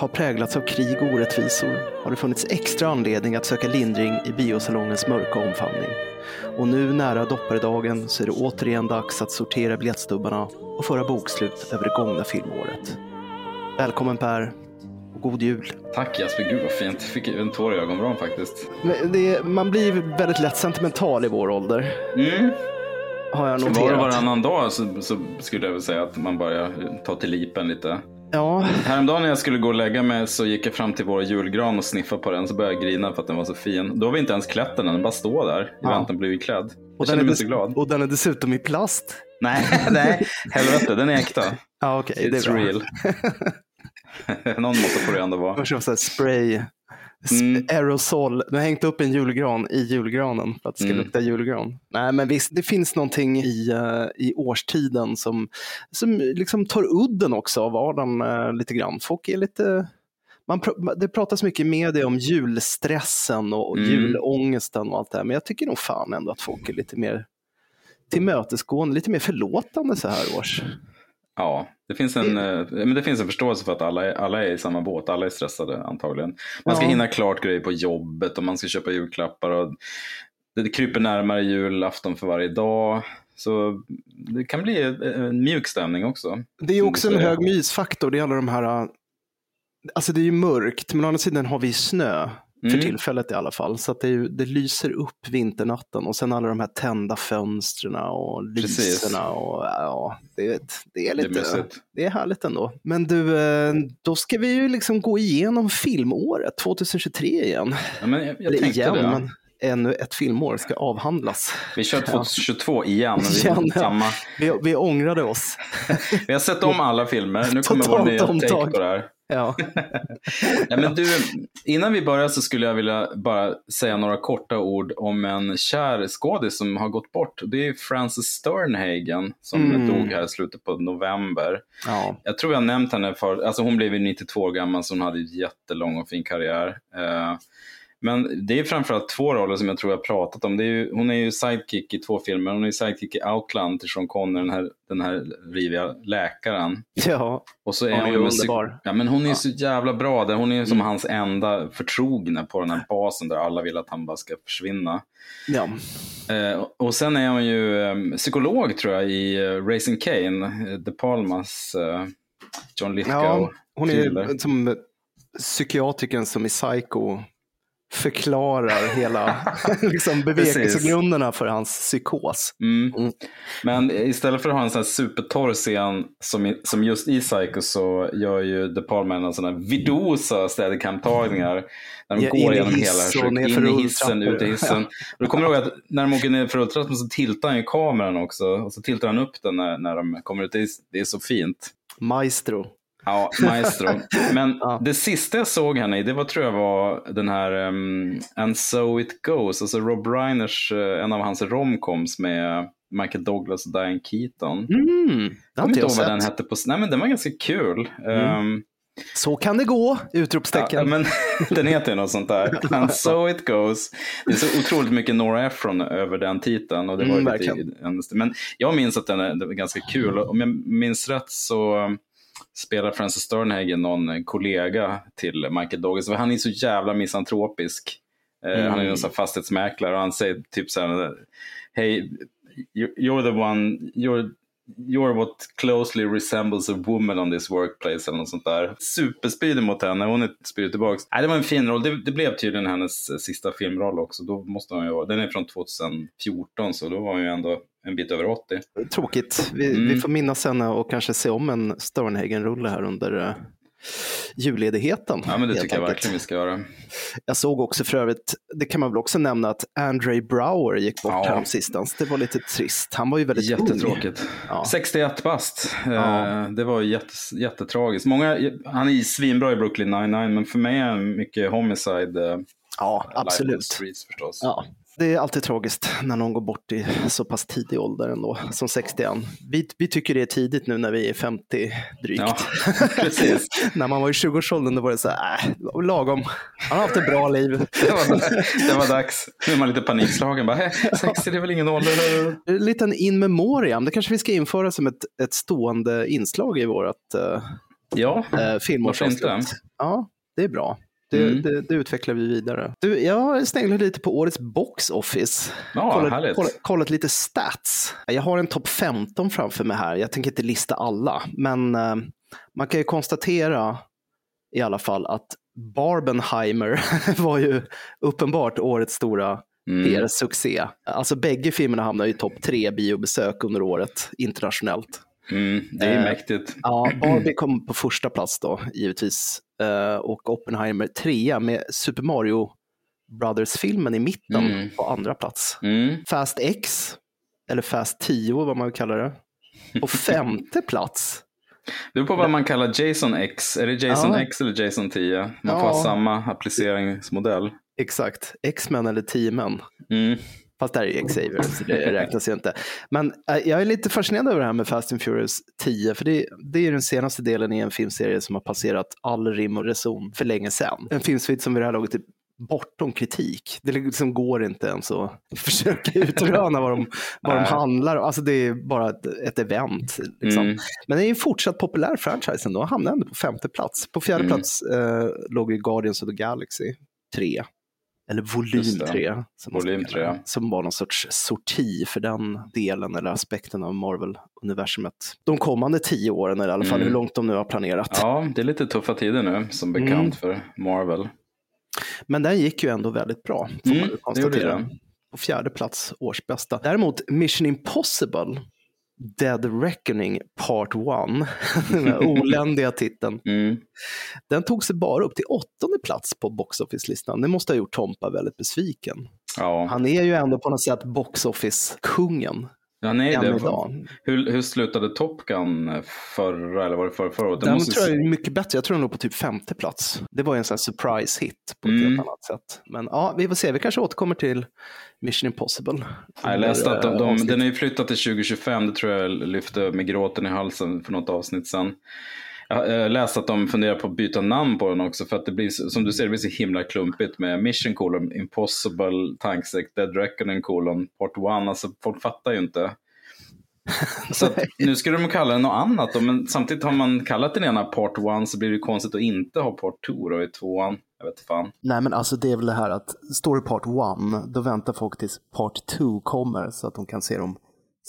Har präglats av krig och orättvisor har det funnits extra anledning att söka lindring i biosalongens mörka omfamning. Och nu nära dopparedagen så är det återigen dags att sortera biljettstubbarna och föra bokslut över det gångna filmåret. Välkommen Per och god jul. Tack Jesper, gud vad fint. Fick en tår i ögonvrån faktiskt. Det, man blir väldigt lätt sentimental i vår ålder, Mm. har jag Var och noterat. varannan dag så, så skulle jag väl säga att man börjar ta till lipen lite. Ja, Häromdagen när jag skulle gå och lägga mig så gick jag fram till vår julgran och sniffade på den. Så började jag grina för att den var så fin. Då har vi inte ens klätt den, den bara står där i Ja. väntan på att bli klädd. och Jag den, är så glad. och den är dessutom i plast. Nej, nej, helvete, den är äkta. Ja, okej, det It's är bra. real. Någon måste få det ändå vara. Och främst spray, sp- Mm. aerosol. Du har hängt upp en julgran i julgranen för att det ska Mm. lukta julgran. Nej, men visst, det finns någonting i, eh, i årstiden som, som liksom tar udden också av vardagen eh, lite grann. Folk är lite... Man, pr- det pratas mycket i media om julstressen och Mm. julångesten och allt det här, men jag tycker nog fan ändå att folk är lite mer tillmötesgående, lite mer förlåtande så här års. Ja, det finns, en, eh, men det finns en förståelse för att alla är, alla är i samma båt. Alla är stressade antagligen. Man ska Ja. hinna klart grejer på jobbet och man ska köpa julklappar. Och det kryper närmare julafton för varje dag. Så det kan bli en- en mjuk stämning också. Det är också en hög mysfaktor. Det är alla de här... Alltså det är ju mörkt, men å andra sidan har vi snö. För Mm. tillfället i alla fall. Så att det, ju, det lyser upp vinternatten. Och sen alla de här tända fönstren och lyserna. Och, ja, det, det är Det är lite... Det är härligt ändå. Men du, eh, då ska vi ju liksom gå igenom filmåret 2023 igen. Ja, men jag, jag Eller igen, det. men ännu ett filmår ska avhandlas. Vi kör 2022 igen. Vi, Igen, ja. samma. Vi, vi ångrade oss. vi har sett om alla filmer. Nu kommer vår nya take på det här. Ja. Nej, men du, innan vi börjar så skulle jag vilja bara säga några korta ord om en kär skådis som har gått bort. Det är Frances Sternhagen som Mm. dog här i slutet på november. ja. Jag tror jag nämnt henne för, alltså hon blev ju 92 år gammal så hon hade jättelång och fin karriär. Men det är framförallt två roller som jag tror jag har pratat om. Det är ju, hon är ju sidekick i två filmer. Hon är ju sidekick i Outland till Sean Connery, den här, den här riviga läkaren. ja. Och så är Hon hon, är underbar. Ja, men hon är Ja. så jävla bra. Där. Hon är ju som hans enda förtrogna på den här basen där alla vill att han bara ska försvinna. ja. Eh, och sen är hon ju eh, psykolog tror jag i eh, Racing Kane, eh, De Palmas eh, John Lithgow. Ja, hon är som psykiatrikern som i Psycho förklarar hela liksom, bevekelsegrunderna för hans psykos. Mm. Mm. Men istället för att ha en sån här supertorr scen som, som just i Psycho så gör ju De Palma en sån här vidosa steadicam-tagningar. När de Ja, går genom hela in i hissen, ut i hissen. Och då kommer jag ihåg att när de åker ner för rulltrappan så tiltar han ju kameran också. Och så tiltar han upp den när, när de kommer ut. Det är, det är så fint. Maestro. Ja, maestro. Men Ja. det sista jag såg henne i, det var tror jag var den här um, And so it goes, alltså Rob Reiners, eh, en av hans romcoms med Michael Douglas och Diane Keaton. Mm, det har inte jag ihåg vad den hette på, nej men den var ganska kul. Ehm, Så kan det gå! Utropstecken. ja, men den heter ju något sånt där. And so it goes. Det är så otroligt mycket Nora Ephron över den titeln. Och det var Mm, lite, men jag minns att den är, den var ganska kul. Och Om jag minns rätt så spelar Francis Sternhagen någon kollega till Michael Douglas. Han är så jävla misantropisk. Mm. Han är en sån här fastighetsmäklare och han säger typ så här, Hej, you- you're the one, you're, you're what closely resembles a woman on this workplace eller något sånt där. Superspydig mot henne, hon är spydig tillbaks. Nej, det var en fin roll, det, det blev tydligen hennes eh, sista filmroll också. Då måste hon ju, den är från 2014 så då var hon ju ändå en bit över 80. Tråkigt. Vi, Mm. vi får minnas henne och kanske se om en Sternhagen-rulle här under uh, julledigheten. Ja men det tycker jag enkelt. verkligen vi ska göra. Jag såg också för övrigt, det kan man väl också nämna, att Andre Brower gick bort Ja. sistens. Det var lite trist. Han var ju väldigt. Jättetråkigt. Ja. 61 bast. Eh, Ja. Det var jättes, jättetragiskt. Många, han är svinbra i Brooklyn 99 men för mig är han mycket homicide. eh, Ja, Life on the absolut. Streets förstås. Ja. Det är alltid tragiskt när någon går bort i så pass tidig ålder ändå, som 61. Vi, vi tycker det är tidigt nu när vi är 50 drygt. Ja, precis. när man var i 20-årsåldern då var det så här, äh, lagom. Han har haft ett bra liv. Det var, det var dags. Nu är man lite panikslagen. Bara, "Hä, 60 det är väl ingen ålder. En liten in memoriam, det kanske vi ska införa som ett, ett stående inslag i vårt uh, Ja, eh, filmårsavsnitt. Ja, det är bra. Det, mm. det, det, utvecklar vi vidare. Du, jag sneglat lite på årets box office. Ja, kollat, kollat, kollat, lite stats. Jag har en topp 15 framför mig här. Jag tänker inte lista alla, men eh, man kan ju konstatera i alla fall att Barbenheimer var ju uppenbart årets stora mm. PR-succé. Alltså bägge filmerna hamnar i topp tre biobesök under året internationellt. Mm, det är eh, mäktigt. Ja, Barbie kom på första plats då, givetvis. Eh, och Oppenheimer trea med Super Mario Brothers-filmen i mitten mm. på andra plats. Mm. Fast X, eller Fast 10 vad man kallar det, på femte plats. Det beror på vad man kallar Jason X. Är det Jason ja. X eller Jason 10? Man ja. får ha samma appliceringsmodell. Exakt, X-Men eller 10-män. Mm. Fast där är ju Xavier, så det räknas ju inte. Men äh, jag är lite fascinerad över det här med Fast and Furious 10, för det, det är den senaste delen i en filmserie som har passerat all rim och reson för länge sedan. En filmsvit som vid det här laget är bortom kritik. Det liksom går inte ens att försöka utröna vad de, vad de handlar om. Alltså det är bara ett, ett event. Liksom. Mm. Men det är en fortsatt populär franchise ändå. Hamnar ändå på femte plats. På fjärde mm. plats eh, låg ju Guardians of the Galaxy 3 eller volym 3, som, volym 3. som var någon sorts sorti för den delen eller aspekten av Marvel-universumet. De kommande tio åren, eller i alla fall mm. hur långt de nu har planerat. Ja, det är lite tuffa tider nu, som bekant mm. för Marvel. Men den gick ju ändå väldigt bra, får mm, man konstatera. På fjärde plats, årsbästa. Däremot Mission Impossible Dead Reckoning Part 1, den oländiga titeln. Mm. Den tog sig bara upp till åttonde plats på Box Office-listan. Det måste ha gjort Tompa väldigt besviken. Ja. Han är ju ändå på något sätt Box Office-kungen. Ja, nej, det var, hur, hur slutade Top Gun förra, eller var det förra, förra året? Den måste... tror jag är mycket bättre. Jag tror den låg på typ femte plats. Det var ju en sån surprise hit på ett mm. helt annat sätt. Men ja, vi får se. Vi kanske återkommer till Mission Impossible. Jag läste att de, de, den är ju flyttat till 2025. Det tror jag lyfte med gråten i halsen för något avsnitt sedan. Jag läste att de funderar på att byta namn på den också för att det blir, som du ser, det blir så himla klumpigt med Mission colon, Impossible, Tanksec, Dead Reckoning colon, Part 1. Alltså folk fattar ju inte. Så nu skulle de kalla den något annat då, men samtidigt har man kallat den ena Part 1 så blir det konstigt att inte ha Part 2 då i tvåan. Jag vet fan. Nej men alltså det är väl det här att Story Part 1, då väntar folk tills Part 2 kommer så att de kan se dem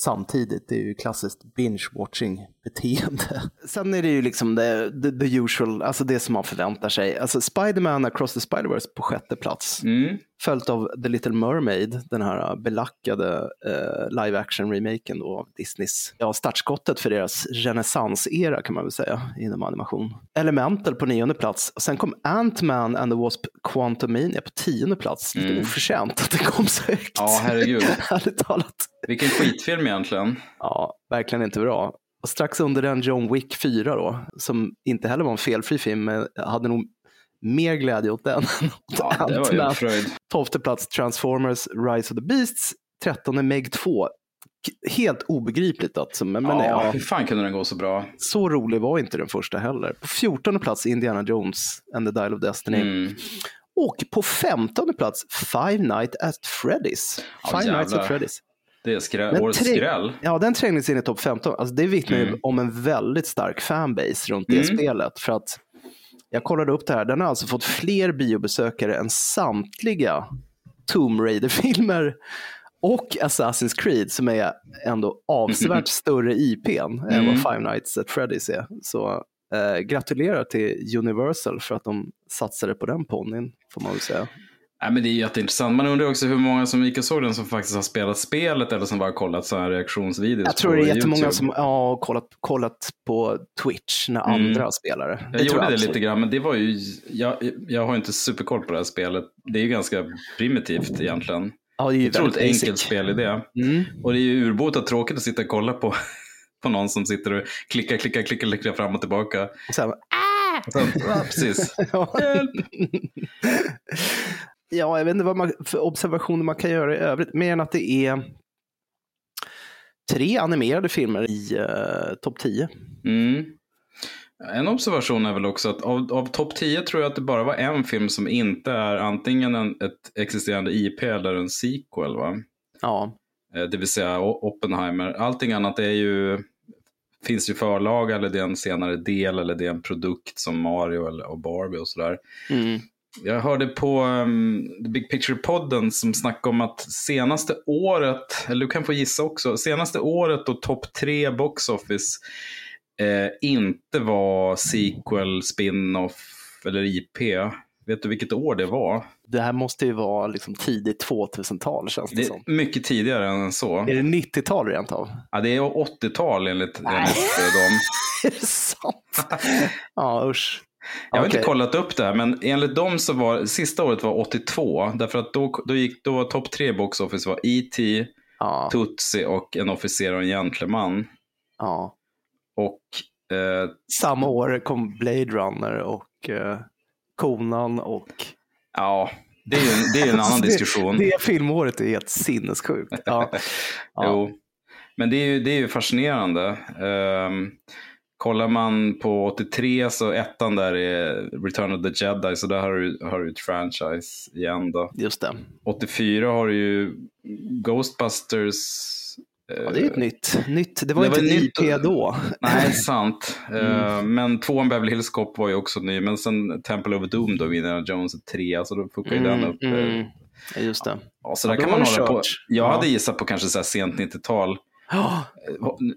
samtidigt. Det är ju klassiskt binge-watching beteende. Sen är det ju liksom the, the, the, usual, alltså det som man förväntar sig. Alltså Spiderman Across the Spiderverse på sjätte plats. Mm. Följt av The Little Mermaid, den här belackade eh, live action-remaken då av Disneys, ja startskottet för deras renässansera kan man väl säga inom animation. Elemental på nionde plats. Och sen kom Ant-Man and the Wasp Quantumania på tionde plats. Lite mm. oförtjänt att det kom så högt. Ja, herregud. Ärligt talat. Vilken skitfilm egentligen. Ja, verkligen inte bra. Och strax under den John Wick 4 då, som inte heller var en felfri film, men hade nog mer glädje åt den. Ja, det var ju fröjd. Tolfte plats Transformers Rise of the Beasts, trettonde Meg 2. Helt obegripligt alltså. Men, ja, ja, hur fan kunde den gå så bra? Så rolig var inte den första heller. På fjortonde plats Indiana Jones and the Dial of Destiny. Mm. Och på femtonde plats Five Nights at Freddy's. Five jävlar. Nights at Freddy's. Det är skräll, årets skräll. Ja, den trängdes in i topp 15. Alltså, det vittnar mm. ju om en väldigt stark fanbase runt det mm. spelet. För att jag kollade upp det här, den har alltså fått fler biobesökare än samtliga Tomb Raider-filmer och Assassin's Creed som är ändå avsevärt större IPn mm. än vad mm. Five Nights at Freddy's är. Så eh, gratulerar till Universal för att de satsade på den ponnyn, får man väl säga. Nej, men det är jätteintressant. Man undrar också hur många som gick och såg den som faktiskt har spelat spelet eller som bara kollat så här reaktionsvideos Jag tror det är jättemånga YouTube. som har kollat, kollat på Twitch när mm. andra spelare. Det jag gjorde jag det lite grann, men det var ju, jag, jag har inte superkoll på det här spelet. Det är ju ganska primitivt egentligen. Ja, det är ju Otroligt enkelt spelidé. Mm. Och det är ju urbota tråkigt att sitta och kolla på, på någon som sitter och klickar, klickar, klickar, klickar fram och tillbaka. Så här, ah! Så, ja, precis. Hjälp! Ja, jag vet inte vad man, för observationer man kan göra i övrigt, mer än att det är tre animerade filmer i uh, topp 10. Mm. En observation är väl också att av, av topp 10 tror jag att det bara var en film som inte är antingen en, ett existerande IP eller en sequel. Va? Ja. Eh, det vill säga Oppenheimer. Allting annat är ju finns det ju förlaga eller det är en senare del eller det är en produkt som Mario eller, och Barbie och sådär. Mm. Jag hörde på um, The Big Picture-podden som snackade om att senaste året, eller du kan få gissa också, senaste året då topp tre box office eh, inte var sequel, spin-off eller IP. Vet du vilket år det var? Det här måste ju vara liksom tidigt 2000-tal känns det, Det som. mycket tidigare än så. Är det 90-tal rent av? Ja, det är 80-tal enligt, enligt dem. Är det sant? ja, usch. Jag har Okej. inte kollat upp det här, men enligt dem så var sista året var 82. Därför att då, då gick då var topp tre box office var E.T., Ja, Tutsi och En officer och en gentleman. ja. Och eh, Samma år kom Blade Runner och eh, Konan och... ja, det är ju en, det är en annan Alltså, det- diskussion. Det filmåret är helt sinnessjukt. Ja. Ja. Jo. Men det är ju, det är ju fascinerande. Um, kollar man på 83 så ettan där är Return of the Jedi, så där har du, har du ett franchise igen då. Just det. 84 har du ju Ghostbusters. eh, Ja, det är ett nytt. nytt. Det var Det inte var nytt IP och- då. Nej, sant. Mm. Eh, men tvåan Beverly Hills Cop var ju också ny. Men sen Temple of Doom då, Indiana Jones 3, så då fuckar ju den upp. eh, mm. Just det. Ja, så Ja, där kan man hålla på. Jag Ja. hade gissat på kanske så här sent 90-tal. Ja,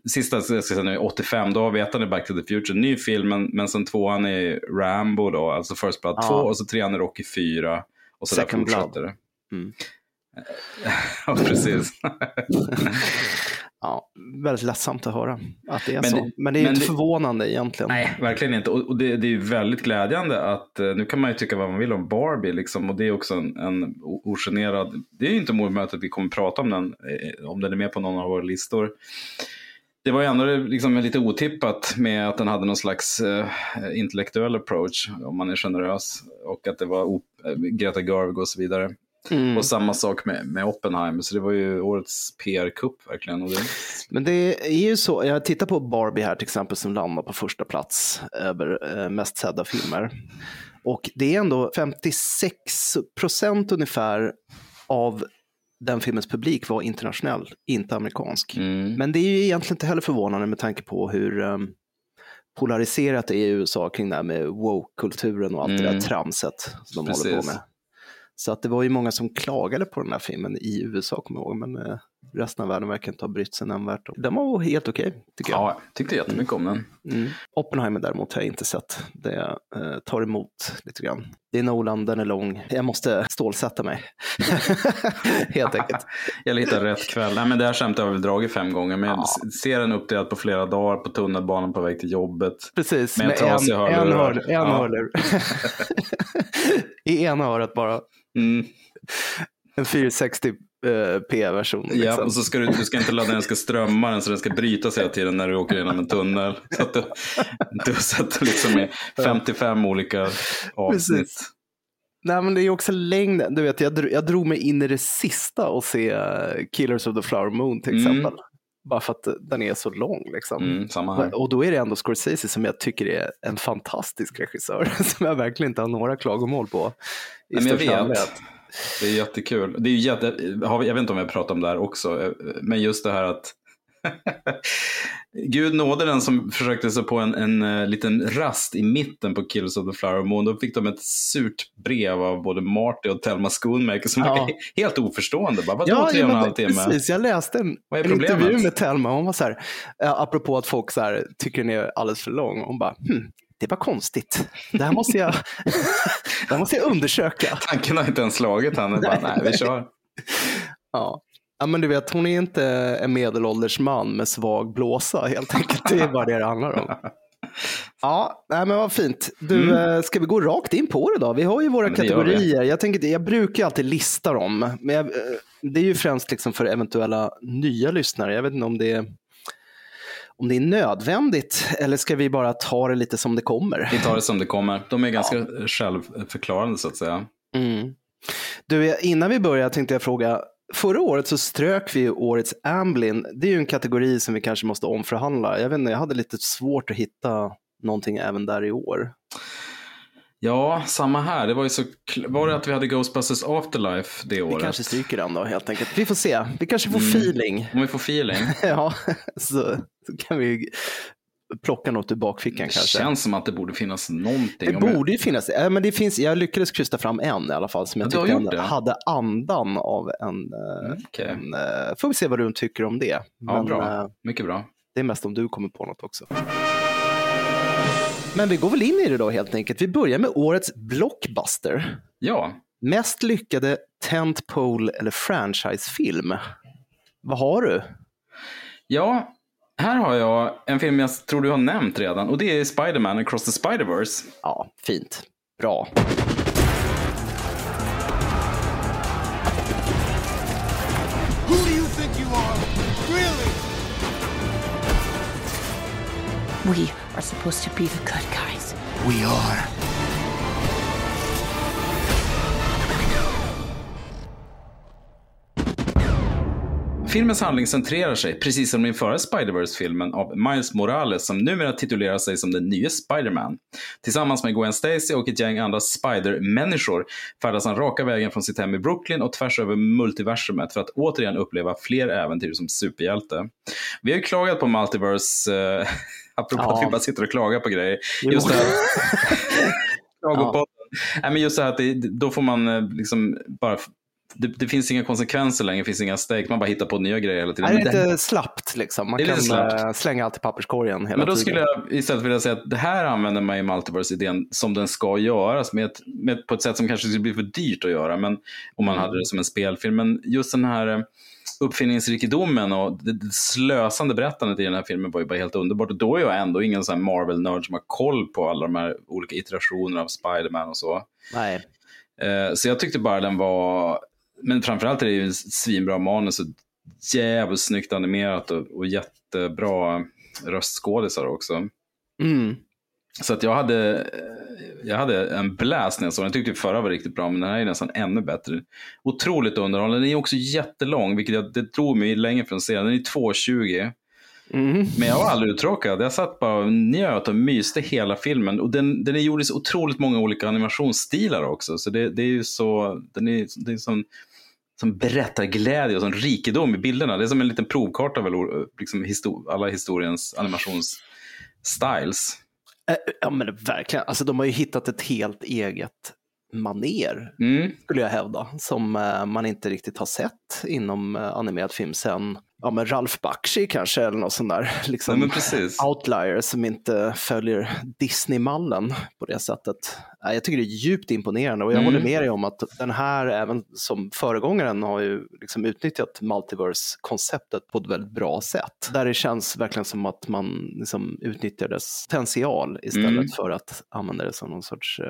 Sista jag ska säga nu, 85, då har vi ettan i Back to the Future, ny film, men, men sen tvåan är Rambo då, alltså First Blood Ja. 2 och så trean är Rocky 4. Och så där Second fortsätter det. Mm. ja, precis. ja, väldigt ledsamt att höra att det är Men så. det- Men det är men inte det- förvånande egentligen. Nej, verkligen inte. Och, och det, det är ju väldigt glädjande att, eh, nu kan man ju tycka vad man vill om Barbie, liksom, och det är också en, en ogenerad, det är ju inte att vi kommer prata om den, eh, om den är med på någon av våra listor. Det var ju ändå liksom lite otippat med att den hade någon slags eh, intellektuell approach, om man är generös, och att det var eh, Greta Garvig och så vidare. Mm. Och samma sak med, med Oppenheimer, så det var ju årets PR-kupp verkligen. Det, Men det är ju så, jag tittar på Barbie här till exempel som landar på första plats över eh, mest sedda filmer. Och det är ändå 56 procent ungefär av den filmens publik var internationell, inte amerikansk. mm. Men det är ju egentligen inte heller förvånande med tanke på hur um, polariserat det är i USA kring det här med woke-kulturen och allt det Mm. där tramset som de håller på Precis. med. Så att det var ju många som klagade på den här filmen i USA, kommer jag ihåg, men eh, resten av världen verkar inte ha brytt sig nämnvärt. Den var helt okej, tycker jag. Ja, jag tyckte jättemycket om den. Mm. Oppenheimer däremot har jag inte sett. Det eh, tar emot lite grann. Det är Nolan, den är lång. Jag måste stålsätta mig. helt enkelt. Jag hittar rätt kväll. Nej, men det här skämtet har jag väl dragit fem gånger. Men jag Ja. ser den uppdelad på flera dagar på tunnelbanan på väg till jobbet. Precis, Med med en en, trasig en, hörlur. hörlur. En Ja. hörlur. I ena örat bara. Mm. En 460p-version. Ja, liksom. och så ska du, du ska inte ladda den, ska strömma den så den ska brytas hela tiden när du åker genom en tunnel. Så att du, du sätter liksom med 55 olika avsnitt. Precis. Nej, men det är också längden. Du vet, jag, dro, jag drog mig in i det sista och se eh, Killers of the Flower Moon till Mm. exempel. Bara för att den är så lång. Liksom. Mm, samma här. Och då är det ändå Scorsese som jag tycker är en fantastisk regissör. Som jag verkligen inte har några klagomål på. i Nej, men jag vet. allmänhet. Det är jättekul. Det är jätte, jag vet inte om jag pratat om det här också, eh, men just det här att Gud nåde den som försökte sig på en, en eh, liten rast i mitten på Kills of the Flower Moon. Då fick de ett surt brev av både Marty och Thelma Schoonmaker som Ja. var helt oförstående. Bara, Vadå Ja, tre och en halv timme? precis. Jag läste en, en intervju med Telma. Hon var så här, eh, apropå att folk så här, tycker den är alldeles för lång. Hon bara, hm, det var konstigt. Det här måste jag, det måste jag undersöka. Tanken har inte ens slagit henne. Bara, nej, vi kör. Ja. ja, men du vet, hon är inte en medelålders man med svag blåsa helt enkelt. Det är bara det det handlar om. Ja, nej, men vad fint. Du, Mm. eh, ska vi gå rakt in på det då? Vi har ju våra kategorier. Jag, tänker, jag brukar alltid lista dem, men jag, eh, det är ju främst liksom för eventuella nya lyssnare. Jag vet inte om det är om det är nödvändigt eller ska vi bara ta det lite som det kommer? Vi tar det som det kommer. De är ganska självförklarande så att säga. Mm. Du, innan vi börjar tänkte jag fråga, förra året så strök vi årets Amblin. Det är ju en kategori som vi kanske måste omförhandla. Jag vet inte, jag hade lite svårt att hitta någonting även där i år. Ja, samma här. Det var ju så... Var det att vi hade Ghostbusters Afterlife det Vi året? kanske stryker den då helt enkelt. Vi får se, vi kanske får Mm. feeling. Om vi får feeling. ja, så, Så kan vi plocka något ur bakfickan Det kanske. känns som att det borde finnas någonting. Det borde ju finnas. Ja, men det finns, jag lyckades krysta fram en i alla fall som jag Ja, tyckte det. hade andan av en... eh, Mm, okej. en eh, får vi se vad du tycker om det. Ja, Men, bra. eh, Mycket bra. det är mest om du kommer på något också. Men vi går väl in i det då helt enkelt. Vi börjar med årets blockbuster. Ja, Mest lyckade tentpole eller franchisefilm. Vad har du? ja. Här har jag en film jag tror du har nämnt redan och det är Spider-Man Across the Spider-Verse. Ja, fint. Bra. Who do you think you are? Really? We are supposed to be the good guys. We are. Filmens handling centrerar sig, precis som den förra Spider-Verse-filmen, av Miles Morales som numera titulerar sig som den nya Spider-Man. Tillsammans med Gwen Stacy och ett gäng andra Spider-människor färdas han raka vägen från sitt hem i Brooklyn och tvärs över multiversumet för att återigen uppleva fler äventyr som superhjälte. Vi har ju klagat på Multiverse, eh, apropå Ja. att vi bara sitter och klagar på grejer. Just det här. Klagopodden. Nej, men just det här att det, då får man eh, liksom bara det, det finns inga konsekvenser längre, det finns inga stakes, man bara hittar på nya grejer hela tiden. Nej, det Men är det- lite slappt liksom. Man Det är kan slappt. eh, slänga allt i papperskorgen hela Men då tiden. skulle jag istället vilja säga att det här använder man i Multiverse-idén som den ska göras, med ett, med, på ett sätt som kanske skulle bli för dyrt att göra, men om man hade det som en spelfilm. Men just den här eh, uppfinningsrikedomen och det, det slösande berättandet i den här filmen var ju bara helt underbart. Och då är jag ändå ingen sån Marvel-nörd som har koll på alla de här olika iterationerna av Spider-Man och så. Nej. Eh, så jag tyckte bara den var, men framförallt är det ju en svinbra manus och jävligt snyggt animerat och, och jättebra röstskådisar också. Mm. Så att jag hade, eh, jag hade en blast när jag såg den. Jag tyckte förra var riktigt bra, men den här är nästan ännu bättre. Otroligt underhållande. Den är också jättelång, vilket jag, det drog mig länge från att se. Den är 2.20. Mm. Men jag var aldrig uttråkad. Jag satt bara och njöt och myste hela filmen. Och den, den är gjord i så otroligt många olika animationsstilar också. Så det, det är ju så, den är, det är som, som berättarglädje och som rikedom i bilderna. Det är som en liten provkarta av alla- liksom histo- alla historiens animationsstyles. Ja men verkligen, alltså de har ju hittat ett helt eget maner Mm. skulle jag hävda, som eh, man inte riktigt har sett inom eh, animerad film sen, ja men Ralph Bakshi kanske eller något sånt där, liksom Nej, outlier som inte följer Disney-mallen på det sättet. Jag tycker det är djupt imponerande och jag Mm. håller med dig om att den här, även som föregångaren, har ju liksom utnyttjat multiverse-konceptet på ett väldigt bra sätt. Där det känns verkligen som att man liksom utnyttjar dess potential istället Mm. för att använda det som någon sorts uh,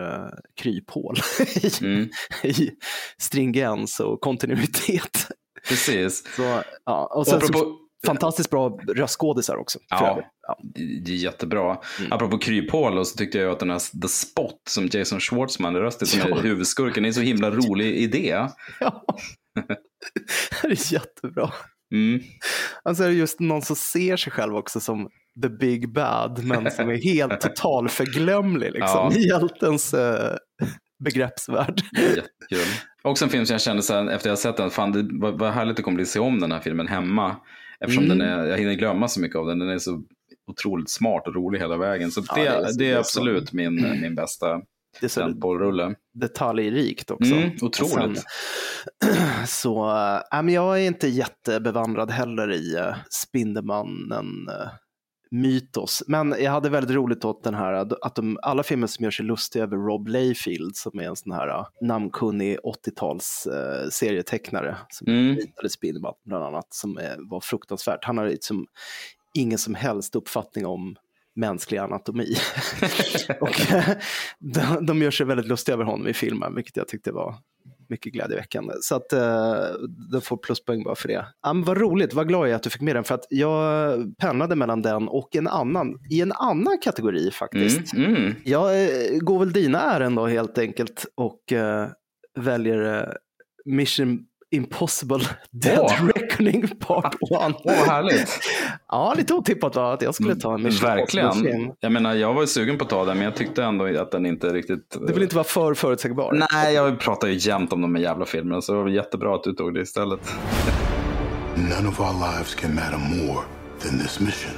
kryphål i, Mm. i stringens och kontinuitet. Precis. Så, ja, och Och sen så, apropå, fantastiskt bra röstskådisar också. Ja. ja. det är jättebra. Apropå kryphål så tyckte jag att den här The Spot som Jason Schwartzman röstar som Ja. är huvudskurken är en så himla rolig idé. Ja. det är jättebra. Mm. Alltså är det just någon som ser sig själv också som the big bad, men som är helt total förglömlig liksom, Ja. i hjältens eh, begreppsvärld. Jättekul. Också en film som jag kände så här, efter jag sett den, fan det var, var härligt att komma att se om den här filmen hemma. Eftersom Mm. den är, jag hinner glömma så mycket av den, den är så otroligt smart och rolig hela vägen. Så Ja, det, det det, är så- det är så- absolut min, min bästa Det är så detaljrikt också. Mm, otroligt. Sen, så, äh, men jag är inte jättebevandrad heller i äh, Spindelmannen äh, mytos. Men jag hade väldigt roligt åt den här, att de, alla filmer som gör sig lustiga över Rob Layfield som är en sån här äh, namnkunnig 80-tals äh, serietecknare som Mm. ritade Spindelman bland annat, som äh, var fruktansvärt. Han har liksom ingen som helst uppfattning om mänsklig anatomi. och de, de gör sig väldigt lustiga över honom i filmen, vilket jag tyckte var mycket glädjeväckande. Så att eh, du får pluspoäng bara för det. Ja, men vad roligt, vad glad jag är att du fick med den för att jag pendlade mellan den och en annan, i en annan kategori faktiskt. Mm, mm. Jag eh, går väl dina ärenden då helt enkelt och eh, väljer eh, Mission Impossible Dead Åh. Reckoning Part 1. Åh, vad härligt. ja, lite otippat va, att jag skulle ta en Mission Verkligen. Impossible-film. Jag menar, jag var ju sugen på att ta den, men jag tyckte ändå att den inte riktigt... Du vill inte vara för förutsägbar? Nej, jag pratar ju jämt om de här jävla filmerna, så det var jättebra att du tog det istället. None of our lives can matter more than this mission.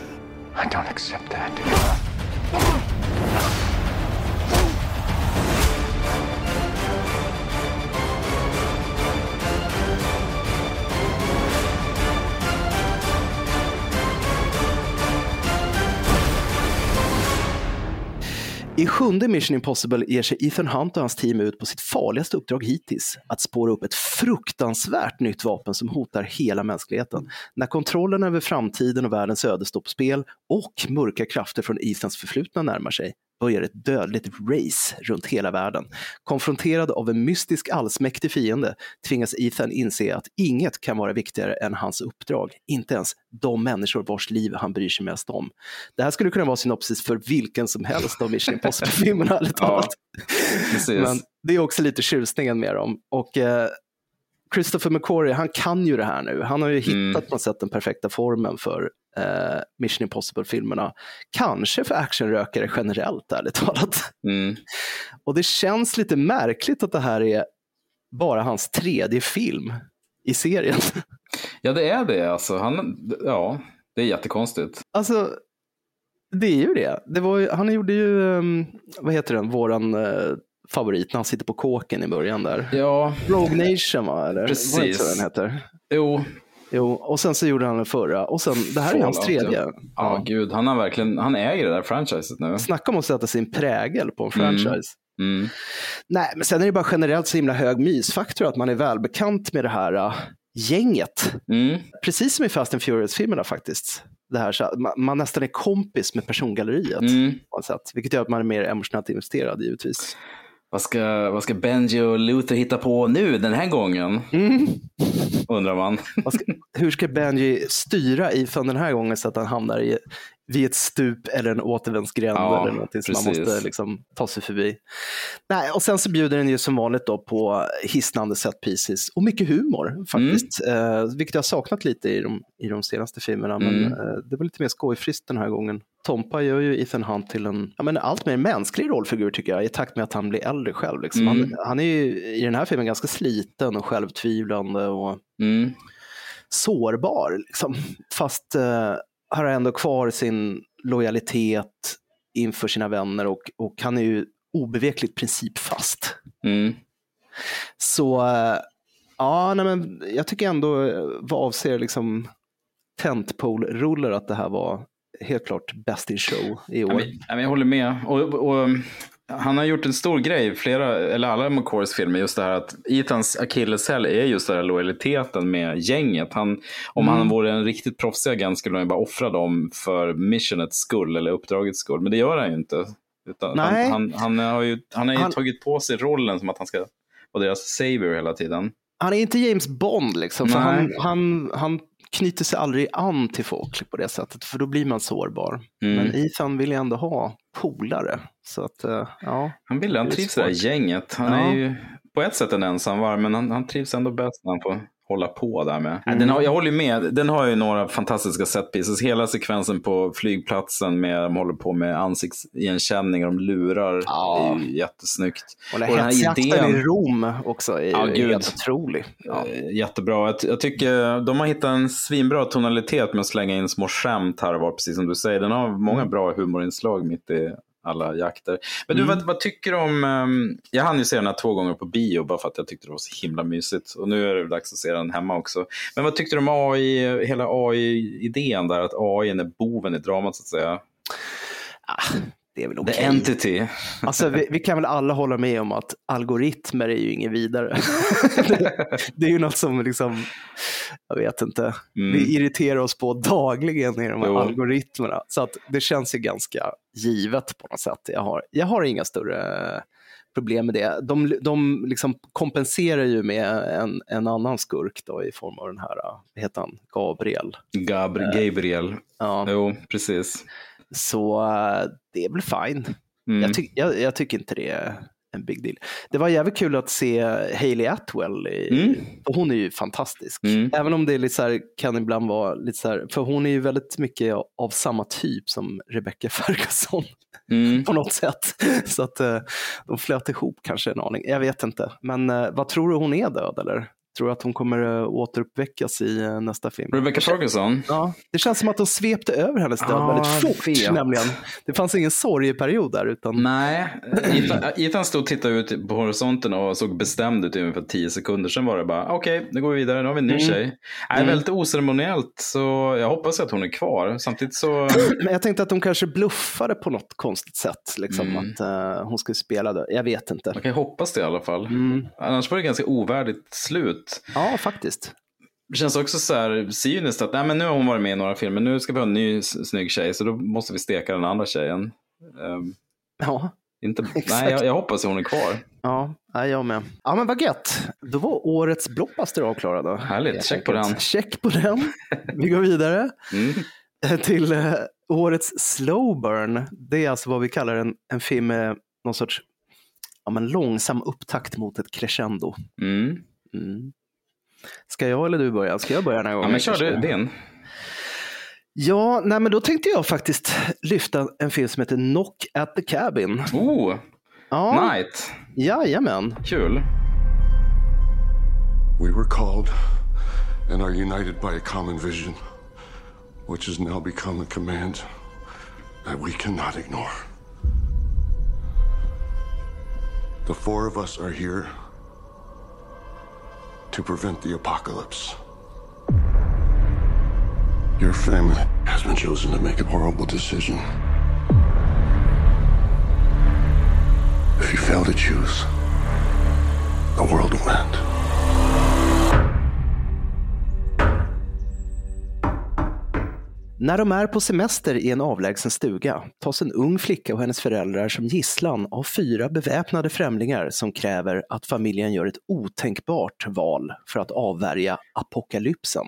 I don't accept that. I sjunde Mission Impossible ger sig Ethan Hunt och hans team ut på sitt farligaste uppdrag hittills, att spåra upp ett fruktansvärt nytt vapen som hotar hela mänskligheten. När kontrollen över framtiden och världens öde står på spel och mörka krafter från Ethans förflutna närmar sig, börjar ett dödligt race runt hela världen. Konfronterad av en mystisk allsmäktig fiende tvingas Ethan inse att inget kan vara viktigare än hans uppdrag, inte ens de människor vars liv han bryr sig mest om. Det här skulle kunna vara synopsis för vilken som helst av Mission Impossible-filmerna, ärligt Ja, talat. Men det är också lite tjusningen med dem. Och eh, Christopher McQuarrie, han kan ju det här nu. Han har ju Mm. hittat på något sätt den perfekta formen för eh, Mission Impossible-filmerna. Kanske för actionrökare generellt, ärligt talat. Mm. Och det känns lite märkligt att det här är bara hans tredje film i serien. Ja, det är det alltså. Han, ja, det är jättekonstigt. Alltså, det är ju det. det var han gjorde ju, um, vad heter den, våran uh, favorit när han sitter på kåken i början där. Ja, Rogue Nation va? Eller? Var det inte så Precis. den heter? jo. Jo, och sen så gjorde han den förra. Och sen, det här är hans Fallout, tredje. Ja, ja gud. Han har verkligen, han äger det där franchiset nu. Snacka om att sätta sin prägel på en franchise. Mm. Nej, men sen är det bara generellt så himla hög mysfaktor att man är välbekant med det här uh, gänget. Mm. Precis som i Fast and Furious-filmerna faktiskt. Det här, så man, man nästan är kompis med persongalleriet. Mm. På sätt, vilket gör att man är mer emotionellt investerad givetvis. Vad, ska, vad ska Benji och Luther hitta på nu den här gången? Mm. Undrar man. Ska, hur ska Benji styra Ethan den här gången så att han hamnar i, vid ett stup eller en återvändsgränd Ja, eller någonting som man precis. måste liksom, ta sig förbi. Nej, och sen så bjuder den ju som vanligt då på hisnande set pieces och mycket humor faktiskt. Eh, vilket jag har saknat lite i de, i de senaste filmerna. Men Mm. eh, det var lite mer skojfriskt den här gången. Tompa gör ju Ethan Hunt till en ja, men allt mer mänsklig rollfigur tycker jag i takt med att han blir äldre själv. Liksom. Mm. Han, han är ju i den här filmen ganska sliten och självtvivlande. och Mm. sårbar. Liksom. Fast eh, har ändå kvar sin lojalitet inför sina vänner och, och han är ju obevekligt principfast. Mm. Så eh, ja, nej, men jag tycker ändå eh, vad avser liksom tentpole-rullar att det här var helt klart best in show i år. men, ja, men jag håller med. Och, och, han har gjort en stor grej, flera, eller alla McCoys filmer, just det här att Ethans akilleshäl är just den här lojaliteten med gänget. Han, om Mm. han vore en riktigt proffsig agent skulle han bara offra dem för missionets skull eller uppdragets skull. Men det gör han ju inte. Utan Nej. han, han, han har ju, han har ju Han- tagit på sig rollen som att han ska vara deras savior hela tiden. Han är inte James Bond, liksom, för han, han, han knyter sig aldrig an till folk på det sättet, för då blir man sårbar. Mm. Men Ethan vill ju ändå ha polare. Så att, eh, ja. Han vill, han trivs i det här gänget. Han Ja. är ju på ett sätt en ensamvarg, men han, han trivs ändå bäst när han får hålla på där med. Mm. Den har, jag håller ju med, den har ju några fantastiska set pieces. Hela sekvensen på flygplatsen med de håller på med ansiktsigenkänning och de lurar Ja. är ju jättesnyggt. Och Och den här idén- i Rom också är ju Ja, gud. helt otrolig. Ja. Jättebra. Jag, jag tycker de har hittat en svinbra tonalitet med att slänga in små skämt här och var, precis som du säger. Den har många bra humorinslag mitt i alla jakter. Men du, Mm. vad, vad tycker du om... ehm, jag hann ju se den här två gånger på bio bara för att jag tyckte det var så himla mysigt. Och nu är det dags att se den hemma också. Men vad tyckte du om AI, hela AI-idén där, att AI är boven i dramat så att säga? Det är väl The okej. entity. Alltså, vi, vi kan väl alla hålla med om att algoritmer är ju inget vidare. det, det är ju något som liksom, jag vet inte, Mm. vi irriterar oss på dagligen i de här Jo. algoritmerna. Så att det känns ju ganska givet på något sätt. Jag har, jag har inga större problem med det. De, de liksom kompenserar ju med en, en annan skurk då, i form av den här, vad heter han, Gabriel. Gabri- Gabriel. Ja, Jo, precis. Så det väl fine. Mm. Jag, tyck, jag, jag tycker inte det är en big deal. Det var jävligt kul att se Hailey Atwell. I, Mm. hon är ju fantastisk. Mm. Även om det är lite så här, kan ibland vara lite så här, för hon är ju väldigt mycket av samma typ som Rebecca Ferguson Mm. på något sätt. Så att eh, de flöt ihop kanske en aning. Jag vet inte. Men eh, vad tror du hon är död eller? Tror att hon kommer uh, återuppväckas i uh, nästa film? Rebecca Ferguson? Ja, det känns som att de svepte över hennes död Ja, väldigt fort vet. nämligen. Det fanns ingen sorgeperiod där utan Nej, Ethan, Ethan stod och tittade ut på horisonten och såg bestämd ut i ungefär tio sekunder. Sen var det bara, okej, nu går vi vidare, nu har vi en ny Mm. tjej. Nej, väldigt oceremoniellt, så jag hoppas att hon är kvar. Samtidigt så, Men jag tänkte att de kanske bluffade på något konstigt sätt. Liksom, Mm. Att eh, hon skulle spela det. Jag vet inte. man kan ju hoppas det i alla fall. Mm. Annars var det ganska ovärdigt slut. Ja, faktiskt. Det känns också så här cyniskt att nej, men nu har hon varit med i några filmer, nu ska vi ha en ny snygg tjej, så då måste vi steka den andra tjejen. Ehm, Ja, inte, Exakt. nej, jag, jag hoppas att hon är kvar. ja nej, jag med. Ja, men vad gött. Då var årets blockbuster avklarad. Härligt, check på den. Check på den. Vi går vidare Mm. till eh, årets slow burn. Det är alltså vad vi kallar en, en film med någon sorts ja, men långsam upptakt mot ett crescendo. Mm. Mm. Ska jag eller du börja? Ska jag börja den här Ja, gången? men kör du din. Ja, nej, men då tänkte jag faktiskt lyfta en film som heter Knock at the Cabin. Oh, Ja, Night. jajamän. Kul. We were called and are united by a common vision, which has now become a command that we cannot ignore. The four of us are here to prevent the apocalypse. Your family has been chosen to make a horrible decision. If you fail to choose, the world will end. När de är på semester i en avlägsen stuga tas en ung flicka och hennes föräldrar som gisslan av fyra beväpnade främlingar som kräver att familjen gör ett otänkbart val för att avvärja apokalypsen.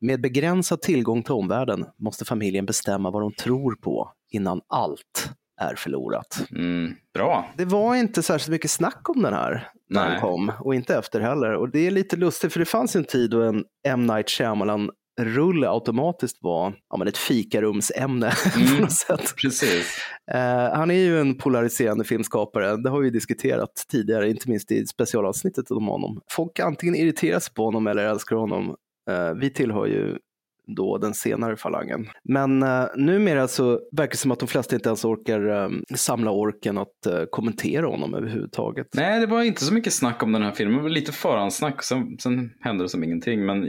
Med begränsad tillgång till omvärlden måste familjen bestämma vad de tror på innan allt är förlorat. Mm, bra. Det var inte särskilt mycket snack om den här när den Nej. kom och inte efter heller. Och det är lite lustigt för det fanns en tid då en M. Night Shyamalan rulle automatiskt var ja, men ett fikarumsämne på något sätt. Precis. Eh, han är ju en polariserande filmskapare, det har vi diskuterat tidigare, inte minst i specialavsnittet om honom. Folk antingen irriterar sig på honom eller älskar honom. Eh, vi tillhör ju då den senare falangen. Men eh, numera så verkar det som att de flesta inte ens orkar eh, samla orken att eh, kommentera honom överhuvudtaget. Nej, det var inte så mycket snack om den här filmen. Det var lite förhandssnack, sen, sen hände det som ingenting. Men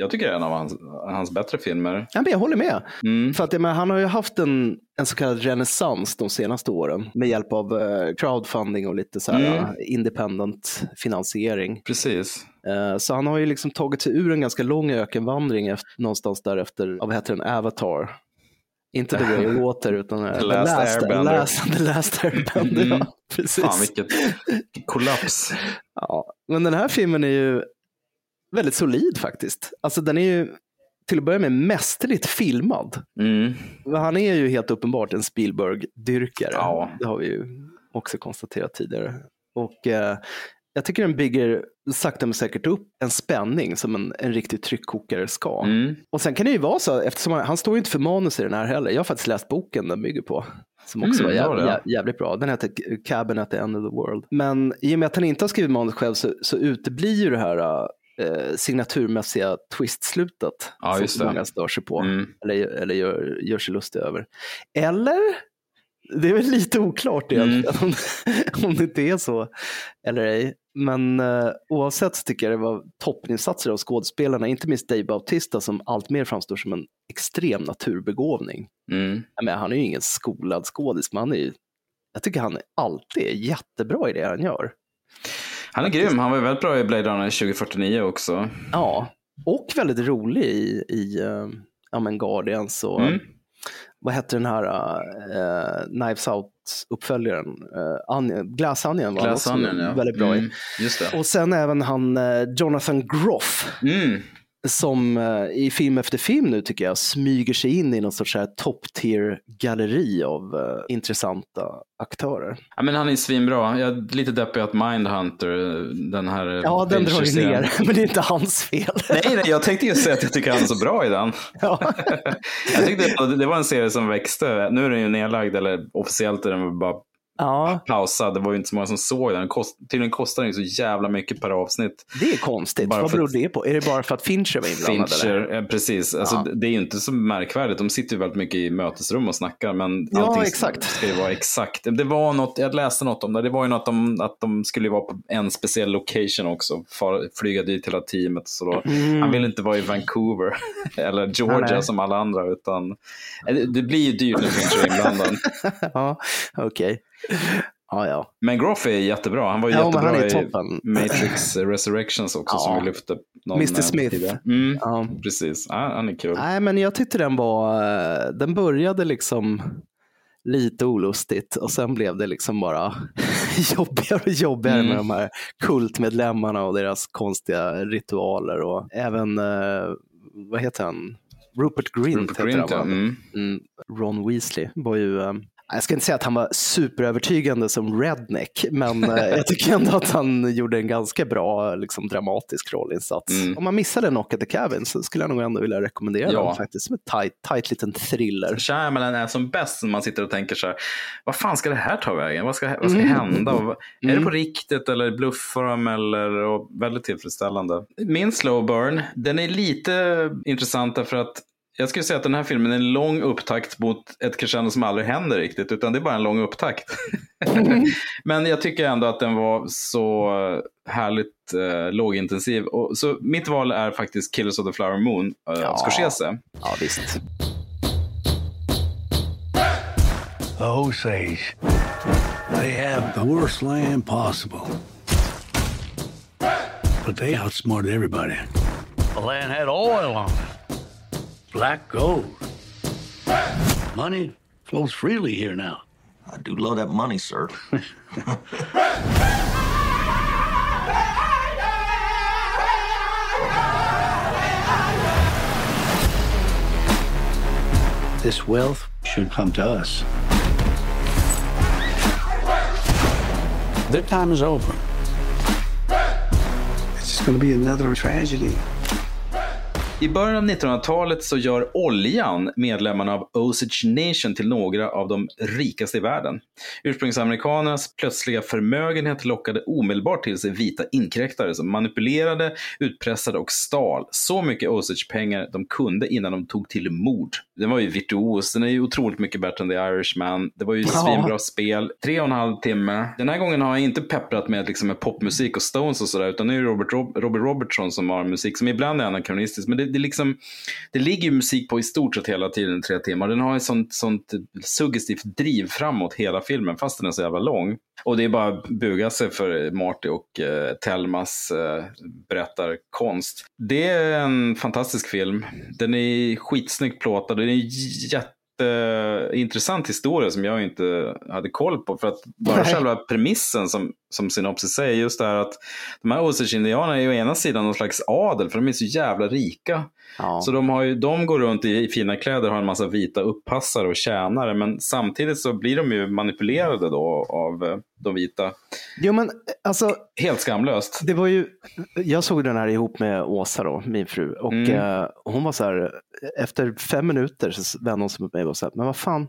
jag tycker det är en av hans, hans bättre filmer. Ja, men jag håller med. Mm. För att, menar, han har ju haft en, en så kallad renässans de senaste åren med hjälp av eh, crowdfunding och lite så här Mm. eh, independent finansiering. Precis. Eh, Så han har ju liksom tagit sig ur en ganska lång ökenvandring efter, någonstans därefter, vad heter den, Avatar. Inte The Way of Water utan eh, The Last Airbender. Last, the last Airbender. Mm. Ja, precis. Fan, vilket kollaps. Ja, men den här filmen är ju väldigt solid faktiskt. Alltså den är ju till att börja med mästerligt filmad. Mm. Han är ju helt uppenbart en Spielberg-dyrkare. Ja. Det har vi ju också konstaterat tidigare. Och eh, jag tycker den bygger sakta men säkert upp en spänning som en, en riktig tryckkokare ska. Mm. Och sen kan det ju vara så, eftersom han, han står ju inte för manus i den här heller. Jag har faktiskt läst boken den bygger på. Som också Mm, var jäv, jävligt bra. Den heter Cabin at the end of the world. Men i och med att han inte har skrivit manus själv så, så uteblir ju det här eh, signaturmässiga twist-slutet. Ja, som många stör sig på. Mm. Eller, eller gör, gör sig lustiga över. Eller? Det är väl lite oklart egentligen om, om det inte är så eller ej. Men eh, oavsett så tycker jag det var toppeninsatser av skådespelarna, inte minst Dave Bautista som alltmer framstår som en extrem naturbegåvning. Mm. Menar, han är ju ingen skolad skådis, men han är ju, jag tycker han alltid är jättebra i det han gör. Han är grym. Han var väldigt bra i Blade Runner 2049 också. Ja, och väldigt rolig i, i uh, ja, men Guardians och Mm. vad hette den här uh, Knives Out-uppföljaren? Uh, Onion, Glass Onion var han Glass också Onion, ja. väldigt bra mm. i. Just det. Och sen även han eh, Jonathan Groff Mm. Som eh, i film efter film nu tycker jag smyger sig in i någon sorts top tier galleri av eh, intressanta aktörer. Ja, men han är svinbra. Jag är lite deppig att Mindhunter, den här Ja, den drar ju ner, men det är inte hans fel. Nej, nej, jag tänkte just säga att jag tycker han är så bra i den. ja. Jag tyckte det, var en serie som växte. Nu är den ju nedlagd, eller officiellt är den bara Ja, pausad. Det var ju inte så många som såg den. Kost, tydligen kostar den så jävla mycket per avsnitt. det är konstigt. Bara Vad för beror att- det på? Är det bara för att Fincher var inblandad? Fincher, eh, precis. Alltså, Ja. det- är ju inte så märkvärdigt. De sitter ju väldigt mycket i mötesrum och snackar. Men Ja, allting exakt. ska ju vara exakt. Det var något, jag läste något om det. Det var ju något om att de skulle vara på en speciell location också. Far, flyga dit hela teamet. Så då, Han vill inte vara i Vancouver eller Georgia Mm. nej. som alla andra. Utan, eh, det, det blir ju dyrt när Fincher är inblandad. ja, okej. Ja, ja. Men Groff är jättebra. Han var ju Ja, jättebra han i. Matrix Resurrections också Ja. som vi lyfte. någon, Mr. eh, Smith. Mm, ja. precis. Ja, han är kul. Nej, men jag tyckte den var, eh, den började liksom lite olustigt och sen blev det liksom bara jobbigare och jobbigare Mm. med de här kultmedlemmarna och deras konstiga ritualer och även, eh, vad heter han, Rupert Grint, Rupert heter Grint, ja. han, va? Mm. Mm, Ron Weasley var ju, jag ska inte säga att han var superövertygande som redneck, men eh, jag tycker ändå att han gjorde en ganska bra liksom, dramatisk rollinsats. Mm. Om man missade Knock at the Cabin så skulle jag nog ändå vilja rekommendera Ja. den faktiskt, som en tight, tight liten thriller. Shyamalan är som bäst när man sitter och tänker så här, vad fan ska det här ta vägen? Vad ska, vad ska Mm. hända? Och, Är det på riktigt eller bluffar de? Eller, och väldigt tillfredsställande. Min slow burn, den är lite intressant därför att jag skulle säga att den här filmen är en lång upptakt mot ett crescendo som aldrig händer riktigt, utan det är bara en lång upptakt. Men jag tycker ändå att den var så härligt eh, lågintensiv. Och, så mitt val är faktiskt Killers of the Flower Moon eh, Ja. Scorsese. Ja, visst. The Osage. They have the worst land possible. But they outsmarted everybody. The land had oil on it. Black gold. Money flows freely here now. I do love that money, sir. This wealth should come to us. Their time is over. It's just going to be another tragedy. I början av 1900-talet så gör oljan medlemmarna av Osage Nation till några av de rikaste i världen. Ursprungsamerikanernas plötsliga förmögenhet lockade omedelbart till sig vita inkräktare som manipulerade, utpressade och stal så mycket Osage-pengar de kunde innan de tog till mord. Den var ju virtuos, den är ju otroligt mycket bättre än The Irishman. Det var ju svinbra spel. Tre och en halv timme. Den här gången har jag inte pepprat med, liksom, med popmusik och Stones och sådär, utan det är ju Robert, Rob Robbie Robertson som har musik som ibland är anakronistisk. Men det, det, liksom, det ligger ju musik på i stort sett hela tiden i tre timmar. Den har ett sånt, sånt suggestivt driv framåt hela filmen, fast den är så jävla lång. Och det är bara att buga sig för Marty och eh, Telmas eh, berättarkonst. Det är en fantastisk film. Den är skitsnyggt plåtad. Den är jätteintressant historia som jag inte hade koll på. För att bara Nej. själva premissen som, som synopsis säger, just det här att de här Osage-indianerna är ju å ena sidan någon slags adel, för de är så jävla rika. Ja. Så de, har ju, de går runt i, i fina kläder och har en massa vita uppassare och tjänare. Men samtidigt så blir de ju manipulerade då av eh, de vita. Jo, men alltså, Helt skamlöst. det var ju, jag såg den här ihop med Åsa, då, min fru, och Mm. eh, hon var så här, efter fem minuter så vände hon sig mot mig och sa, men vad fan,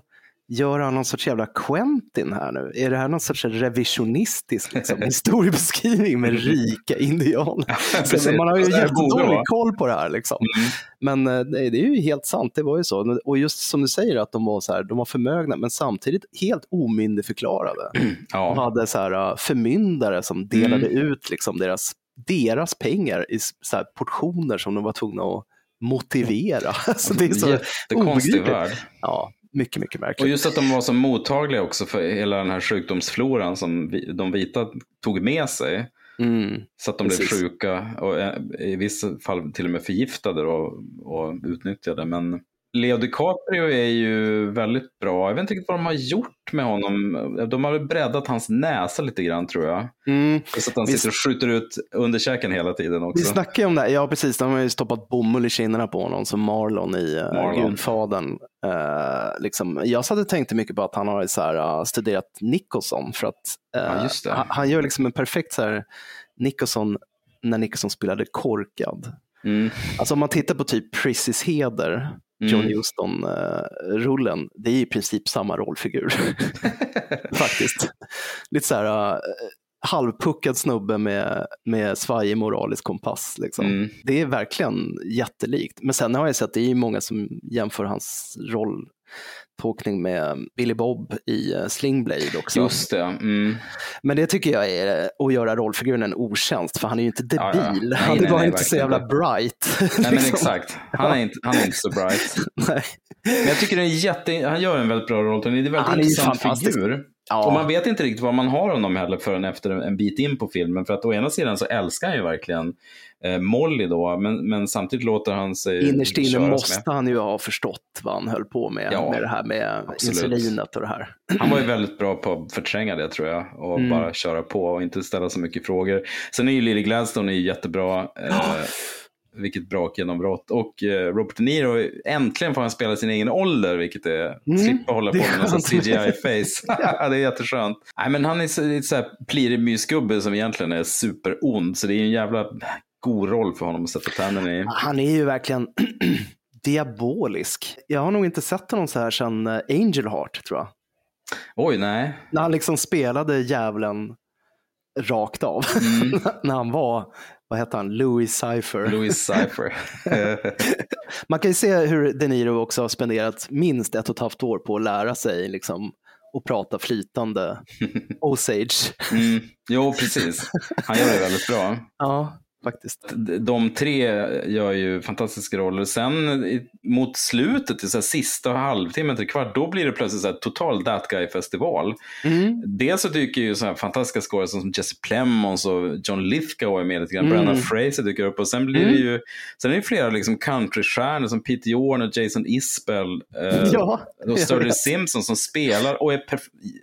gör han någon sorts jävla Quentin här nu? Är det här någon sorts revisionistisk liksom, historiebeskrivning med rika indianer? men man har ju jättedålig koll på det här. Liksom. Mm. Men eh, nej, det är ju helt sant, det var ju så. Och just som du säger att de var så här, de var förmögna, men samtidigt helt omyndigförklarade. De Ja. hade så här, uh, förmyndare som delade Mm. ut liksom deras, deras pengar i så här, portioner som de var tvungna att motivera. så det är så obegripligt. Ja, mycket, mycket Och märkligt. just att de var så mottagliga också för hela den här sjukdomsfloran som vi, de vita tog med sig. Mm. Så att de Precis. blev sjuka och eh, i vissa fall till och med förgiftade och, och utnyttjade. Men Leo DiCaprio är ju väldigt bra. Jag vet inte riktigt vad de har gjort med honom. De har breddat hans näsa lite grann tror jag. Mm. Så att han sitter och skjuter ut underkäken hela tiden Vi också. snackar ju om det, här. ja precis, de har ju stoppat bomull i kinderna på honom som Marlon i uh, Marlon. Gudfadern. Uh, liksom, jag satt och tänkte mycket på att han har så här, uh, studerat Nicholson för att uh, Ja, han, han gör liksom en perfekt så här, Nicholson när Nicholson spelade korkad. Mm. Alltså om man tittar på typ Prissys heder, John Mm. Huston-rullen, det är i princip samma rollfigur. Faktiskt. Lite så här uh, halvpuckad snubbe med, med svajig moralisk kompass. Liksom. Mm. Det är verkligen jättelikt. Men sen har jag sett, det är många som jämför hans rolltolkning med Billy Bob i uh, Sling Blade också. Just det. Mm. Men det tycker jag är att göra rollfiguren en otjänst, för han är ju inte Ja, ja. debil. Nej, han nej, bara nej, inte så verkligen jävla inte. bright. Nej men liksom. exakt. Han är inte, han är inte så bright. Nej. Men jag tycker det är jätte, han gör en väldigt bra roll. Det är en väldigt Han intressant figur. Ja. Och man vet inte riktigt vad man har honom heller förrän efter en bit in på filmen. För att å ena sidan så älskar han ju verkligen eh, Molly då, men, men samtidigt låter han sig Innerst inne måste med. han ju ha förstått vad han höll på med, Ja, med det här med absolut. insulinet och det här. Han var ju väldigt bra på att förtränga det tror jag och Mm. bara köra på och inte ställa så mycket frågor. Sen är ju Lily Gladstone är jättebra. Eh, vilket bra genombrott. Och eh, Robert De Niro, äntligen får han spela sin egen ålder, vilket är, Mm, slippa hålla på med någon. CGI-face. det är jätteskönt. Nej, men han är så, lite så här plirig mysgubbe som egentligen är superond, så det är en jävla god roll för honom att sätta tänderna i. Han är ju verkligen diabolisk. Jag har nog inte sett honom så här sedan eh, Angel Heart, tror jag. Oj, nej. När han liksom spelade djävulen rakt av. Mm. När han var, vad hette han, Louis Cypher. Louis Cypher. Man kan ju se hur De Niro också har spenderat minst ett och ett halvt år på att lära sig liksom, och prata flytande Osage. mm. Jo, precis. Han gör det väldigt bra. Ja, faktiskt. de tre gör ju fantastiska roller. Sen mot slutet, så här sista halvtimmen till kvart, då blir det plötsligt så här total That Guy-festival. Mm. Dels så dyker ju så här fantastiska skådespelare som Jesse Plemons och John Lithgow är med lite grann. Mm. Brennan Fraser dyker upp och sen blir det ju sen är det flera liksom countrystjärnor som Peter Jorn och Jason Isbell eh, Ja, och vet. Simpson som spelar och är,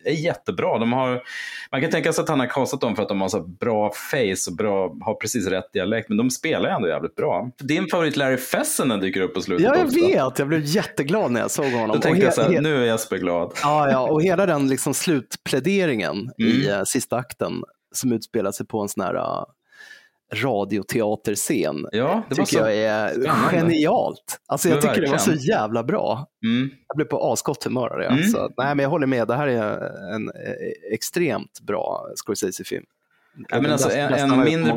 är jättebra. De har, man kan tänka sig att han har kastat dem för att de har så bra face och bra, har precis rätt dialekt, men de spelar ju ändå jävligt bra. Din favorit Larry Fessenden dyker upp på slutet Ja, jag också. vet. Jag blev jätteglad när jag såg honom. Då tänkte jag så här, nu är Jesper glad. Ja, ja, och hela den liksom slutpläderingen i Mm. eh, sista akten som utspelar sig på en sån här uh, radioteaterscen Ja, det tycker jag är spännande. genialt. Alltså jag tycker det var så verkligen. jävla bra. Mm. Jag blev på asgott humör det. Mm. Så, nej, men jag håller med, det här är en eh, extremt bra Scorsese-film. Ja, men Den alltså, en- en mindre-.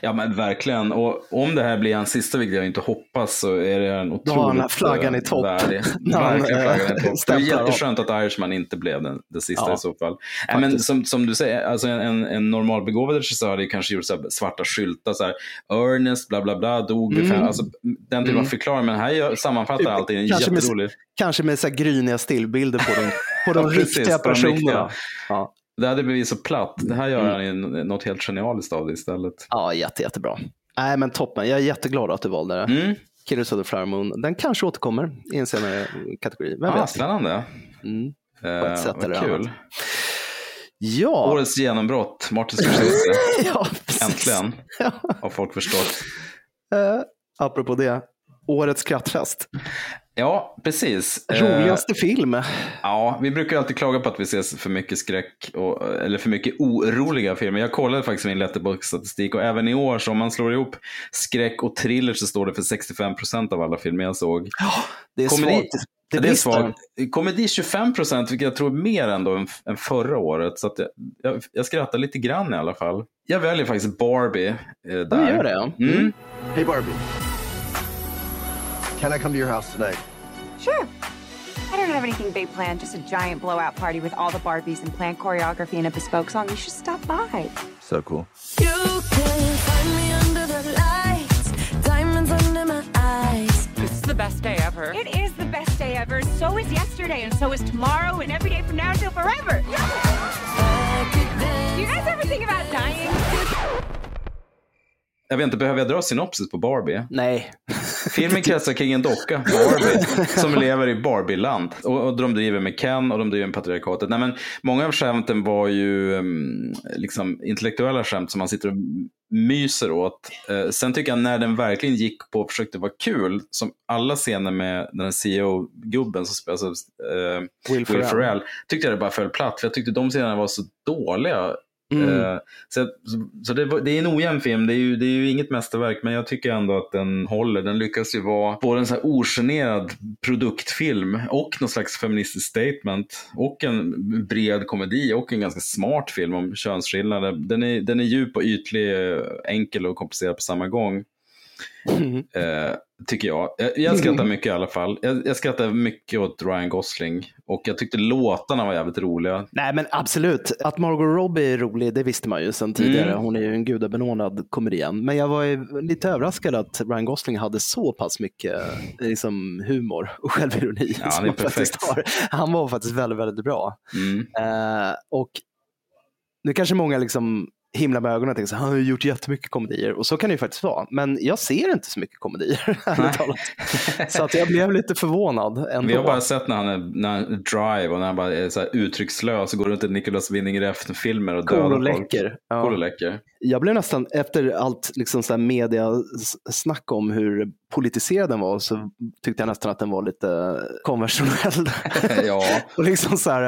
Ja men verkligen. Och om det här blir hans sista, vilket jag inte hoppas, så är det en Då har han otroligt flaggan i eh, topp. värdig. Verkligen eh, flaggan i topp. Det är jätteskönt att Irishman inte blev den, det sista Ja, i så fall. Nej, men som, som du säger, alltså en, en, en normalbegåvad regissör hade kanske gjort så svarta skyltar, så här, Ernest, bla bla bla, dog Mm. fem, alltså, den typen av förklaring. Men här gör, sammanfattar allting en Kanske med- jätterolig. Kanske med så här gryniga stillbilder på de, på de Ja, precis, riktiga de personerna. riktiga. Ja, Det hade blivit så platt. Det här Mm. gör han ju något helt genialiskt av det istället. ja jätte, jättebra. Nej, men toppen. Jag är jätteglad att du valde det. Mm. Killers of the Flower Moon. Den kanske återkommer i en senare kategori. Vem Ah, vet? spännande. Mm. Eh, ett sätt vad eller kul. annat. Ja, Årets genombrott, Martin Scorsese. ja. Äntligen Ja. har folk förstått. Eh, apropå det, årets skrattfest. Ja, precis. Eh, Roligaste film. Ja, vi brukar alltid klaga på att vi ser för mycket skräck, och, eller för mycket oroliga filmer. Jag kollade faktiskt min Letterboxd-statistik och även i år, så om man slår ihop skräck och thriller så står det för 65% av alla filmer jag såg. Det är Komedi, svagt. det, är brister. svagt. Komedi 25% vilket jag tror är mer ändå än, än förra året. Så jag, jag, jag skrattar lite grann i alla fall. Jag väljer faktiskt Barbie. Eh, där. Ja, gör det. Mm. Hey, Barbie. Can I come to your house tonight? Sure. I don't have anything big planned, just a giant blowout party with all the Barbies and planned choreography and a bespoke song. You should stop by. So cool. You can find me under the lights, diamonds under my eyes. It's the best day ever. It is the best day ever. So is yesterday, and so is tomorrow, and every day from now until forever. I could dance. Do you guys ever think about dying? Jag vet inte, behöver jag dra synopsis på Barbie? Nej. Filmen kretsar kring en docka, Barbie, som lever i Barbie-land. Och, och de driver med Ken och de driver med patriarkatet. Nej, men många av skämten var ju um, liksom intellektuella skämt som man sitter och myser åt. Eh, sen tycker jag när den verkligen gick på och försökte vara kul, som alla scener med den CEO-gubben som spelas av eh, Will Will. Ferrell, tyckte jag det bara föll platt. För jag tyckte de scenerna var så dåliga. Mm. Eh, så så, det, det är en ojämn film, det är, ju, det är ju inget mästerverk, men jag tycker ändå att den håller. Den lyckas ju vara både en så här ogenerad produktfilm och någon slags feministisk statement och en bred komedi och en ganska smart film om könsskillnader. Den är, den är djup och ytlig, enkel och komplicerad på samma gång. Mm. Eh, tycker jag. jag. Jag skrattar mycket i alla fall. Jag, jag skrattar mycket åt Ryan Gosling. Och jag tyckte låtarna var jävligt roliga. Nej men absolut, att Margot Robbie är rolig det visste man ju sedan tidigare. Mm. Hon är ju en gudabenådad komedian. Men jag var lite överraskad att Ryan Gosling hade så pass mycket eh, liksom, humor och självironi. Ja, han är perfekt. har. Han var faktiskt väldigt, väldigt bra. Mm. Eh, och nu kanske många liksom himlar med ögonen och tänker så han har ju gjort jättemycket komedier och så kan det ju faktiskt vara. Men jag ser inte så mycket komedier. så att jag blev lite förvånad ändå. Vi har bara sett när han är, när han drive och när han bara är så här uttryckslös och går runt i Nicolas Winning Refn-filmer och Cool dödar och folk. Ja. Cool och läcker. Jag blev nästan, efter allt liksom så här mediasnack om hur politiserad den var, så tyckte jag nästan att den var lite konventionell. ja, och liksom så här,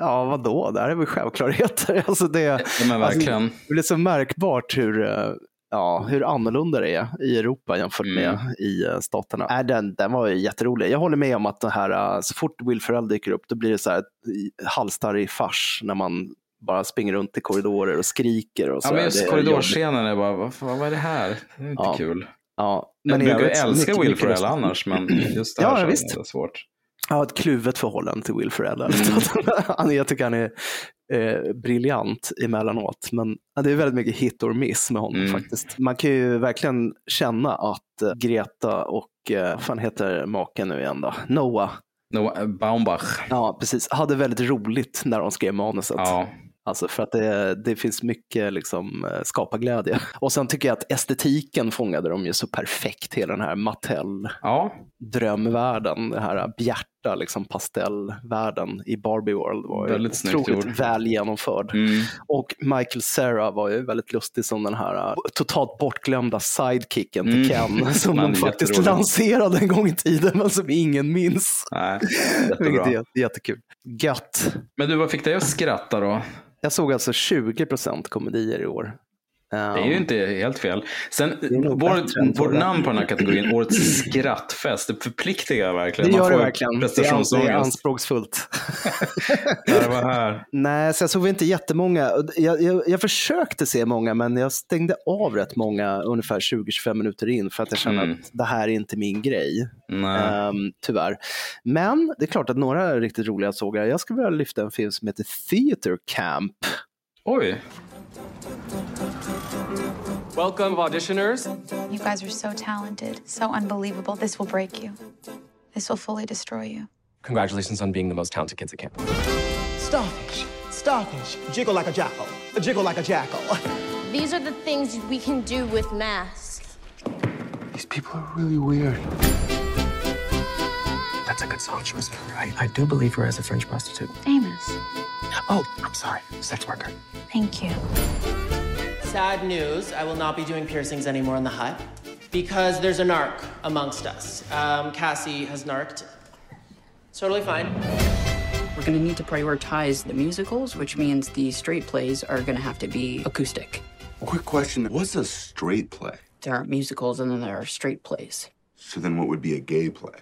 ja vadå, det här är väl självklarheter. Alltså det, ja, men verkligen. Alltså, det blir så märkbart hur, eh, ja, hur annorlunda det är i Europa jämfört med Mm. i eh, staterna. Äh, den, den var ju jätterolig. Jag håller med om att det här, eh, så fort Will Ferrell dyker upp, då blir det så här ett halsstarrig fars när man bara springer runt i korridorer och skriker. Och så Ja, men just korridorscenen är bara, vad, vad är det här? Det är inte Ja. kul. Ja, Jag i brukar älska Will Ferrell annars, men just det här ja, visst. det svårt. Jag har ett kluvet förhållande till Will Ferrell. är- Jag tycker han är eh, briljant emellanåt. Men det är väldigt mycket hit or miss med honom Mm. faktiskt. Man kan ju verkligen känna att eh, Greta och, eh, vad fan heter maken nu igen då? Noah. Noah Baumbach. Ja, precis. Hade väldigt roligt när de skrev manuset. Ja, Alltså för att det, det finns mycket liksom, eh, skaparglädje. Och sen tycker jag att estetiken fångade de ju så perfekt, hela den här Mattel ja. den här bjärta liksom, pastellvärlden i Barbie World var Väldigt otroligt gjord. väl genomförd. Mm. Och Michael Cera var ju väldigt lustig som den här uh, totalt bortglömda sidekicken till Mm. Ken som de faktiskt lanserade en gång i tiden men som ingen minns. Nej, Vilket är jättekul. Gött. Men du, vad fick dig att skratta då? Jag såg alltså 20% komedier i år. Det är ju inte helt fel. Sen, vår, förra. namn på den här kategorin, Årets skrattfest, det förpliktigar verkligen. Det gör det verkligen. Det är, anspråksfullt. Där var här. Nej, så jag såg inte jättemånga. Jag, jag, jag försökte se många, men jag stängde av rätt många ungefär 20-25 minuter in för att jag kände Mm. att det här är inte min grej. Ehm, tyvärr. Men det är klart att några är riktigt roliga såg jag. Jag skulle vilja lyfta en film som heter Theater Camp. Oj, Welcome, auditioners. You guys are so talented, so unbelievable. This will break you. This will fully destroy you. Congratulations on being the most talented kids at camp. Starfish, starfish, jiggle like a jackal, jiggle like a jackal. These are the things we can do with masks. These people are really weird. That's a good song choice. I, I do believe her as a French prostitute. Amos, Oh, I'm sorry. Sex worker. thank you. Sad news, I will not be doing piercings anymore in the hut because there's a narc amongst us. Um, Cassie has narked. It's totally fine. We're going to need to prioritize the musicals, which means the straight plays are going to have to be acoustic. Quick question What's a straight play? There are musicals and then there are straight plays. So then what would be a gay play?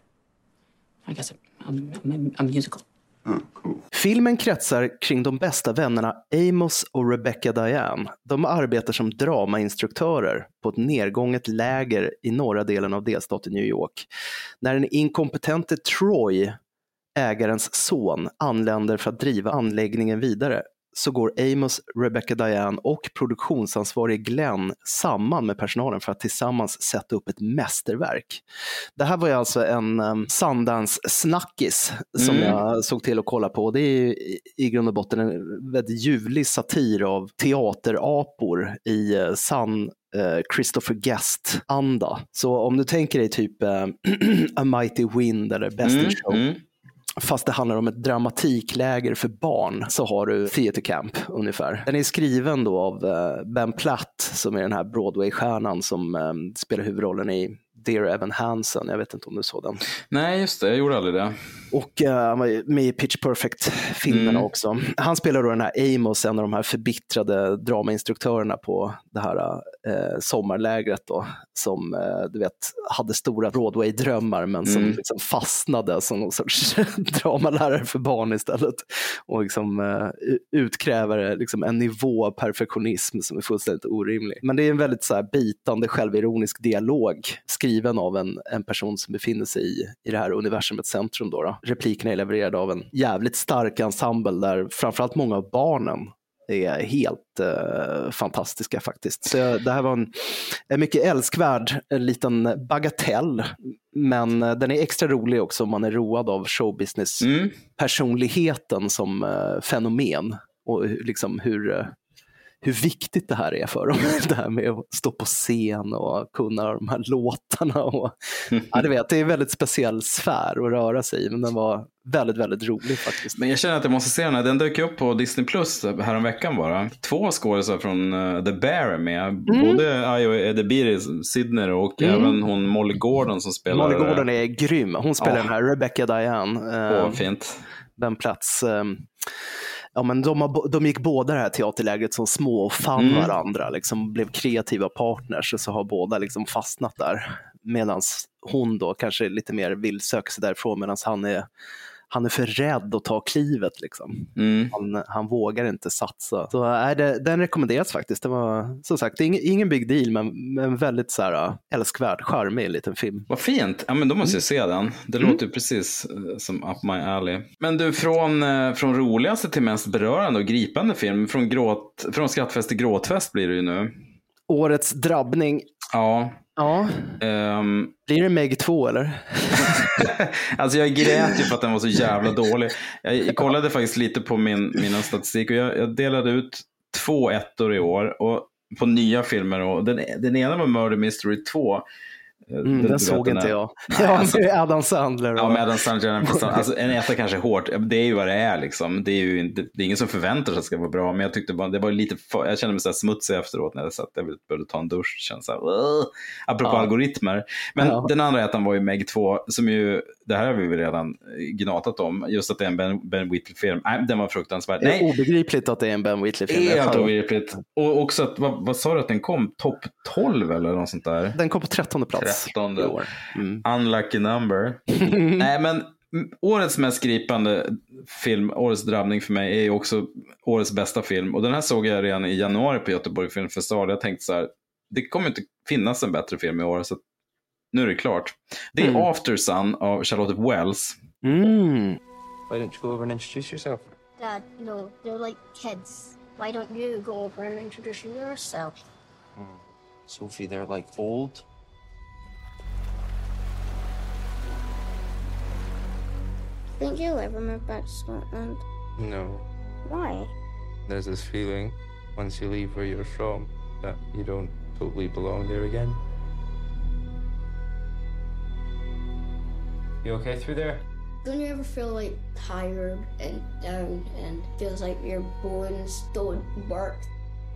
I guess a, a, a, a musical. Filmen kretsar kring de bästa vännerna Amos och Rebecca Diane. De arbetar som dramainstruktörer på ett nedgånget läger i norra delen av delstaten New York. När den inkompetente Troy, ägarens son, anländer för att driva anläggningen vidare så går Amos, Rebecca Diane och produktionsansvarig Glenn samman med personalen för att tillsammans sätta upp ett mästerverk. Det här var ju alltså en um, Sundance-snackis som Mm. jag såg till att kolla på. Det är i, grund och botten en väldigt ljuvlig satir av teaterapor i eh, sann eh, Christopher Guest-anda. Så om du tänker dig typ eh, A Mighty Wind eller Best in Mm, Show, mm fast det handlar om ett dramatikläger för barn, så har du Theater Camp ungefär. Den är skriven då av eh, Ben Platt som är den här Broadway-stjärnan som eh, spelar huvudrollen i Dear Evan Hansen. Jag vet inte om du såg den. Nej, just det. Jag gjorde aldrig det. Och uh, han var med i Pitch Perfect-filmerna Mm. också. Han spelar då den här Amos, en av de här förbittrade dramainstruktörerna på det här uh, sommarlägret då, som uh, du vet hade stora Broadway-drömmar men som Mm. liksom fastnade som någon sorts dramalärare för barn istället. Och liksom uh, utkräver liksom en nivå av perfektionism som är fullständigt orimlig. Men det är en väldigt så här, bitande självironisk dialog skriven av en, en person som befinner sig i, i det här universumets centrum. Då, då. Replikerna är levererade av en jävligt stark ensemble där framförallt många av barnen är helt eh, fantastiska faktiskt. Så det här var en, en mycket älskvärd en liten bagatell, men eh, den är extra rolig också om man är road av showbusiness-personligheten som eh, fenomen och liksom hur, eh, hur viktigt det här är för dem. Det här med att stå på scen och kunna de här låtarna. Och, ja, du vet, det är en väldigt speciell sfär att röra sig i, men den var väldigt, väldigt rolig faktiskt. Men jag känner att jag måste se den här. Den dök upp på Disney Plus häromveckan bara. Två skådisar från eh, The Bear är med. Både Ayo Edebiri, Sidner och Mm. även hon Molly Gordon som spelar... Molly Gordon är grym. Hon spelar Ja. den här Rebecca Diane. Åh, eh, fint. Den plats. eh, Ja, men de, har, de gick båda det här teaterlägret som små och fann Mm. varandra, liksom blev kreativa partners och så har båda liksom fastnat där. Medan hon då kanske lite mer vill söka sig därifrån medan han är, han är för rädd att ta klivet. Liksom. Mm. Han, han vågar inte satsa. Så är det, den rekommenderas faktiskt. Det var som sagt är ingen, big deal men, men väldigt så här, äh, älskvärd, charmig liten film. Vad fint. Ja, men då måste jag se den. Det Mm. låter precis eh, som Up My Alley. Men du, från, eh, från roligaste till mest berörande och gripande film. Från, gråt, från skrattfest till gråtfest blir det ju nu. Årets drabbning. Ja. Ja. Ehm, Blir det Meg 2 eller? Alltså jag grät ju för att den var så jävla dålig. Jag kollade faktiskt lite på min, mina statistik och jag, jag delade ut två ettor i år och på nya filmer. Och den, den ena var Murder Mystery 2. Mm, Du- den såg inte jag. Nej, ja, alltså- med Adam Sandler. Ja, och- med Adam Sandler. Alltså, en etta kanske är hårt. Det är ju vad det är liksom. Det är ju inte, det är ingen som förväntar sig att det ska vara bra. Men jag tyckte bara, det var lite för, jag kände mig så smutsig efteråt när jag satt jag behövde ta en dusch. Kände så här, "Ugh." apropå Ja. algoritmer. Men Ja. den andra ettan var ju Meg 2, som ju, det här har vi väl redan gnatat om. Just att det är en Ben, ben Whitley-film. Nej, den var fruktansvärd. Det är Nej, obegripligt att det är en Ben Whitley-film. helt obegripligt. Och också att, vad, vad sa du att den kom? Topp 12 eller något sånt där? Den kom på trettonde plats 13. i år. Mm. Unlucky number. Nej, men årets mest gripande film, årets drabbning för mig, är ju också årets bästa film. Och den här såg jag redan i januari på Göteborg Filmfestival. Jag tänkte så här, det kommer inte finnas en bättre film i år, så nu är det klart. Det är Mm. After Sun av Charlotte Wells. Mm. Why don't you go over and introduce yourself? Dad, no, they're like kids. Why don't you go over and introduce yourself? Sophie, they're like old. Think you'll ever move back to Scotland? No. Why? There's this feeling once you leave where you're from that you don't totally belong there again. You okay through there? Don't you ever feel like tired and down and feels like your bones don't work?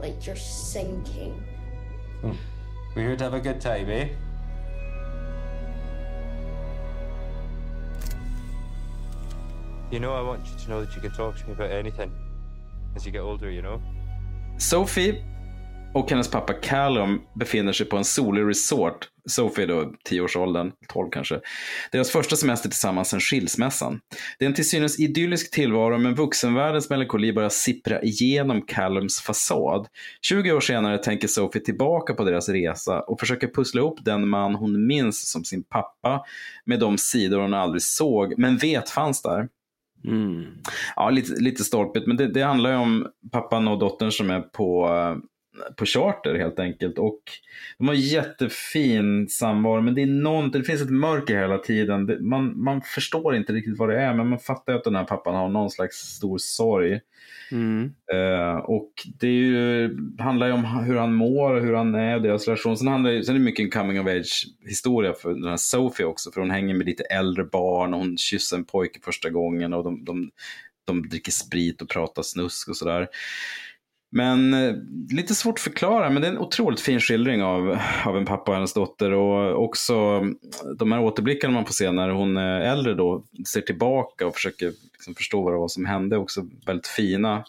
Like you're sinking? We're here to have a good time, eh? You know, I want you to know that you can talk to me about anything as you get older, you know? Sophie och hennes pappa Callum befinner sig på en solig resort. Sophie är då 10-årsåldern, 12 kanske. Deras första semester tillsammans sedan skilsmässan. Det är en till synes idyllisk tillvaro men vuxenvärldens melankoli börjar sippra igenom Callums fasad. 20 år senare tänker Sophie tillbaka på deras resa och försöker pussla ihop den man hon minns som sin pappa med de sidor hon aldrig såg men vet fanns där. Mm. Ja, lite, lite stolpigt, men det, det handlar ju om pappan och dottern som är på, eh, på charter helt enkelt. Och de har jättefin samvaro, men det är någonting, det finns ett mörker hela tiden. Det, man, man förstår inte riktigt vad det är, men man fattar att den här pappan har någon slags stor sorg. Mm. Eh, och det ju, handlar ju om hur han mår och hur han är och deras relation. Sen, handlar, sen är det mycket en coming of age historia för den här Sophie också. För hon hänger med lite äldre barn och hon kysser en pojke första gången och de, de, de dricker sprit och pratar snusk och sådär. Men eh, lite svårt att förklara, men det är en otroligt fin skildring av, av en pappa och hennes dotter. Och också mm, de här återblickarna man får se när hon är äldre då, ser tillbaka och försöker liksom förstå vad det var som hände, också väldigt fina.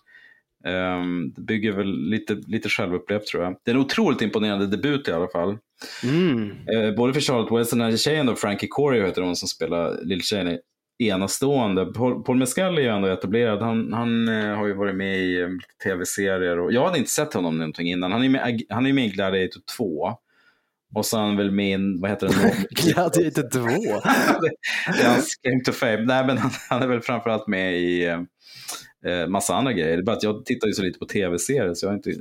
Um, det bygger väl lite, lite självupplevt tror jag. Det är en otroligt imponerande debut i alla fall. Mm. Eh, både för Charlotte Wells och den här tjejen då, Frankie Corio heter hon som spelar lilltjejen, enastående. Paul, Paul Mescal är ju ändå etablerad. Han, han eh, har ju varit med i eh, tv-serier och jag hade inte sett honom någonting innan. Han är med, han är med i Gladiator 2. Och han väl med i, vad heter det? Gladiator 2? det är hans claim to fame. Nej, men han, han är väl framförallt med i eh, massa andra grejer. Det är bara att jag tittar ju så lite på tv-serier så jag har inte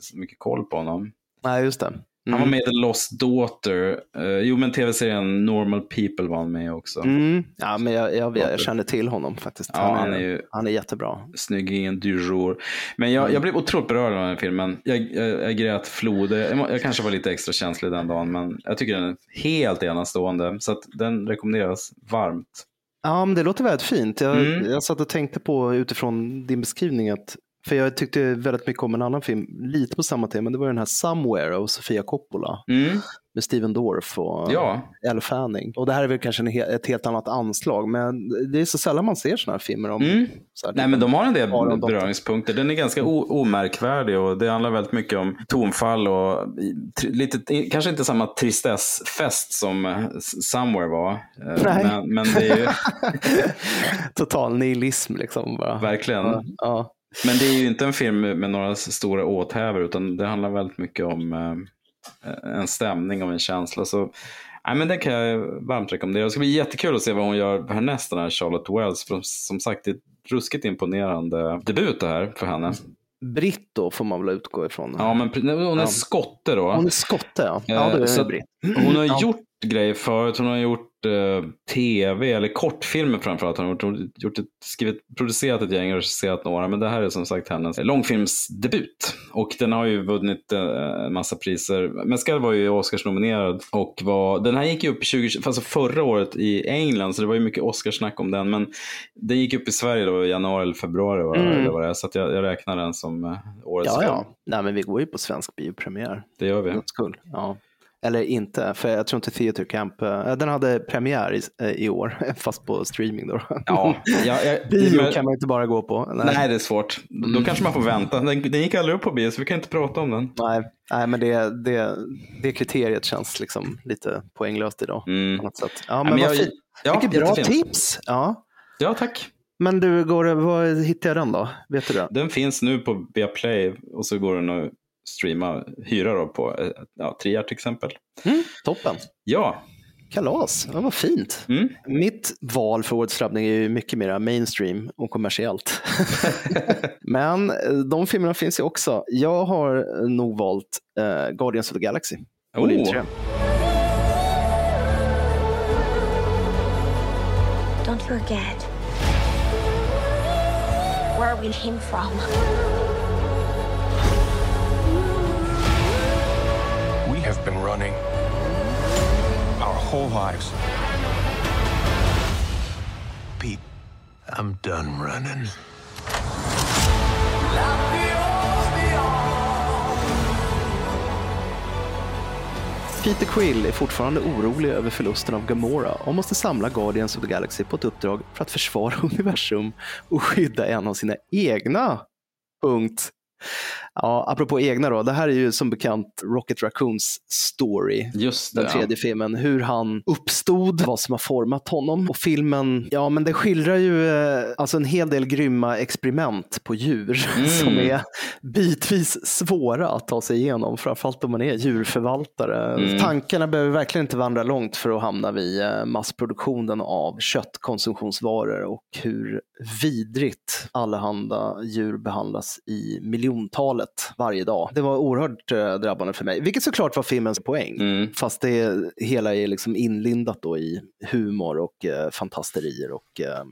så mycket koll på honom. Nej, just det. Han var med i The Lost Daughter. Uh, jo, men tv-serien Normal People var han med också. Mm. Ja, men jag, jag, jag, känner till honom faktiskt. Ja, han, är, han är ju han är jättebra. Snyggingen du jour. Men jag, jag blev otroligt berörd av den här filmen. Jag, jag, jag grät floder. Jag, kanske var lite extra känslig den dagen, men jag tycker den är helt enastående. Så den rekommenderas varmt. Ja, men det låter väldigt fint. Jag, Mm. jag satt och tänkte på utifrån din beskrivning att för jag tyckte väldigt mycket om en annan film, lite på samma tema, det var den här Somewhere av Sofia Coppola. Mm. Med Steven Dorff och Ja. Elle Fanning. Och det här är väl kanske he- ett helt annat anslag, men det är så sällan man ser sådana här filmer. Om, Mm. så här, Nej, men de har en del beröringspunkter. Den är ganska omärkvärdig och det handlar väldigt mycket om tonfall och lite, kanske inte samma tristessfest som eh, Somewhere var. Eh, Nej. Men, men det är ju Total nihilism liksom. Bara. verkligen. Ja, ja. Men det är ju inte en film med några stora åthävor utan det handlar väldigt mycket om eh, en stämning och en känsla. Så, nej, men den kan jag varmt rekommendera. Det ska bli jättekul att se vad hon gör härnäst, den här Charlotte Wells. För som sagt, det är ett ruskigt imponerande debut det här för henne. Britt då får man väl utgå ifrån. Ja, men hon är Ja. skotte då. Hon är skotte ja. Ja, Eh, så är Britt. Hon har Ja. gjort grejer förut. Hon har gjort tv eller kortfilmer framförallt. Hon har gjort, ett, skrivit, producerat ett gäng och regisserat några. Men det här är som sagt hennes långfilmsdebut. Och den har ju vunnit eh, en massa priser. Mescal var ju Oscars-nominerad. Och var, den här gick ju upp 20, alltså förra året i England. Så det var ju mycket Oscarsnack om den. Men den gick upp i Sverige då i januari eller februari. va, Mm. Eller vad det. Så att jag, jag räknar den som eh, årets Ja, ja. Nej, men vi går ju på svensk biopremiär. Det gör vi. Skull. Ja. Eller inte, för jag tror inte Theatre Camp, eh, den hade premiär i, eh, i år, fast på streaming då. Ja, jag, jag, Bio men- kan man inte bara gå på. Nej. det är svårt. Då kanske man får vänta. Den, den gick aldrig upp på bio, så vi kan inte prata om den. Nej, nej men det, det, det kriteriet känns liksom lite poänglöst idag. Mm. På något sätt. Ja, men men jag- ja, Vilket bra jättefint. tips! Ja. Ja, tack. Men du, går var hittar jag den då? Vet du det? Den finns nu på Viaplay och så går den att streama, hyra då på eh, ja, Triar till exempel. Mm, toppen! Ja, Kalas, ja, vad fint. Mm. Mitt val för årets drabbning är ju mycket mer mainstream och kommersiellt. Men eh, de filmerna finns ju också. Jag har nog valt eh, Guardians of the Galaxy. volym Oh. tre. Don't forget. Where we came from. Have been running our whole lives. Pete, I'm done running. Peter Quill är fortfarande orolig över förlusten av Gamora och måste samla Guardians of the Galaxy på ett uppdrag för att försvara universum och skydda en av sina egna. Punkt. Ja, apropå egna då, det här är ju som bekant Rocket Raccoons story. just det. Den tredje filmen, hur han uppstod, vad som har format honom. Och filmen, ja men det skildrar ju eh, alltså en hel del grymma experiment på djur Mm. som är bitvis svåra att ta sig igenom, framförallt om man är djurförvaltare. Mm. Tankarna behöver verkligen inte vandra långt för att hamna vid eh, massproduktionen av köttkonsumtionsvaror och hur vidrigt allehanda djur behandlas i miljontalet varje dag. Det var oerhört eh, drabbande för mig, vilket såklart var filmens poäng. Mm. Fast det hela är liksom inlindat då i humor och eh, fantasterier och eh,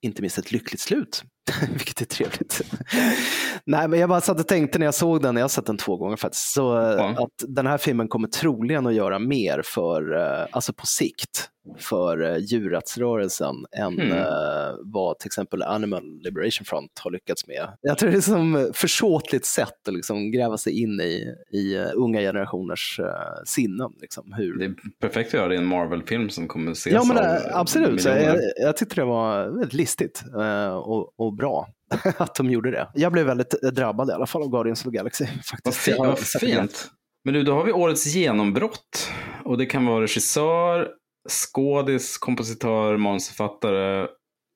inte minst ett lyckligt slut Vilket är trevligt. Nej, men jag bara satt och tänkte när jag såg den, jag har sett den två gånger faktiskt, så ja. att den här filmen kommer troligen att göra mer för, eh, alltså på sikt, för uh, djurrättsrörelsen än mm. uh, vad till exempel Animal Liberation Front har lyckats med. Jag tror det är som försåtligt sätt att liksom gräva sig in i, i unga generationers sinnen. Liksom, hur... Det är perfekt att göra det i en Marvel-film som kommer att ses ja, men, av Absolut, jag, jag tyckte det var väldigt listigt och, och bra att de gjorde det. Jag blev väldigt drabbad i alla fall av Guardians of the Galaxy. Faktiskt. Vad fint. fint. Men nu, då har vi årets genombrott. Och det kan vara regissör, skådis, kompositör, manusförfattare.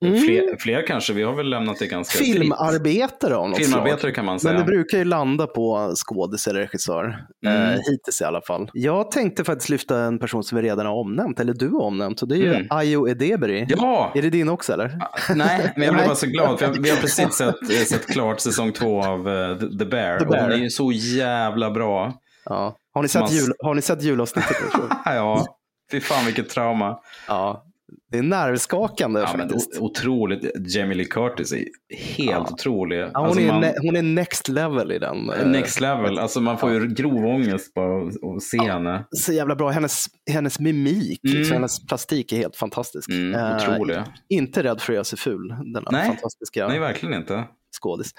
Mm. Fler, fler, kanske, vi har väl lämnat det ganska Filmarbetare av något Filmarbetare slag. kan man säga. Men det brukar ju landa på skådis eller regissör. Mm. Eh, hittills i alla fall. Jag tänkte faktiskt lyfta en person som vi redan har omnämnt, eller du har omnämnt, och det är ju mm. Ayo Edebiri. Ja! Är det din också eller? Ah, nej, men jag blev bara så glad, för vi har precis sett, eh, sett klart säsong två av uh, The, Bear, The Bear. och hon är ju så jävla bra. Ja. Har ni sett, man... jul, har ni sett julavsnittet? ja. Fy fan vilket trauma. Ja, det är nervskakande ja, faktiskt. Men otroligt. Jamie Lee Curtis är helt ja. otrolig. Ja, hon, alltså är man... hon är next level i den. Eh, next level. Alltså man får ju grov ångest bara att se henne. Så jävla bra. Hennes, hennes mimik, mm. liksom, hennes plastik är helt fantastisk. Mm, otrolig. Uh, inte rädd för att göra sig ful. Denna Nej. fantastiska. Nej, verkligen inte skådis.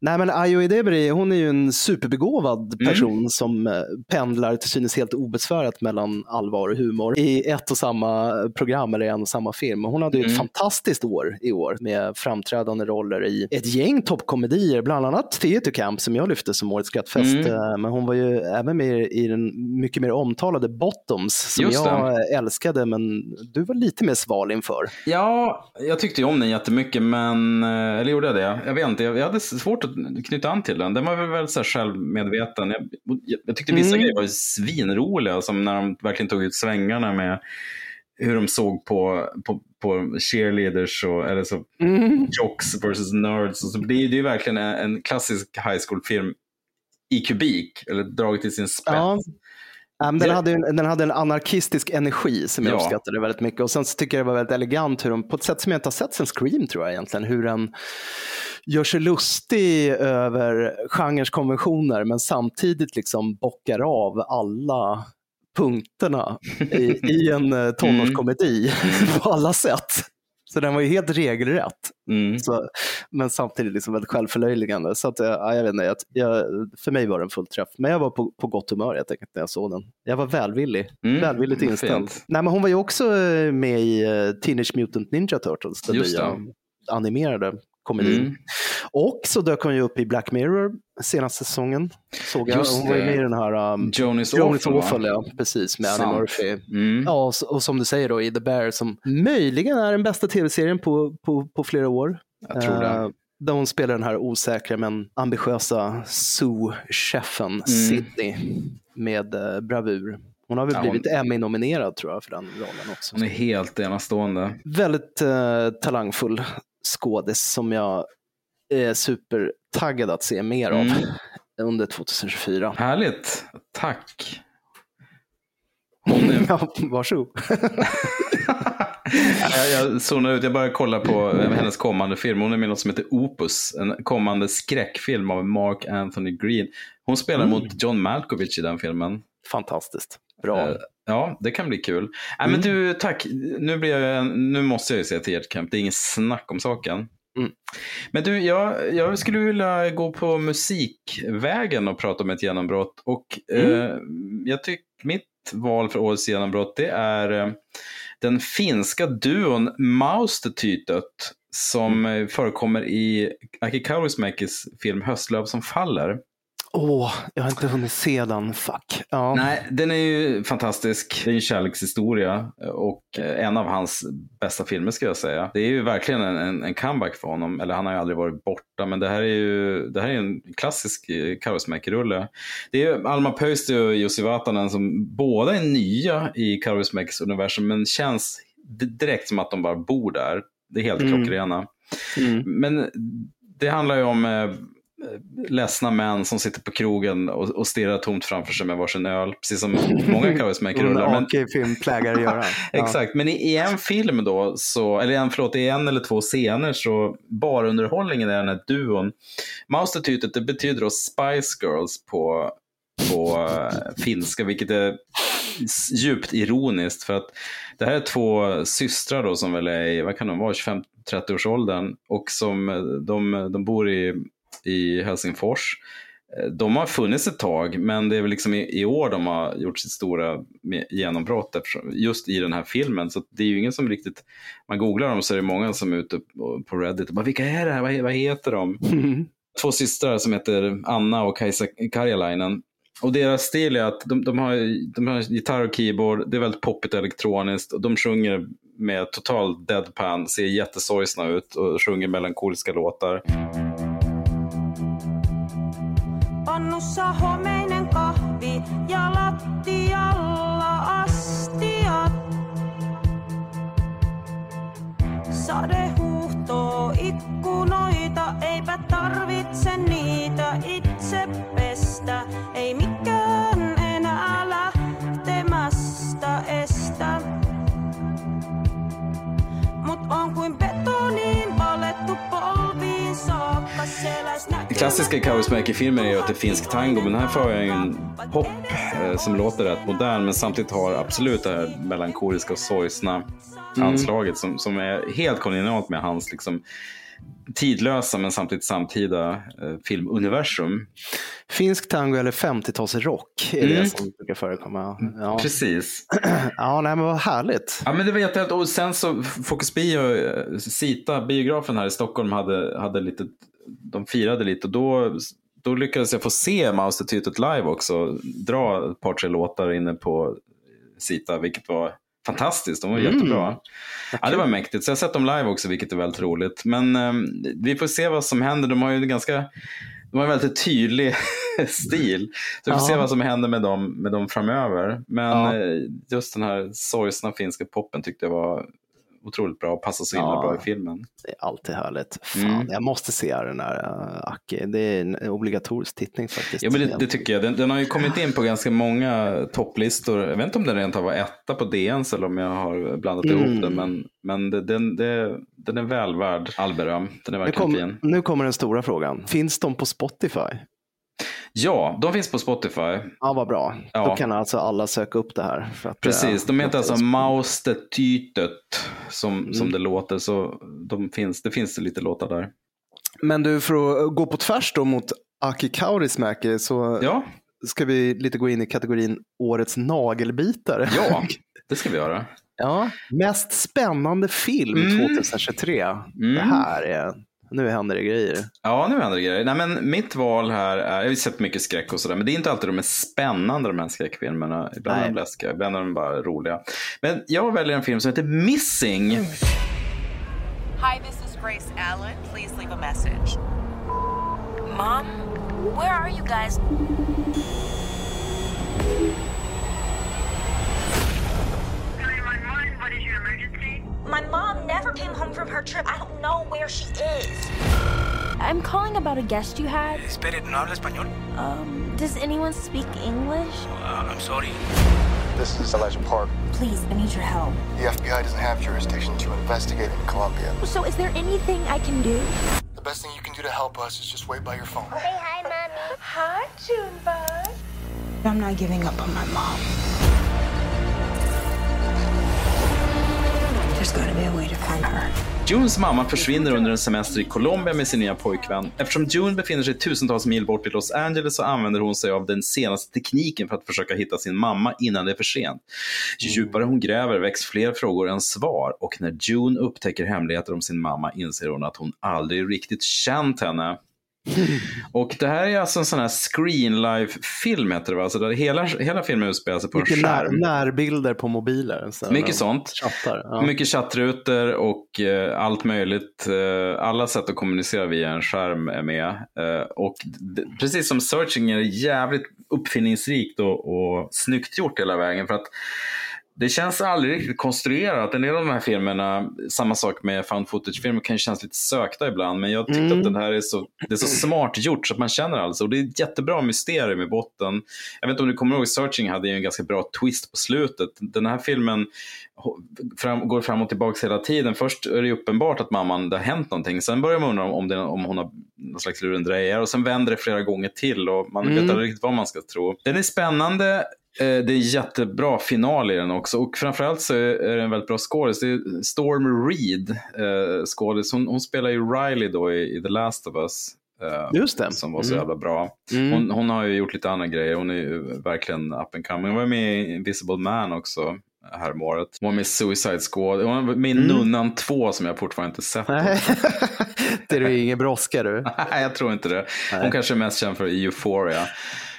Nej men Ayo Edebiri, hon är ju en superbegåvad mm. person mm. som eh, pendlar till synes helt obesvärat mellan allvar och humor i ett och samma program eller en och samma film. Hon hade ju mm. ett fantastiskt år i år med framträdande roller i ett gäng toppkomedier, bland annat Theater Camp som jag lyfte som årets skrattfest. Mm. Eh, men hon var ju även med i den mycket mer omtalade Bottoms som Just jag det. älskade men du var lite mer sval inför. Ja, jag tyckte ju om den jättemycket men, eh, eller gjorde jag det? Jag vet inte, jag, hade svårt att knyta an till den. Den var väl så självmedveten. Jag, jag tyckte vissa mm. grejer var svinroliga, som när de verkligen tog ut svängarna med hur de såg på, på, på cheerleaders och eller så, mm. jocks versus nerds. Och så, det, är, det är verkligen en, en klassisk high school-film i kubik, eller draget till sin spets. Ja. Um, den, hade en, den hade en anarkistisk energi som jag ja. uppskattade väldigt mycket. Och sen så tycker jag det var väldigt elegant hur de, på ett sätt som jag inte har sett sen Scream tror jag egentligen, hur den gör sig lustig över genrens konventioner men samtidigt liksom bockar av alla punkterna i, i en eh, tonårskomedi mm. på alla sätt. Så den var ju helt regelrätt. Mm. Så, men samtidigt liksom väldigt självförlöjligande. Så att, ja, jag vet inte, jag, för mig var den full träff. Men jag var på, på gott humör helt enkelt när jag såg den. Jag var välvillig, mm. välvilligt inställd. Nej, men hon var ju också eh, med i uh, Teenage Mutant Ninja Turtles, den nya animerade komedin. Mm. Och så dök hon ju upp i Black Mirror senaste säsongen. Såg jag. Hon var ju med i den här um, Jonas Awful, ja, precis, med Sant. Annie Murphy. Mm. Ja, och, och, som du säger då i The Bear som möjligen är den bästa tv-serien på, på, på flera år. Jag tror det. Uh, där hon spelar den här osäkra men ambitiösa sous-chefen mm. Sydney med uh, bravur. Hon har väl ja, blivit hon... Emmy-nominerad tror jag för den rollen också. Hon är helt enastående. Väldigt uh, talangfull skådis som jag är supertaggad att se mer av mm. under 2024. Härligt, tack. Är... ja, varsågod. jag, jag zonar ut, jag bara kollar på hennes kommande film. Hon är med i något som heter Opus, en kommande skräckfilm av Mark Anthony Green. Hon spelar mm. mot John Malkovich i den filmen. Fantastiskt. Bra. Ja, det kan bli kul. Mm. Äh, men du, tack. Nu, blir jag, nu måste jag ju säga till ert camp. Det är inget snack om saken. Mm. Men du, jag, jag skulle vilja gå på musikvägen och prata om ett genombrott. Och mm. eh, jag tycker mitt val för årets genombrott det är eh, den finska duon Maustetytöt som mm. förekommer i Aki Kaurismäkis film Höstlöv som faller. Åh, oh, jag har inte hunnit se den. Fuck. Ja. Nej, den är ju fantastisk. Det är en kärlekshistoria och en av hans bästa filmer ska jag säga. Det är ju verkligen en, en, en comeback för honom. Eller han har ju aldrig varit borta, men det här är ju det här är en klassisk eh, Kaurismäki-rulle. Det är ju Alma Pöysti och Jussi Vatanen som båda är nya i Kaurismäkis universum, men känns direkt som att de bara bor där. Det är helt mm. klockrena. Mm. Men det handlar ju om eh, ledsna män som sitter på krogen och, och stirrar tomt framför sig med varsin öl. Precis som många Cowboysmaker-rullar. Men, AK-film plägar att göra. Exakt, men i, i en film då, så, eller en, förlåt, i en eller två scener så barunderhållningen är den här duon. Maustatytet, det betyder då Spice Girls på, på eh, finska, vilket är djupt ironiskt för att det här är två systrar då som väl är i, vad kan de vara, 25-30-årsåldern och som eh, de, de bor i, i Helsingfors. Eh, De har funnits ett tag, men det är väl liksom i, i år de har gjort sitt stora genombrott just i den här filmen. Så det är ju ingen som riktigt, man googlar dem så är det många som är ute på- Reddit och bara, vilka är det här, vad, vad heter de? Två systrar som heter Anna och Kajsa Karjalainen. Och deras stil är att de, de, har, de har gitarr och keyboard, det är väldigt poppigt elektroniskt. Och de sjunger med total deadpan, ser jättesorgsna ut och sjunger melankoliska låtar. Pannussa homeinen kahvi ja lattialla astiat. Sade huuhtoo ikkunoita, eipä tarvitse niitä itse pestä. Ei mikään enää lähtemästä estä. Mut on kuin Det klassiska Cowboysmaker-filmer är ju att det är finsk tango, men här får jag ju en pop eh, som låter rätt modern, men samtidigt har absolut det här melankoliska och sorgsna Mm. anslaget som, som är helt kolonialt med hans liksom, tidlösa men samtidigt samtida eh, filmuniversum. Finsk tango eller 50-talsrock är Mm. det som brukar förekomma. Ja, Precis. ja nej, men vad härligt. Ja, men det var jättehärligt. Och sen så Focus Bio, eh, Sita, biografen här i Stockholm hade, hade lite, de firade lite och då, då lyckades jag få se Maustatytet live också. Dra ett par, tre låtar inne på Sita, vilket var fantastiskt. De var Mm. jättebra. Ja, det var mäktigt. Så jag har sett dem live också, vilket är väldigt roligt. Men eh, vi får se vad som händer. De har ju en ganska de har en väldigt tydlig stil. Så vi får Ja. se vad som händer med dem, med dem framöver. Men Ja. eh, just den här sorgsna finska poppen tyckte jag var otroligt bra och passade så himla Ja. bra i filmen. Det är alltid härligt. Fan, Mm. Jag måste se den där uh, Aki. Det är en obligatorisk tittning faktiskt. Ja, men det, det tycker jag. Den, den har ju kommit in på ganska många topplistor. Jag vet inte om den rent av var etta på DNs eller om jag har blandat Mm. ihop den. Men, men det, den, det, den är väl värd all beröm. Den är nu, verkligen kom, fin. nu kommer den stora frågan. Finns de på Spotify? Ja, de finns på Spotify. Ja, vad bra. Ja. Då kan alltså alla söka upp det här. Att, Precis, eh, de heter alltså Maustetytet som, Mm. som det låter. Så de finns, det finns lite låtar där. Men du, för att gå på tvärs då mot Aki Kaurismäki så Ja. ska vi lite gå in i kategorin Årets nagelbitare. Ja, det ska vi göra. Ja, mest spännande film Mm. 2023. Det här är, nu händer det grejer. Ja, nu händer det grejer. Nej, men mitt val här är, jag har sett mycket skräck och sådär, men det är inte alltid de är spännande de här skräckfilmerna. Ibland är de läskiga, ibland är de bara roliga. Men jag väljer en film som heter Missing. Hi, this is Grace Allen. Please leave a message. Mom, where are you guys? My mom never came home from her trip. I don't know where she is. I'm calling about a guest you had. Espere, ¿no habla español? Um, does anyone speak English? Uh, I'm sorry. This is Elijah Park. Please, I need your help. The FBI doesn't have jurisdiction to investigate in Colombia. So, is there anything I can do? The best thing you can do to help us is just wait by your phone. Say hi, Mommy. Hi, Junebug. I'm not giving up on my mom. Junes mamma försvinner under en semester i Colombia med sin nya pojkvän. Eftersom June befinner sig tusentals mil bort i Los Angeles så använder hon sig av den senaste tekniken för att försöka hitta sin mamma innan det är för sent. Ju djupare hon gräver väcks fler frågor än svar och när June upptäcker hemligheter om sin mamma inser hon att hon aldrig riktigt känt henne. Och det här är alltså en sån här screen life-film heter det va? Alltså där hela, hela filmen utspelar sig på en Mycket när, skärm. närbilder på mobiler. Så Mycket sånt. Chattar. Ja. Mycket chattrutor och eh, allt möjligt. Eh, alla sätt att kommunicera via en skärm är med. Eh, och precis som searching är det jävligt uppfinningsrikt och, och snyggt gjort hela vägen. För att det känns aldrig riktigt konstruerat. En del av de här filmerna, samma sak med found footage-filmer, kan ju kännas lite sökta ibland. Men jag tyckte Mm. att den här är så, det är så smart gjort så att man känner alltså. Och det är ett jättebra mysterium i botten. Jag vet inte om du kommer ihåg, Searching hade ju en ganska bra twist på slutet. Den här filmen fram, går fram och tillbaka hela tiden. Först är det uppenbart att mamman, det har hänt någonting. Sen börjar man undra om, om, det, om hon har någon slags lurendrejare. Och sen vänder det flera gånger till och man Mm. vet aldrig riktigt vad man ska tro. Den är spännande. Eh, Det är jättebra final i den också och framförallt så är det en väldigt bra skådis. Det är Storm Reed, eh, skådis. Hon, hon spelar ju Riley då i, i The Last of Us. eh, Just det. Som var så Mm. jävla bra. Mm. Hon, hon har ju gjort lite andra grejer. Hon är ju verkligen up and coming. Hon var med i Invisible Man också häromåret. Hon var med i Suicide Squad. Hon var med i Mm. Nunnan 2 som jag fortfarande inte sett. Det är ju ingen brådska du. Nej, jag tror inte det. Hon Nej. kanske är mest känd för Euphoria.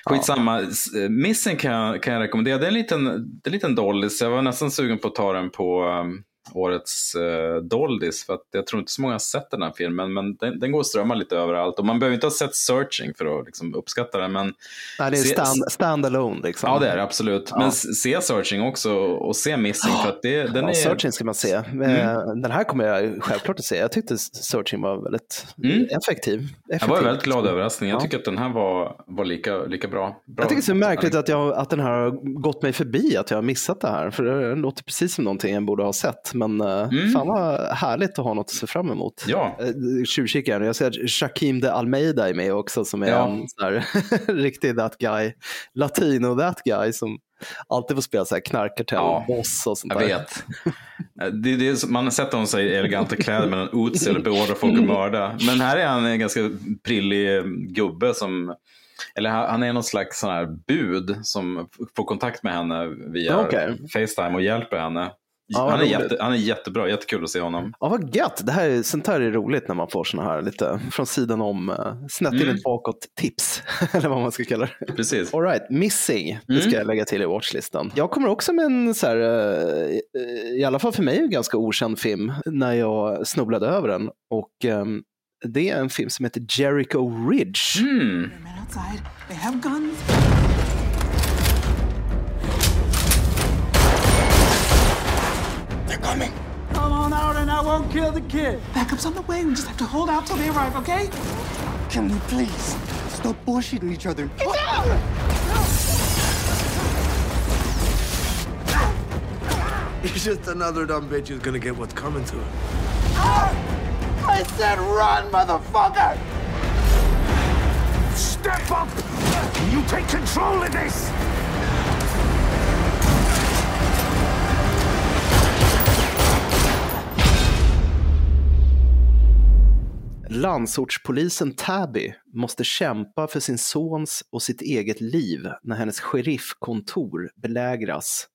Skitsamma. Ja. Eh, missen kan, jag- kan jag rekommendera. Det är en liten, det är en liten dollis. Jag var nästan sugen på att ta den på um, årets uh, Doldis. För att jag tror inte så många har sett den här filmen. Men den, den går att strömma lite överallt. Och man behöver inte ha sett Searching för att liksom, uppskatta den. Men Nej, det är se- stand, stand-alone liksom. Ja, det är det absolut. Ja. Men se Searching också och se Missing. För att det, den ja, är... Searching ska man se. Eh, Mm. Den här kommer jag självklart att se. Jag tyckte Searching var väldigt Mm. effektiv. Jag effektiv. var väldigt glad överraskning. Jag Ja. tycker att den här var, var lika, lika bra. bra. Jag tycker det är så märkligt att, jag, att den här har gått mig förbi, att jag har missat det här. För det låter precis som någonting jag borde ha sett. Men eh, fan vad härligt att ha något att se fram emot. Ja. Eh, Tjuvkikar, jag ser att Shaquim de Almeida är med också som är Ja. en sån här riktig that guy, latino that guy som alltid får spela så här knarkkartell-boss och sånt Jag där. vet. Det, är det, är man har sett honom i eleganta kläder med en Uzi eller beordrar folk att mörda. Men här är han en ganska prillig eh, gubbe som eller han han är någon slags sån här bud som får kontakt med henne via Okej. Facetime och hjälper henne. Ja, han, är jätte, han är jättebra, jättekul att se honom. Ja, vad gött. Det här är, sånt här är roligt när man får såna här lite från sidan om, uh, snett Mm. in bakåt tips. Eller vad man ska kalla det. Precis. All right, Missing, det Mm. ska jag lägga till i watchlistan. Jag kommer också med en, så här, eh, i alla fall för mig, en ganska okänd film när jag snubblade över den. Och ehm, det är en film som heter Jericho Ridge. Mm. They're coming. Come on out and I won't kill the kid. Backup's on the way. We just have to hold out till they arrive, okay? Can we please stop bullshitting each other? Get down! He's just another dumb bitch who's gonna get what's coming to him. Ah! I said run, motherfucker! Step up! You take control of this! Landsortspolisen Tabby måste kämpa för sin sons och sitt eget liv när hennes sheriffkontor belägras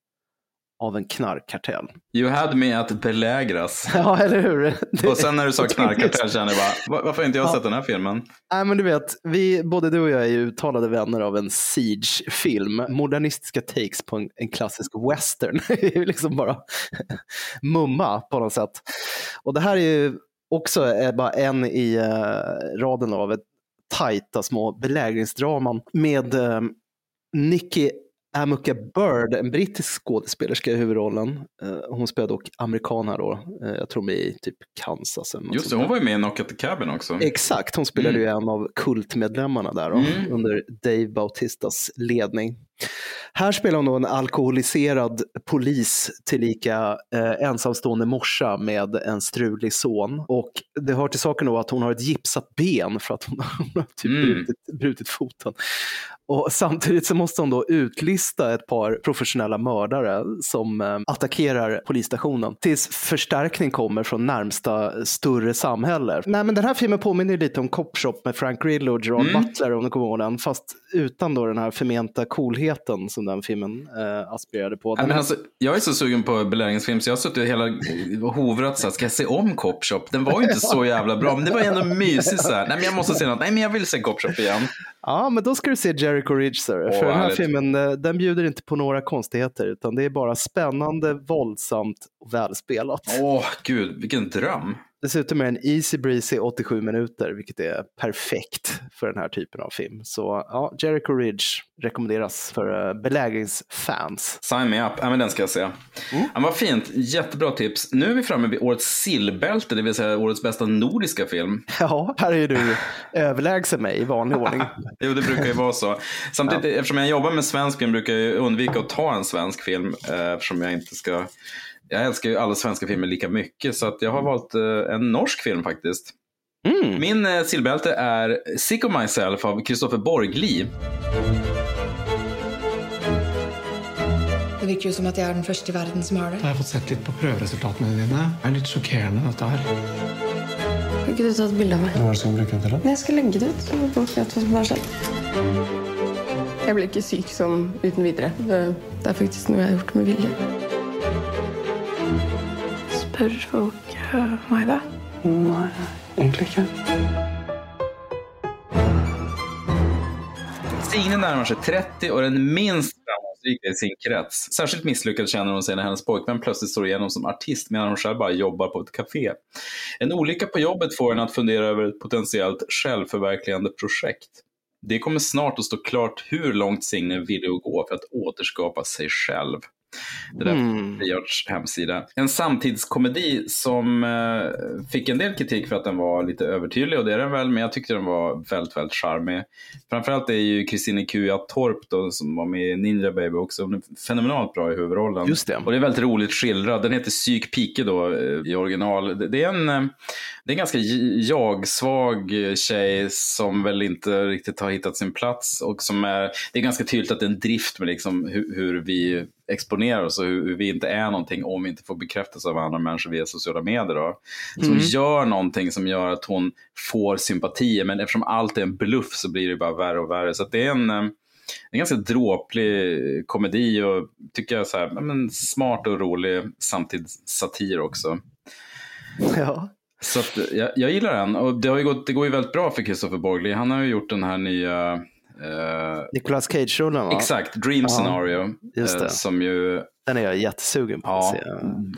av en knarkkartell. You had me att belägras. Ja, eller hur? Och sen när du sa knarkartell kände jag bara, "Va- varför har inte jag Ja. sett den här filmen? Nej, men du vet, vi, både du och jag är ju uttalade vänner av en siege-film. Modernistiska takes på en, en klassisk western. Det är ju liksom bara mumma på något sätt. Och det här är ju också är bara en i eh, raden av ett tajta små belägringsdraman med uh, Nicky Amuka Bird, en brittisk skådespelerska i huvudrollen. Eh, hon spelar dock amerikan här då. Eh, jag tror med i typ Kansas. Just det, hon var ju med i Knock at the Cabin också. Exakt, hon spelade ju en av kultmedlemmarna där då, Mm. under Dave Bautistas ledning. Här spelar hon då en alkoholiserad polis tillika eh, ensamstående morsa med en strulig son. Och det hör till saken då att hon har ett gipsat ben för att hon har typ Mm. brutit, brutit foten. Och samtidigt så måste hon då utlista ett par professionella mördare som eh, attackerar polisstationen tills förstärkning kommer från närmsta större samhälle. Nej, men den här filmen påminner lite om Cop Shop med Frank Grillo och Gerard Mm. Butler om du kommer ihåg den, fast utan då den här förmenta coolheten som den filmen eh, aspirerade på. Den men alltså, jag är så sugen på belägringsfilm så jag har suttit hela och hovrat så här, ska jag se om Cop Shop? Den var ju inte så jävla bra, men det var ändå mysigt så här. Nej men jag måste se något, nej men jag vill se Cop Shop igen. Ja, men då ska du se Jericho Ridge. Sir. Åh, För den här härligt. filmen eh, den bjuder inte på några konstigheter, utan det är bara spännande, våldsamt och välspelat. Åh gud, vilken dröm. Dessutom är det en easy breezy 87 minuter, vilket är perfekt för den här typen av film. Så ja, Jericho Ridge rekommenderas för uh, belägringsfans. Sign me up, ja, men den ska jag se. Mm. Ja, vad fint, jättebra tips. Nu är vi framme vid årets sillbälte, det vill säga årets bästa nordiska film. Ja, här är ju du överlägsen mig i vanlig ordning. jo, det brukar ju vara så. Samtidigt, ja. eftersom jag jobbar med svensk film brukar jag undvika att ta en svensk film, eh, eftersom jag inte ska jag älskar ju alla svenska filmer lika mycket så att jag har valt eh, en norsk film faktiskt. Mm. Min eh, sillbälte är Sick of Myself av Kristoffer Borgli. Det virker jo som at jeg er den første i verden som har det. Jeg har fått sett litt på prøveresultatene dine. Det er litt sjokkerende, dette her. Kan ikke du ta et bilde av meg? Hva er det som bruker den til? da? Jeg skal legge det ut, så folk vet hva som har skjedd. Jeg ble ikke syk sånn uten videre. Det, det er faktisk noe jeg har gjort med vilje. Uh? Nei, egentlig ikke. Signe närmar sig 30 och den minst framgångsrika i sin krets. Särskilt misslyckad känner hon sig när hennes pojkvän plötsligt står igenom som artist medan hon själv bara jobbar på ett café. En olycka på jobbet får henne att fundera över ett potentiellt självförverkligande projekt. Det kommer snart att stå klart hur långt Signe ville gå för att återskapa sig själv. Det där mm. Friarts hemsida. En samtidskomedi som eh, fick en del kritik för att den var lite övertydlig och det är den väl, men jag tyckte den var väldigt, väldigt charmig. Framförallt är ju Kristine Kuja Torp då, som var med i Ninja Baby också, hon är fenomenalt bra i huvudrollen. Just det. Och det är väldigt roligt skildrad. Den heter Psyk Pike då eh, i original. Det är en, eh, det är en ganska jag-svag tjej som väl inte riktigt har hittat sin plats och som är, det är ganska tydligt att det är en drift med liksom hur, hur vi exponerar oss och hur, vi inte är någonting om vi inte får bekräftelse av andra människor via sociala medier. Då. Så hon mm. gör någonting som gör att hon får sympatier men eftersom allt är en bluff så blir det bara värre och värre. Så det är en, eh, en ganska dråplig komedi och tycker jag så här, men smart och rolig samtidigt satir också. Ja. Så att, jag, jag gillar den och det, har ju gått, det går ju väldigt bra för Christopher Borgli. Han har ju gjort den här nya Nicolas Cage-rullen va? Exakt, Dream Scenario. Just uh, som ju den är jag jättesugen på ja, att se.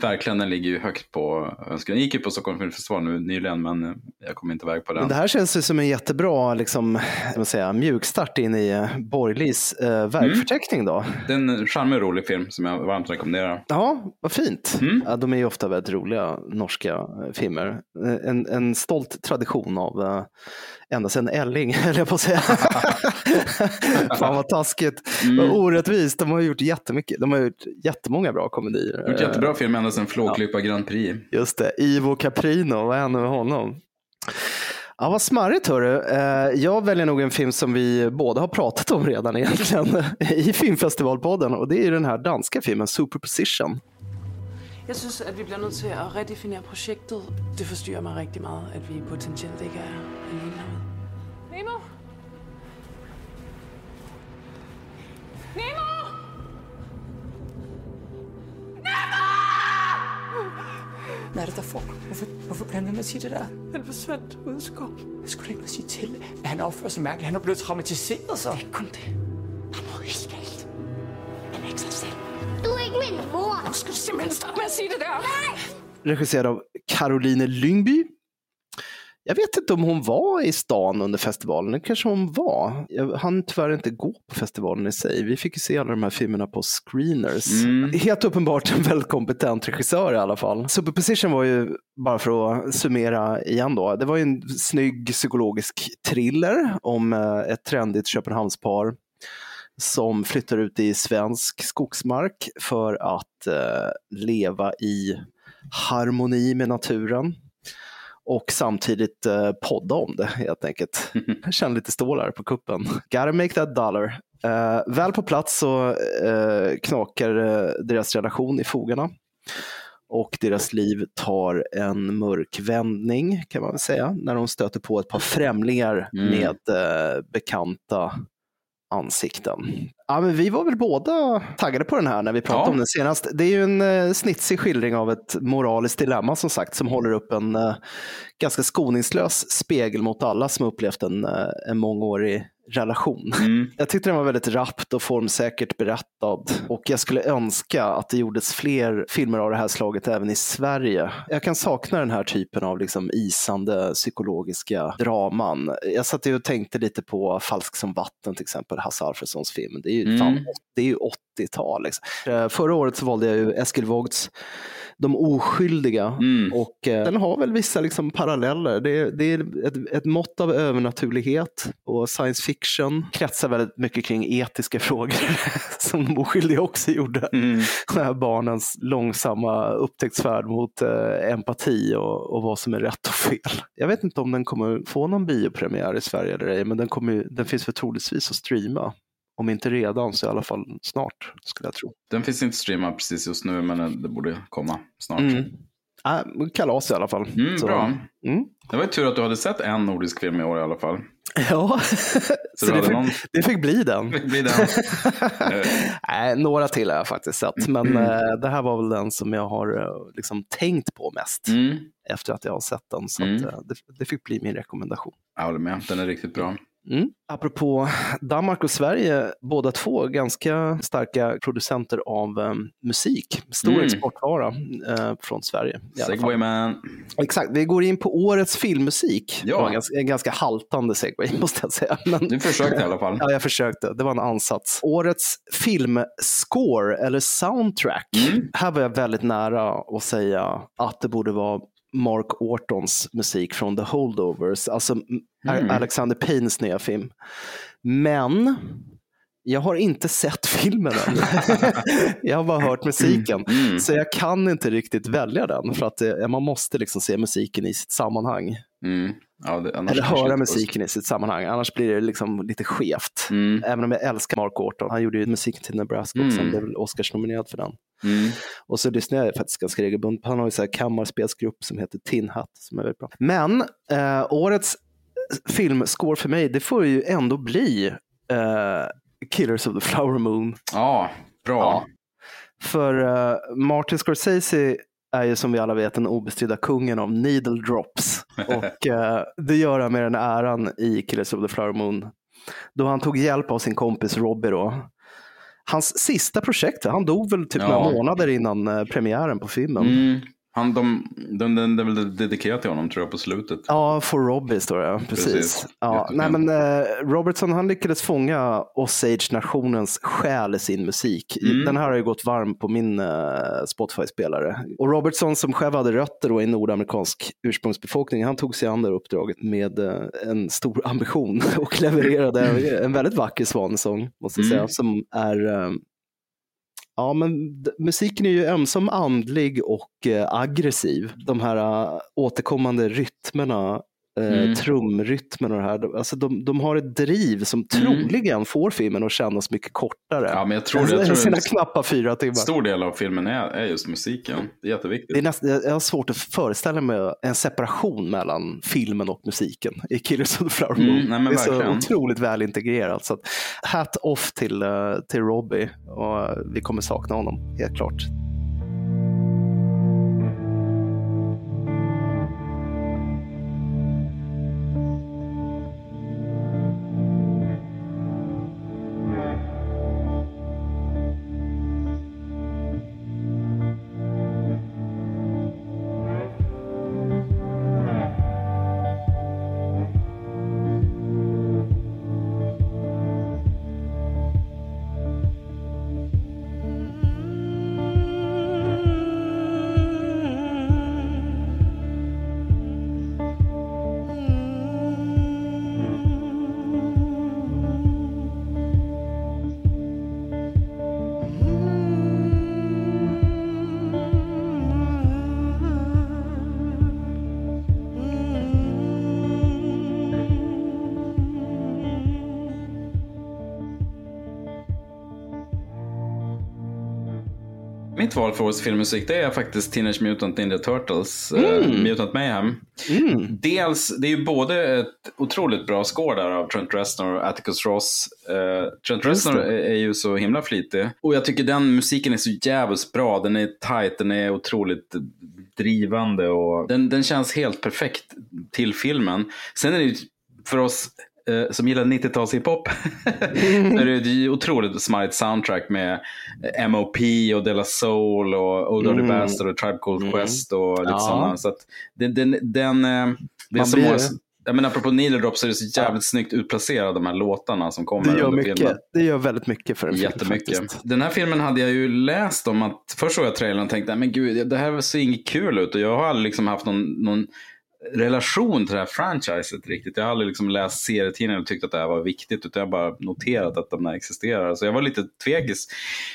Verkligen, den ligger ju högt på önskan. Jag gick ju på Stockholm Filmfestival nu nyligen, men eh, jag kom inte iväg på den. Men det här känns ju som en jättebra liksom, säga, mjukstart in i eh, Borglis eh, verkförteckning mm. då. Det är en charmig och rolig film som jag varmt rekommenderar. Ja, vad fint. Mm. Ja, de är ju ofta väldigt roliga norska eh, filmer. En, en stolt tradition av uh, ända sedan Elling, höll jag på att säga. Fan vad taskigt. Mm. Vad orättvist. De har gjort jättemycket. De har gjort jättemånga bra komedier. Gjort jättebra film ända sedan Flåklippa ja. Grand Prix. Just det, Ivo Caprino, vad hände med honom? Ja, vad smarrigt hörru. Eh, jag väljer nog en film som vi båda har pratat om redan egentligen i filmfestivalpodden och det är den här danska filmen Superposition. Jag syns att vi blir nødt til at redefiniere projektet. Det forstyrrer mig rigtig meget, at vi potentielt ikke er alene herude. Nemo? Nemo! Hvad er det, der får? Hvorfor, hvorfor bliver han med at sige det der? Han forsvandt ud i skoven. Jeg skulle ikke sige til, at han opfører sig mærkeligt. Han er blevet traumatiseret, så. Det er ikke kun det. Der er helt galt. Han er ikke sig selv. Du er ikke min mor. Nu skal du simpelthen stoppe med at sige det der. Nej! Regisserad av Caroline Lyngby jag vet inte om hon var i stan under festivalen, det kanske hon var. Jag hann tyvärr inte gå på festivalen i sig. Vi fick ju se alla de här filmerna på screeners. Mm. Helt uppenbart en väldigt kompetent regissör i alla fall. Superposition var ju, bara för att summera igen då, det var ju en snygg psykologisk thriller om eh, ett trendigt Köpenhamnspar som flyttar ut i svensk skogsmark för att eh, leva i harmoni med naturen och samtidigt eh, podda om det helt enkelt. Jag känner lite stålar på kuppen. Gotta make that dollar. Eh, väl på plats så eh, knakar eh, deras relation i fogarna och deras liv tar en mörk vändning kan man väl säga när de stöter på ett par främlingar mm. med eh, bekanta ansikten. Ja, men vi var väl båda taggade på den här när vi pratade ja. om den senast. Det är ju en eh, snitsig skildring av ett moraliskt dilemma som sagt som håller upp en eh, ganska skoningslös spegel mot alla som upplevt en, eh, en mångårig relation. Jag tyckte den var väldigt rappt och formsäkert berättad och jag skulle önska att det gjordes fler filmer av det här slaget även i Sverige. Jag kan sakna den här typen av liksom isande psykologiska draman. Jag satt och tänkte lite på Falsk som vatten till exempel, Hasse Alfredsons film. Det är ju, Mm. fan, det är ju 80-tal. Liksom. Eh, Förra året så valde jag ju Eskil Vogts De oskyldiga Mm. och eh, den har väl vissa liksom paralleller. Det är, det är ett, ett mått av övernaturlighet och science fiction kretsar väldigt mycket kring etiska frågor som de oskyldiga också gjorde. Mm. Den här barnens långsamma upptäcktsfärd mot eh, empati och, och vad som är rätt och fel. Jag vet inte om den kommer få någon biopremiär i Sverige eller ej, men den, kommer, den finns väl troligtvis att streama. Om inte redan så i alla fall snart, skulle jag tro. Den finns inte streamad precis just nu, men det borde komma snart. Mm. Äh, kalas i alla fall. Mm, Så- bra. Mm. Det var ju tur att du hade sett en nordisk film i år i alla fall. Ja, Så så det fick, någon- det fick bli den. Det blir den. Eh, Nej, några till har jag faktiskt sett, men Mm. det här var väl den som jag har eh, liksom, tänkt på mest Mm. efter att jag har sett den. Så Mm. att, det, det fick bli min rekommendation. Jag håller med, den är riktigt bra. Mm. Apropå Danmark och Sverige, båda två ganska starka producenter av eh, musik. Stor Mm. exportvara eh, från Sverige. Segway man. Exakt, vi går in på årets filmmusik. Ja. Det var en ganska, en ganska haltande segway måste jag säga. Men... Du försökte i alla fall. Ja, jag försökte. Det var en ansats. Årets filmscore, eller soundtrack. Mm. Här var jag väldigt nära att säga att det borde vara Mark Ortons musik från The Holdovers, alltså Mm. Alexander Paynes nya film. Men jag har inte sett filmen än. jag har bara hört musiken. Mm. Så jag kan inte riktigt välja den för att eh, man måste liksom se musiken i sitt sammanhang. Mm. Ja, det, Eller höra musiken i sitt sammanhang, annars blir det liksom lite skevt. Mm. Även om jag älskar Mark Orton. Han gjorde ju musiken till Nebraska också, Mm. han blev väl Oscars-nominerad för den. Mm. Och så lyssnar jag faktiskt ganska regelbundet. Han har ju så här kammarspelsgrupp som heter Tin Hat som är väldigt bra. Men eh, årets filmscore för mig, det får ju ändå bli eh, Killers of the Flower Moon. Ja, bra. För eh, Martin Scorsese är ju som vi alla vet den obestridda kungen av needle drops. Och eh, det gör han med den äran i Killers of the Flower Moon. Då han tog hjälp av sin kompis Robbie då. Hans sista projekt, han dog väl typ Ja. några månader innan eh, premiären på filmen. Mm. Han, de, de, den är väl dedikerat till honom tror jag på slutet. Ja, for Robbie står det. Precis. Precis. Ja, nej, men, eh, Robertson han lyckades fånga Osage-nationens själ i sin musik. Mm. Den här har ju gått varm på min eh, Spotify-spelare. Och Robertson som själv hade rötter då i nordamerikansk ursprungsbefolkning, han tog sig an det uppdraget med eh, en stor ambition och levererade en väldigt vacker svanesång, måste jag säga, Mm. som är eh, Ja, men musiken är ju ömsom andlig och eh, aggressiv. De här eh, återkommande rytmerna, eh, Mm. trumrytmen och det här, alltså de, de har ett driv som Mm. troligen får filmen att kännas mycket kortare. Ja, men jag tror, än jag tror sina en knappa fyra timmar. stor del av filmen är, är just musiken. Det är jätteviktigt. Det är nästan, jag har svårt att föreställa mig en separation mellan filmen och musiken i Killers of the Flower Moon. Mm, nej, det är så verkligen. otroligt väl integrerat. Så att, hat off till, eh, till Robbie och eh, vi kommer sakna honom, helt klart. Mitt val för årets filmmusik det är faktiskt Teenage Mutant Ninja Turtles, eh, Mm. Mutant Mayhem. Dels, det är ju både ett otroligt bra score där av Trent Reznor och Atticus Ross. Eh, Trent Reznor är, är ju så himla flitig. Och jag tycker den musiken är så jävligt bra. Den är tight, den är otroligt drivande och den, den känns helt perfekt till filmen. Sen är det ju för oss eh, som gillar 90-tals hiphop så är det ett otroligt smarrigt soundtrack med M.O.P. och De La Soul och Old Mm. Bastard och Tribe Called Mm. Quest och lite Ja. sådana. Så att den, den, den, eh, är Man så blir- jag menar, apropå Needle Drop så är det så jävligt snyggt utplacerade de här låtarna som kommer Det gör, under mycket, filmen. det gör väldigt mycket för en film. Jättemycket. faktiskt. Den här filmen hade jag ju läst om att först såg jag trailern och tänkte, men gud, det här ser inget kul ut och jag har aldrig liksom haft någon, någon relation till det här franchiset riktigt. Jag har aldrig liksom läst serietidningar och tyckt att det här var viktigt utan jag har bara noterat att de här existerar. Så jag var lite tvekis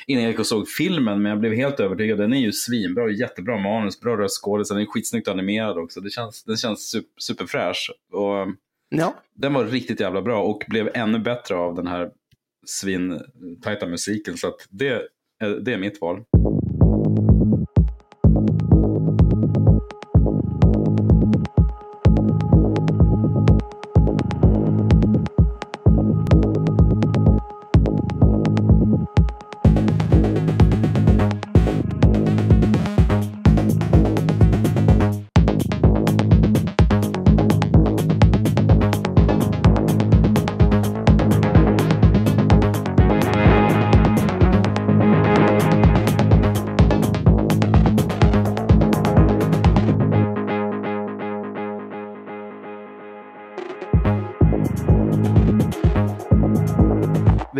innan jag gick och såg filmen men jag blev helt övertygad. Den är ju svinbra och jättebra manus, bra röstskådis, den är skitsnyggt animerad också. Det känns, den känns super, superfräsch. Och Ja. den var riktigt jävla bra och blev ännu bättre av den här svintajta musiken. Så att det, det är mitt val.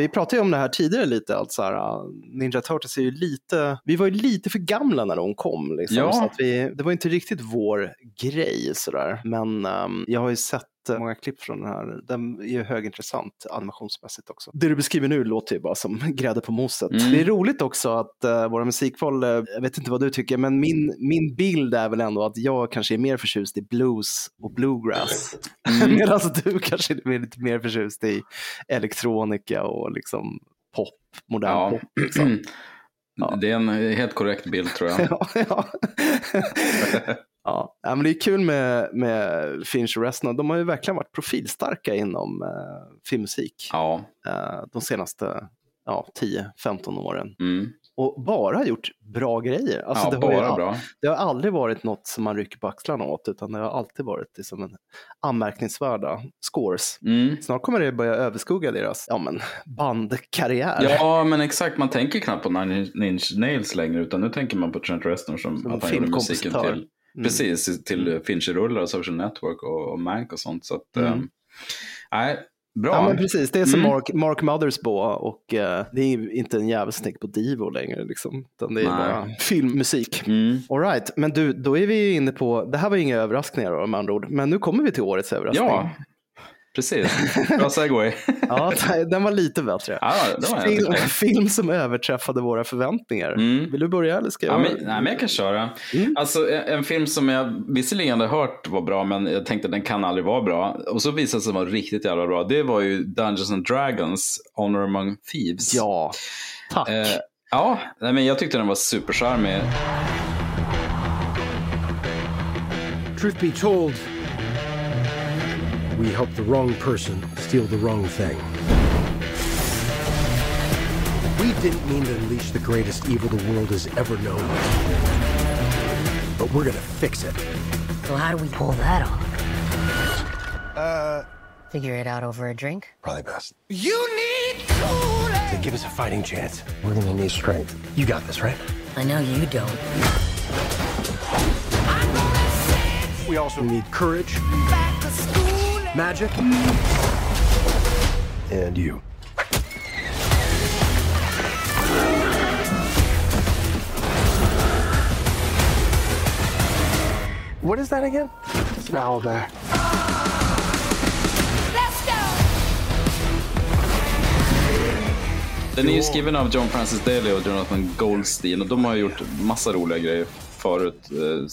Vi pratade ju om det här tidigare lite, att så här, uh, Ninja Turtles är ju lite, vi var ju lite för gamla när de kom. Liksom, Ja. så att vi, det var inte riktigt vår grej sådär. Men um, jag har ju sett många klipp från den här, den är ju högintressant animationsmässigt också. Det du beskriver nu låter ju bara som grädde på moset. Mm. Det är roligt också att uh, våra musikval, uh, jag vet inte vad du tycker, men min, min bild är väl ändå att jag kanske är mer förtjust i blues och bluegrass. Mm. Medan du kanske är lite mer förtjust i elektronika och liksom pop, modern Ja. pop. Liksom. Det är en helt korrekt bild tror jag. ja, ja. Ja. men det är kul med, med Finch och resten. De har ju verkligen varit profilstarka inom eh, filmmusik Ja. eh, de senaste ja, 10-15 åren. Mm. Och bara gjort bra grejer. Alltså, Ja, det, har ju bara al- bra. det har aldrig varit något som man rycker på axlarna åt, utan det har alltid varit liksom en anmärkningsvärda scores. Mm. Snart kommer det börja överskugga deras ja, men, bandkarriär. Ja, men exakt. Man tänker knappt på Nine Inch Nails längre, utan nu tänker man på Trent Reznor som, Som att han gjorde musiken till, Mm. precis, till Fincher-rullar och Social Network och, och Mank och sånt. Så att, Mm. ehm, nej, bra. Ja, men precis. Det är som Mm. Mark, Mark Mothersbaugh och eh, det är inte en jävel som tänker på Divo längre. Liksom, utan det är Nej. bara filmmusik. Mm. All right, men du, då är vi inne på, det här var inga överraskningar då, med andra ord, men nu kommer vi till årets överraskning. Ja, precis. Bra segway. ja, den var lite bättre. Ja, var film, film som överträffade våra förväntningar. Mm. Vill du börja eller ska jag? Ja, men, nej, men jag kan köra. Mm. Alltså, en, en film som jag visserligen hade hört var bra, men jag tänkte den kan aldrig vara bra. Och så visade det sig vara riktigt jävla bra. Det var ju Dungeons and Dragons, Honor Among Thieves. Ja, tack. Eh, ja, nej, men jag tyckte den var supercharmig. Truth be told, we helped the wrong person steal the wrong thing. We didn't mean to unleash the greatest evil the world has ever known. But we're gonna fix it. So how do we pull that off? Uh, figure it out over a drink. Probably best. You need coolness. To give us a fighting chance, we're gonna need strength. You got this, right? I know you don't. We also need courage, magic, and you. What is that again? It's an owl bear. Den är ju skriven av John Francis Daley och Jonathan Goldstein och de har ju gjort massa roliga grejer förut. Eh,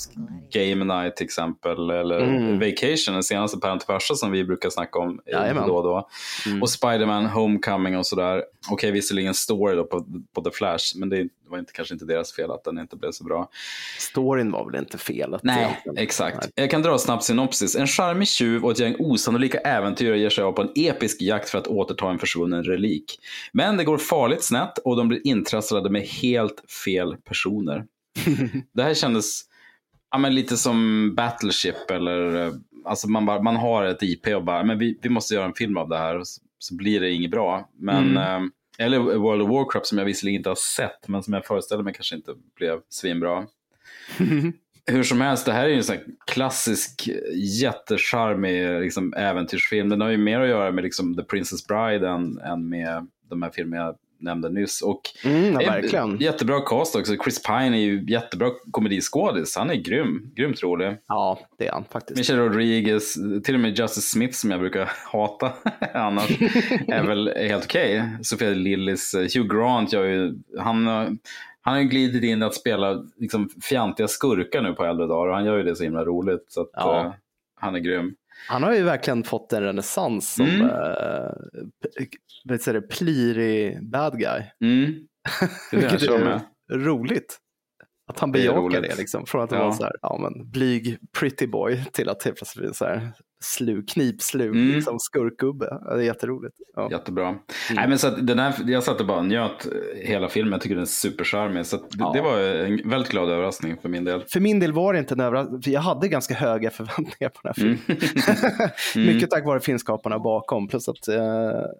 Game Night till exempel, eller Mm. Vacation, den senaste Parent Farsa som vi brukar snacka om eh, Jajamän. då och då. Mm. Och Spider-Man Homecoming och sådär. Okej, visserligen story då på, på The Flash, men det var inte, kanske inte deras fel att den inte blev så bra. Storyn var väl inte felet? Nej, exakt. Jag kan dra snabbt synopsis. En charmig tjuv och ett gäng osannolika äventyrare ger sig av på en episk jakt för att återta en försvunnen relik. Men det går farligt snett och de blir intrasslade med helt fel personer. Det här kändes ja, men lite som Battleship eller eh, alltså man, bara, man har ett IP och bara, men vi, vi måste göra en film av det här. Så, så blir det inget bra. Men, Mm. eh, eller World of Warcraft som jag visserligen inte har sett, men som jag föreställer mig kanske inte blev svinbra. Hur som helst, det här är ju en sån klassisk jättecharmig liksom, äventyrsfilm. Den har ju mer att göra med liksom, The Princess Bride än, än med de här filmerna nämnde nyss. Och Mm, ja, eh, verkligen. Jättebra cast också. Chris Pine är ju jättebra komediskådis. Han är grym, grymt rolig. Ja, det är han faktiskt. Michelle Rodriguez, till och med Justice Smith som jag brukar hata annars, är väl helt okej. Sofia Lillis, eh, Hugh Grant, gör ju, han, eh, han har ju glidit in att spela liksom, fjantiga skurkar nu på äldre dagar och han gör ju det så himla roligt. Så att, Ja. eh, han är grym. Han har ju verkligen fått en renässans som Mm. eh, säger det, plirig bad guy. Mm. Det det Vilket är med. roligt. Att han Det bejakar roligt. det, liksom. Från att det Ja. var så här, ja men blyg pretty boy till att helt plötsligt bli så här slu, knipslug, Mm. liksom skurkgubbe. Ja, Det är jätteroligt. Ja. Jättebra. Nej, men så den här, jag satt och bara njöt hela filmen. Jag tycker den är supercharmig. Så det, det var en väldigt glad överraskning för min del. För min del var det inte en överraskning, jag hade ganska höga förväntningar på den här Mm. filmen. Mycket tack vare filmskaparna bakom, plus att eh,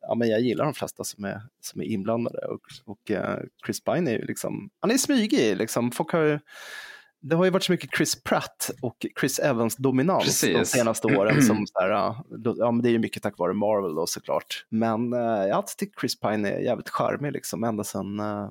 ja, men jag gillar de flesta som är, som är inblandade. Och, och eh, Chris Pine är ju liksom, han är smygig. Liksom. Folk har ju, det har ju varit så mycket Chris Pratt och Chris Evans dominans de Precis. senaste åren. Som så här, ja, men det är ju mycket tack vare Marvel då såklart. Men eh, jag har alltid tyckt Chris Pine är jävligt charmig liksom, ända sedan eh,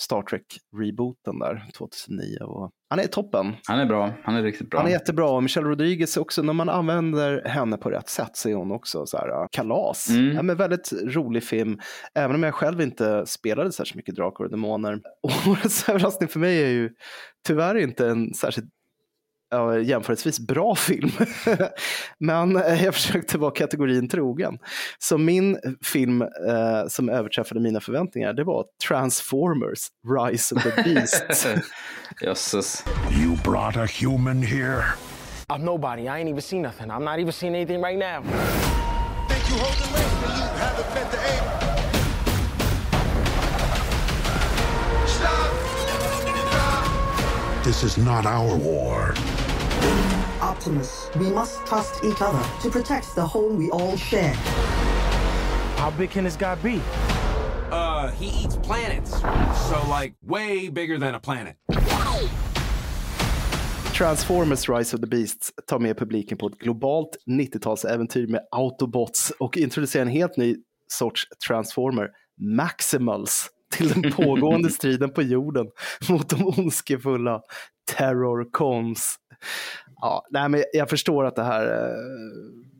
Star Trek-rebooten där 2009. Och han är toppen. Han är bra. Han är riktigt bra. Han är jättebra. Och Michelle Rodriguez också, när man använder henne på rätt sätt så är hon också så här, uh, kalas. Mm. Ja, men väldigt rolig film, även om jag själv inte spelade särskilt mycket Drakar och Demoner. Och årets överraskning för mig är ju tyvärr inte en särskilt ja, jämförelsevis bra film. Men eh, jag försökte vara kategorin trogen. Så min film eh, som överträffade mina förväntningar, det var Transformers, Rise of the Beasts. Jösses. You brought a human here? I'm nobody. I ain't even seen nothing. I'm not even seeing anything right now. This is not our war. Optimus, we must trust each other to protect the home we all share. How big can this guy be? Uh, he eats planets. So, like, way bigger than a planet. Transformers Rise of the Beasts tar med publiken på ett globalt 90-talsäventyr med Autobots och introducerar en helt ny sorts Transformer, Maximals, till den pågående striden på jorden mot de ondskefulla Terrorcons. Ja, nej, men jag förstår att det här eh,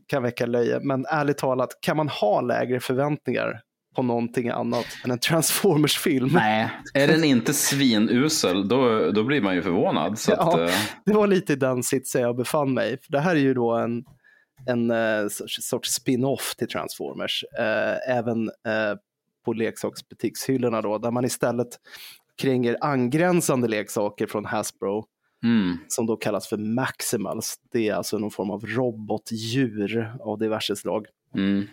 kan väcka löje, men ärligt talat, kan man ha lägre förväntningar på någonting annat än en Transformers-film? Nej, är den inte svinusel, då, då blir man ju förvånad. Så att, Ja, eh, det var lite i den sitsen jag befann mig. För det här är ju då en, en eh, sorts, spin-off till Transformers. Även på leksaksbutikshyllorna då, där man istället kränger angränsande leksaker från Hasbro. Mm. Som då kallas för Maximals. Det är alltså någon form av robotdjur av diverse slag. Mm.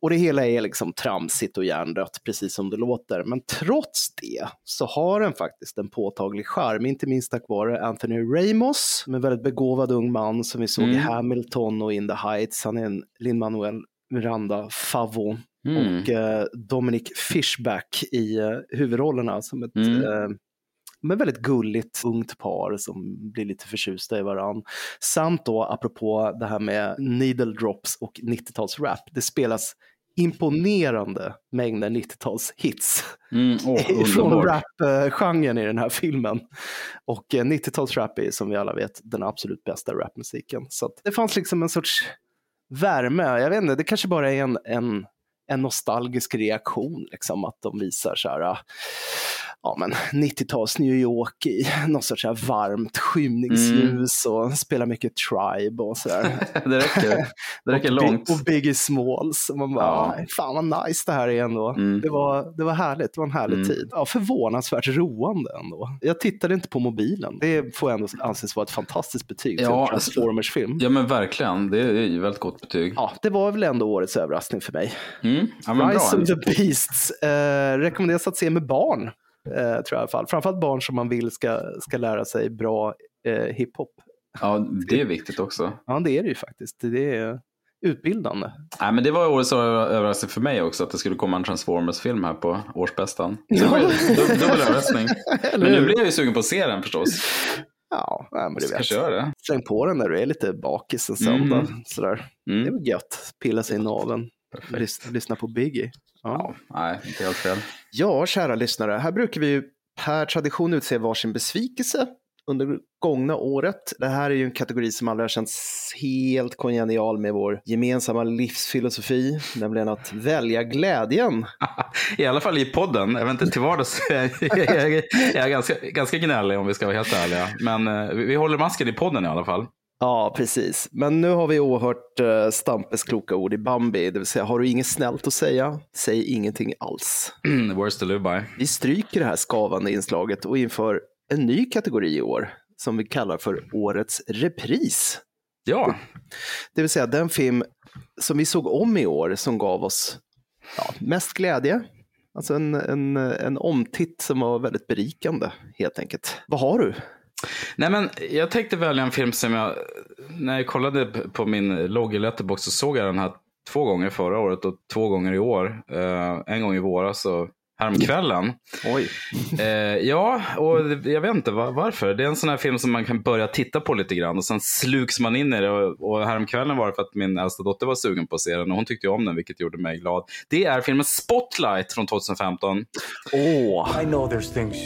Och det hela är liksom tramsigt och hjärndött, precis som det låter. Men trots det så har den faktiskt en påtaglig charm, inte minst tack vare Anthony Ramos, som är en väldigt begåvad ung man som vi såg i Mm. Hamilton och In the Heights. Han är en Lin-Manuel Miranda favvo. Mm. Och eh, Dominic Fishback i eh, huvudrollerna som ett Mm. eh, men väldigt gulligt ungt par som blir lite förtjusta i varann. Samt då, apropå det här med needle drops och 90-talsrap, det spelas imponerande mängder 90-talshits Mm, från rap-genren i den här filmen. Och eh, 90-talsrap är som vi alla vet den absolut bästa rapmusiken. Så det fanns liksom en sorts värme, jag vet inte, det kanske bara är en, en, en nostalgisk reaktion, liksom, att de visar så här, ah, ja men 90-tals New York i något sorts här varmt skymningsljus och spelar mycket Tribe och sådär. det räcker. Det räcker och, långt. och Biggie Smalls. Och man bara, Ja. "Aj, fan vad nice det här är ändå. Det, var, det var härligt, det var en härlig Mm. tid. Ja, förvånansvärt roande ändå. Jag tittade inte på mobilen. Det får ändå anses vara ett fantastiskt betyg Ja, en Transformers-film. Ja men verkligen, det är ju väldigt gott betyg. Ja, det var väl ändå årets överraskning för mig. Mm. Ja, Rise bra. of the Beasts eh, rekommenderas att se med barn, tror jag i alla fall. Framförallt barn som man vill ska, ska lära sig bra eh, hiphop. Ja, det är viktigt också. Ja, det är det ju faktiskt. Det är utbildande. Nej, men det var årets överraskning för mig också att det skulle komma en Transformers-film här på årsbästan. Det var ju dubbel överraskning. Men nu blir jag ju sugen på att se den förstås. Ja, nej, men det vet. köra det. Släng på den när du är lite bakis en söndag. Mm. Sådär. Mm. Det är väl gött. Pilla sig i naveln. Lyssna, lyssna på Biggie. Ja. Nej, inte helt fel ja, kära lyssnare. Här brukar vi ju per tradition utse varsin besvikelse under gångna året. Det här är ju en kategori som aldrig har känts helt kongenial med vår gemensamma livsfilosofi, nämligen att välja glädjen. I alla fall i podden. Jag vet inte, till vardags är jag, jag, jag är ganska, ganska gnällig om vi ska vara helt ärliga. Men eh, vi, vi håller masken i podden i alla fall. Ja, precis. Men nu har vi åhört uh, Stampes kloka ord i Bambi, det vill säga har du inget snällt att säga, säg ingenting alls. Words to live by. Vi stryker det här skavande inslaget och inför en ny kategori i år som vi kallar för Årets repris. Ja. Det vill säga den film som vi såg om i år som gav oss ja, mest glädje. Alltså en, en, en omtitt som var väldigt berikande helt enkelt. Vad har du? Nej, men jag tänkte välja en film som jag, när jag kollade på min logg i Letterboxd så såg jag den här två gånger förra året och två gånger i år. Eh, en gång i våras och häromkvällen. Oj. Eh, ja, och jag vet inte var, varför. Det är en sån här film som man kan börja titta på lite grann och sen sluks man in i det. Och, och häromkvällen var det för att min äldsta dotter var sugen på att se den och hon tyckte ju om den, vilket gjorde mig glad. Det är filmen Spotlight från 2015. Åh! I know there's things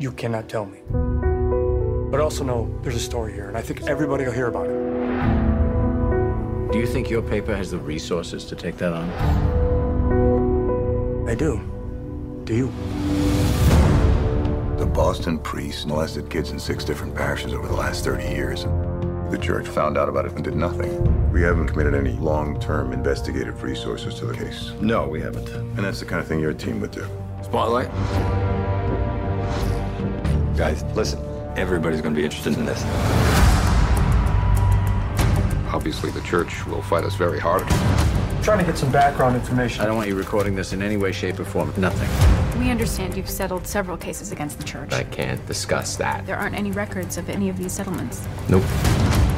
you cannot tell me. But I also know there's a story here, and I think everybody will hear about it. Do you think your paper has the resources to take that on? I do. Do you? The Boston priests molested kids in six different parishes over the last 30 years. The church found out about it and did nothing. We haven't committed any long term investigative resources to the case. No, we haven't. And that's the kind of thing your team would do. Spotlight? Guys, listen. Everybody's going to be interested in this. Obviously, the church will fight us very hard. trying to get some background information. I don't want you recording this in any way, shape, or form. Nothing. We understand you've settled several cases against the church. I can't discuss that. There aren't any records of any of these settlements. Nope.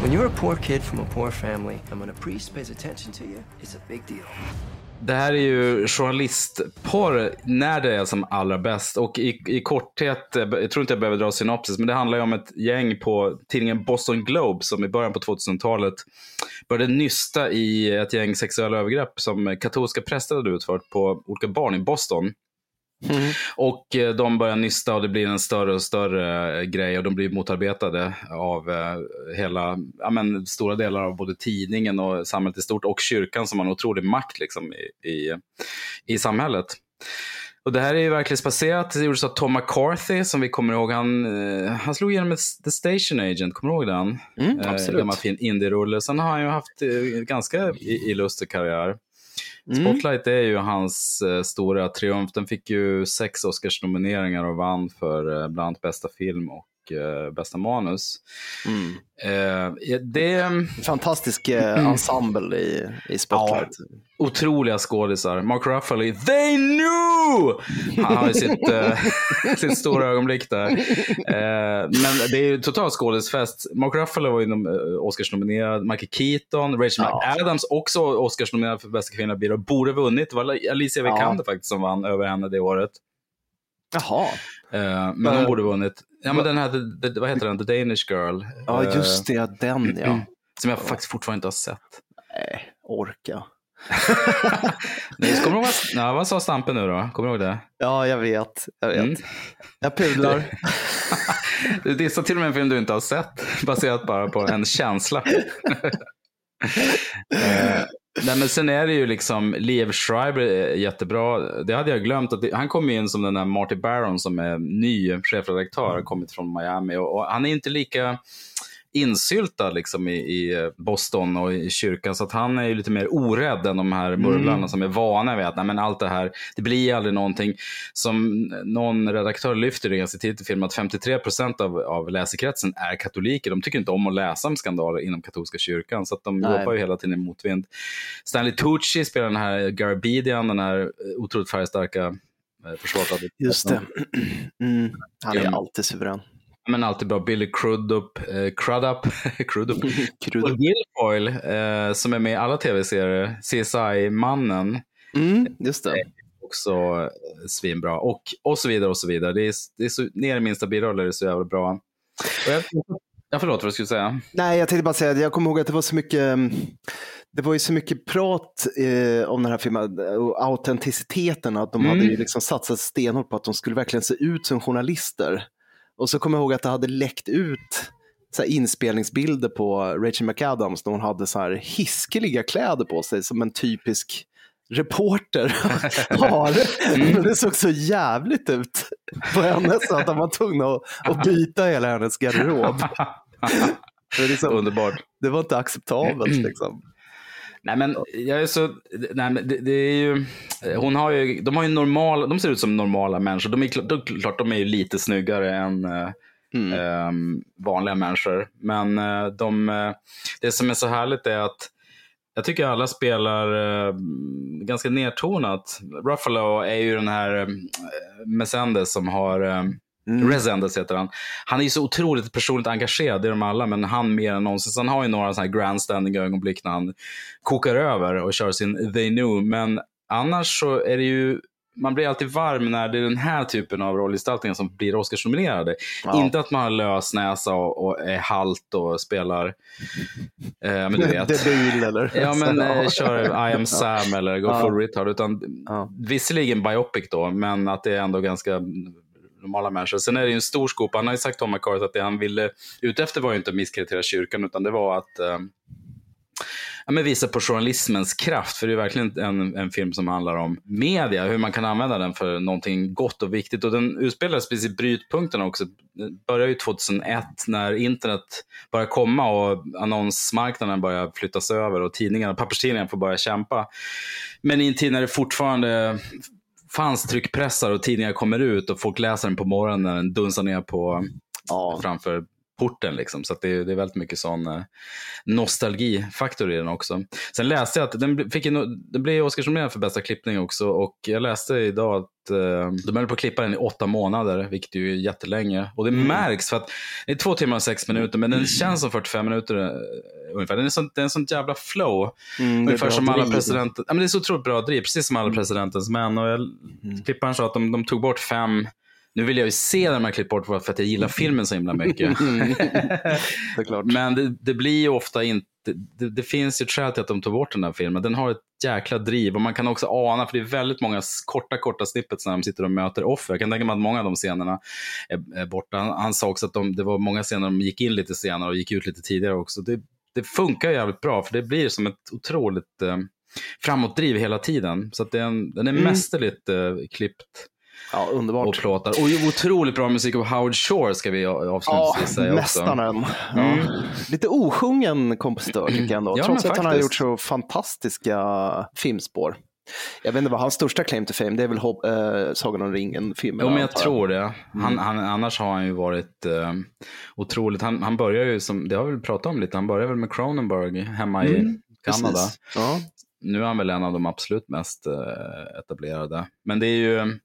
When you're a poor kid from a poor family, and when a priest pays attention to you, it's a big deal. Det här är ju journalistporr när det är som allra bäst. Och i, i korthet, eh, jag tror inte jag behöver dra synopsis, men det handlar ju om ett gäng på tidningen Boston Globe som i början på 2000-talet började nysta i ett gäng sexuella övergrepp som katolska präster hade utfört på olika barn i Boston. Och eh, de börjar nysta och det blir en större och större eh, grej och de blir motarbetade av eh, hela, ja, men, stora delar av både tidningen och samhället i stort och kyrkan som har en otrolig makt liksom, i, i, i samhället. Och det här är ju verklighetsbaserat. Det gjordes av Tom McCarthy som vi kommer ihåg. Han, han slog igenom med The Station Agent, kommer du ihåg den? Mm, Eh, absolut. Gammal fin indie-rulle. Sen har han ju haft ganska illuster karriär. Mm. Spotlight är ju hans eh, stora triumf. Den fick ju sex Oscars-nomineringar och vann för eh, bland annat bästa film och eh, bästa manus. Mm. Eh, ja, det Fantastisk eh, ensemble i, i Spotlight. otroliga skådisar. Mark Ruffalo, i they knew! Han har ju sitt, eh, sitt stora ögonblick där. Eh, men det är ju total skådisfest. Mark Ruffalo var ju nom- Oscars-nominerad, Michael Keaton, Rachel McAdams också Oscars-nominerad för bästa kvinnliga biroll. Borde vunnit. Det var Alicia Ja. Vikander faktiskt som vann över henne det året. Jaha. Men hon borde vunnit. Ja, men den här, the, the, vad heter den? The Danish Girl. Ja, Eh, just det. Den ja. Som jag faktiskt fortfarande inte har sett. Nej, orka. Nej, kommer du ihåg vad, vad sa Stampe nu då? Kommer du ihåg det? Ja, jag vet. Jag vet. Mm. Jag pudlar. Du dissar till och med en film du inte har sett, baserat bara på en känsla. eh, nej, men sen är det ju liksom, Liev Schreiber är jättebra. Det hade jag glömt. Att det, han kom in som den där Marty Baron som är ny chefredaktör, har kommit från Miami. Och, och han är inte lika insyltad liksom i, i Boston och i kyrkan. Så att han är ju lite mer orädd än de här murvlarna Mm. som är vana vid att nej, men allt det här, det blir aldrig någonting. Som någon redaktör lyfter det ganska tidigt i filmen, att 53 procent av, av läsekretsen är katoliker. De tycker inte om att läsa om skandaler inom katolska kyrkan, så att de Nej. jobbar ju hela tiden i motvind. Stanley Tucci spelar den här Garbidian, den här otroligt färgstarka eh, försvarsadvokaten. Just det. Mm. Han är alltid suverän. Men alltid bra. Billy Crudup, eh, Crudup, Crudup. och Guilfoyle eh, som är med i alla tv-serier. CSI-mannen. Mm, just det. Också eh, svinbra. Och, och så vidare och så vidare. Det är, det är så, ner i minsta biroller är det så jävla bra. Och jag, jag förlåt vad du skulle säga. Nej, jag tänkte bara säga att jag kommer ihåg att det var så mycket mm, det var ju så mycket prat eh, om den här filmen och autenticiteten, att de Mm. hade ju liksom satsat stenhårt på att de skulle verkligen se ut som journalister. Och så kommer jag ihåg att det hade läckt ut så inspelningsbilder på Rachel McAdams när hon hade så här hiskeliga kläder på sig som en typisk reporter har. Mm. Det såg så jävligt ut på henne så att de var tvungna att, att byta hela hennes garderob. Liksom, Underbart. det var inte acceptabelt liksom. Nej men jag är så, nej, men det, det är ju, hon har ju, de har ju normal, de ser ut som normala människor. De är klart, de, är ju lite snyggare än eh, eh, vanliga människor. Men eh, de, eh, det som är så härligt är att jag tycker alla spelar eh, ganska nedtonat. Ruffalo är ju den här eh, Mesendes som har eh, Resendes heter han. Han är ju så otroligt personligt engagerad, det är de alla, men han mer än någonsin. Så han har ju några sådana här grandstanding ögonblick när han kokar över och kör sin They Knew. Men annars så är det ju, man blir alltid varm när det är den här typen av rollgestaltningar som blir Oscarsnominerade. Ja. Inte att man har lös näsa och, och är halt och spelar, eh, men du vet. Debil eller? Ja, men Ja. eh, kör I am Sam eller Go Ja. full retard. Utan, Visserligen biopic då, men att det är ändå ganska normala människor. Sen är det ju en stor skop. Han har ju sagt Tom McCarthy att det han ville ut efter var ju inte att misskreditera kyrkan, utan det var att eh, ja, men visa på journalismens kraft. För det är verkligen en, en film som handlar om media, hur man kan använda den för någonting gott och viktigt. Och den utspelar sig precis i brytpunkterna också. Den börjar ju 2001 när internet börjar komma och annonsmarknaden börjar flyttas över och tidningarna, papperstidningarna får börja kämpa. Men i en tid när det fortfarande fanns tryckpressar och tidningar kommer ut och folk läser den på morgonen när den dunsar ner på, framför porten. Liksom. Så det, är- det är väldigt mycket sån eh, nostalgifaktor i den också. Sen läste jag att den, fick en, den blev Oscarsnominerad för bästa klippning också och jag läste idag att eh, de höll på att klippa den i åtta månader, vilket ju är jättelänge. Och det Mm. märks för att det är två timmar och sex minuter, men den känns som 45 minuter eh, ungefär. Den är sånt, det är en sånt jävla flow. Mm, det är ungefär som alla presidenter. Ja, men det är så otroligt bra driv, precis som alla presidentens män. Och jag, Klipparen sa att de, de tog bort fem nu vill jag ju se den här klippt bort för att jag gillar filmen så himla mycket. Men det, det blir ju ofta inte, det, det finns ju ett skäl till att de tog bort den här filmen. Den har ett jäkla driv och man kan också ana, för det är väldigt många korta, korta snippets när de sitter och möter offer. Jag kan tänka mig att många av de scenerna är borta. Han, han sa också att de, det var många scener de gick in lite senare och gick ut lite tidigare också. Det, det funkar jävligt bra, för det blir som ett otroligt eh, framåtdriv hela tiden. Så det är en, den är Mm. mästerligt eh, klippt. Ja, underbart. Och plåtar. Och otroligt bra musik av Howard Shore ska vi Ja, avslutningsvis säga också. mästaren. Ja. Mm. Lite osjungen kompositör tycker jag ändå, Ja, trots att han har faktiskt. gjort så fantastiska filmspår. Jag vet inte vad hans största claim to fame, det är väl Hob- eh, Sagan om ringen-filmen. Jo, men jag tror det. Han, Mm. han, annars har han ju varit eh, otroligt. Han, han börjar ju, som, det har vi väl pratat om lite, han börjar väl med Cronenberg hemma i Mm, Kanada. precis. Ja. Nu är han väl en av de absolut mest eh, etablerade. Men det är ju,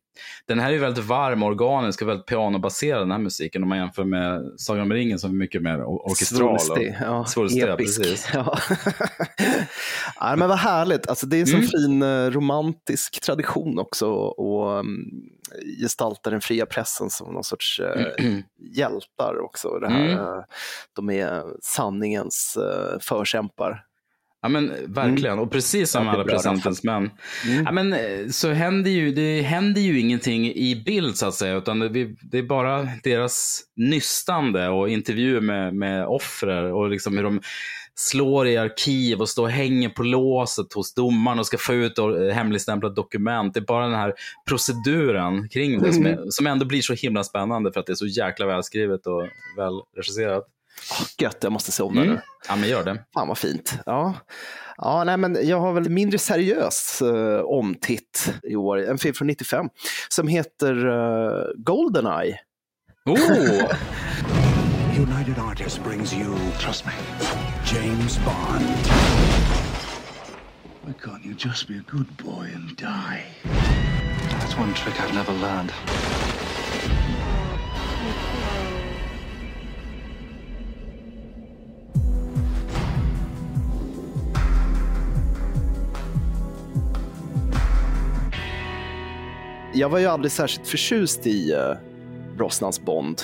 den här är väldigt varm, organisk och väldigt pianobaserad den här musiken om man jämför med Sagan om ringen som är mycket mer or- orkestral. Svulstig, ja, Svulstig, episk. precis. Ja. ja, men vad härligt, alltså, det är en sån Mm. fin eh, romantisk tradition också och um, gestalta den fria pressen som någon sorts eh, hjältar också. Det här, Mm. eh, de är sanningens uh, förkämpar. Ja men verkligen, och precis som alla bra, presidentens män. Mm. Ja, men, eh, så händer ju, det händer ju ingenting i bild så att säga, utan det, det är bara deras nystande och intervjuer med, med offrer och liksom hur de slår i arkiv och står och hänger på låset hos domaren och ska få ut eh, hemligstämplat dokument. Det är bara den här proceduren kring det som, är, som ändå blir så himla spännande för att det är så jäkla välskrivet och välregisserat. Oh, gött, jag måste se om den Mm. nu. Ja, men gör det. Fan vad fint. Ja. Ja, nej, men jag har väl mindre seriös uh, omtitt i år. En film från 95 som heter uh, Goldeneye. Oh! United Artists brings you, trust me, James Bond. Why can't you just be a good boy and die? That's one trick I've never learned. Jag var ju aldrig särskilt förtjust i uh, Brosnans Bond.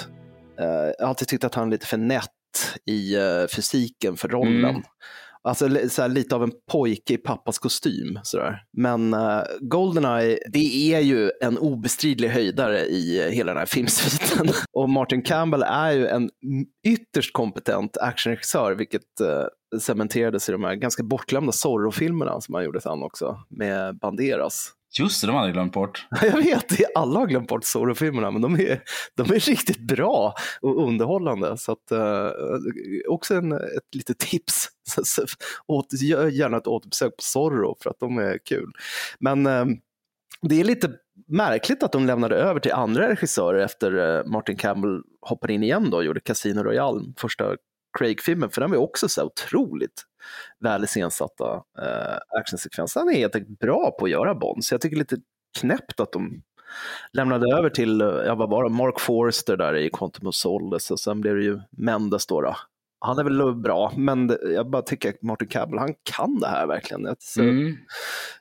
Uh, jag har alltid tyckt att han är lite för nätt i uh, fysiken för rollen. Mm. Alltså så här, lite av en pojke i pappas kostym. Sådär. Men uh, Goldeneye, det är ju en obestridlig höjdare i hela den här filmsviten. Och Martin Campbell är ju en ytterst kompetent actionregissör, vilket uh, cementerades i de här ganska bortglömda Zorro-filmerna som han gjorde sen också, med Banderas. Just det, de hade jag glömt bort. Jag vet, alla har glömt bort Zorro-filmerna, men de är, de är riktigt bra och underhållande. Så att, eh, också en, ett litet tips. Åt, gör gärna ett återbesök på Zorro för att de är kul. Men eh, det är lite märkligt att de lämnade över till andra regissörer efter eh, Martin Campbell hoppade in igen då och gjorde Casino Royale, första Craig-filmen, för den var också så otroligt väl iscensatta eh, actionsekvenser. Han är helt enkelt bra på att göra Bond, så jag tycker lite knäppt att de lämnade över till, ja vad var det, Mark Forster där i Quantum of Solace och sen blev det ju Mendes då. då. Han är väl bra, men jag bara tycker att Martin Campbell, han kan det här verkligen. Så, mm.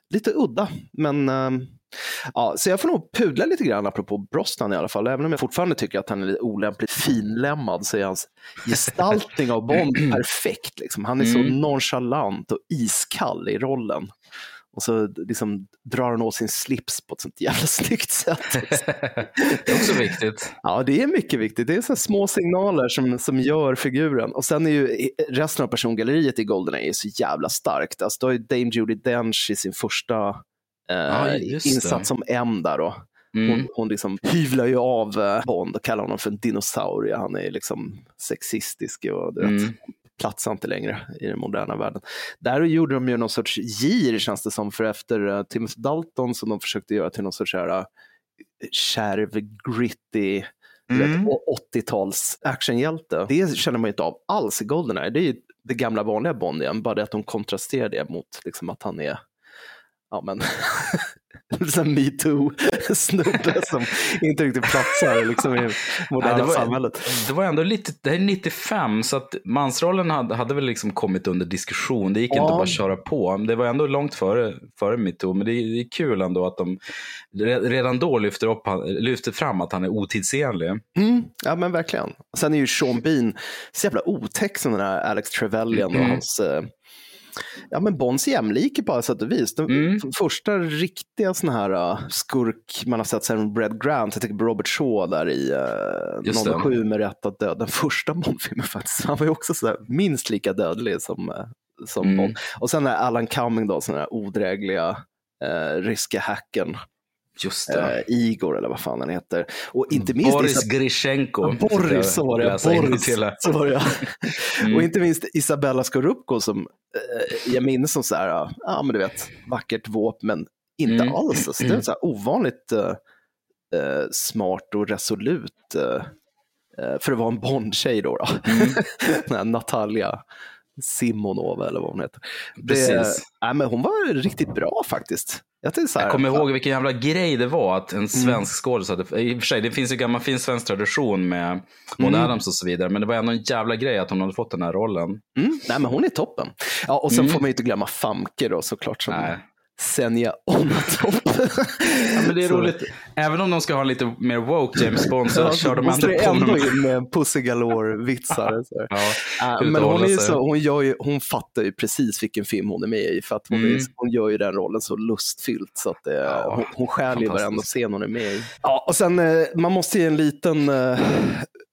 Lite udda, men um, Ja, så jag får nog pudla lite grann apropå Brosnan i alla fall. Även om jag fortfarande tycker att han är lite olämpligt finlämmad så är hans gestaltning av Bond perfekt. Liksom. Han är så mm. nonchalant och iskall i rollen. Och så liksom drar han åt sin slips på ett sånt jävla snyggt sätt. det är också viktigt. Ja, det är mycket viktigt. Det är så små signaler som, som gör figuren. Och sen är ju resten av persongalleriet i Goldeneye så jävla starkt. Alltså, då har ju Dame Judi Dench i sin första eh, insats som M där då. Mm. Hon, hon liksom hyvlar ju av eh, Bond och kallar honom för en dinosaurie. Han är liksom sexistisk och du mm. vet, platsar inte längre i den moderna världen. Där gjorde de ju någon sorts gir känns det som, för efter uh, Timothy Dalton som de försökte göra till någon sorts här, uh, kärv, gritty, mm. 80-tals actionhjälte. Det känner man ju inte av alls i Goldeneye. Det är ju det gamla vanliga Bond igen, bara det att de kontrasterar det mot liksom, att han är ja men, en metoo-snubbe som inte riktigt platsar liksom, i moderna Nej, det var, samhället. Det var ändå lite, det här är 95, så att mansrollen hade, hade väl liksom kommit under diskussion. Det gick ja. inte att bara köra på. Det var ändå långt före, före metoo, men det är, det är kul ändå att de redan då lyfter, upp, lyfter fram att han är otidsenlig. Mm, ja men verkligen. Sen är ju Sean Bean så jävla otäck som den här Alex Trevelyan mm. och hans eh, ja, men Bonds jämlike på alla sätt och vis. Den mm. första riktiga sån här uh, skurk man har sett sen Brad Grant, jag tänker Robert Shaw där i uh, 07 med Rätt att dö. Den första Bond-filmen faktiskt. Han var ju också så minst lika dödlig som, uh, som mm. Bond. Och sen är Alan Cumming då, sån här odrägliga uh, ryska hacken. Just det. Uh, Igor eller vad fan han heter. Och inte minst Boris Isab Grishenko. Boris, så var det. Boris, så var det. mm. Och inte minst Isabella Skorupko som uh, jag minns som så här, ja uh, men du vet, vackert våp men inte mm. alls. Alltså, det är så här ovanligt uh, smart och resolut för att vara en Bond-tjej då. då. Mm. Natalia. Simonova eller vad hon heter. Det, äh, men hon var riktigt bra faktiskt. Jag, så här, jag kommer fan. ihåg vilken jävla grej det var att en mm. svensk mm. skådis hade, i och för sig det finns ju gammal fin svensk tradition med Maud mm. Adams och så vidare, men det var ändå en jävla grej att hon hade fått den här rollen. Mm. Nej men hon är toppen. Ja, och sen mm. får man ju inte glömma Famke då såklart som Nej. Senja Onatopp. ja, men det är roligt. Även om de ska ha lite mer woke James Bond så ja, kör de måste ändå, ändå in med Pussy Galore-vitsar. ja, uh, men hon, är så, hon, gör ju, hon fattar ju precis vilken film hon är med i för att hon, mm. är, hon gör ju den rollen så lustfyllt så att det, ja, hon, hon stjäl ju varenda scen hon är med i. Ja, och sen uh, man måste ge en liten uh,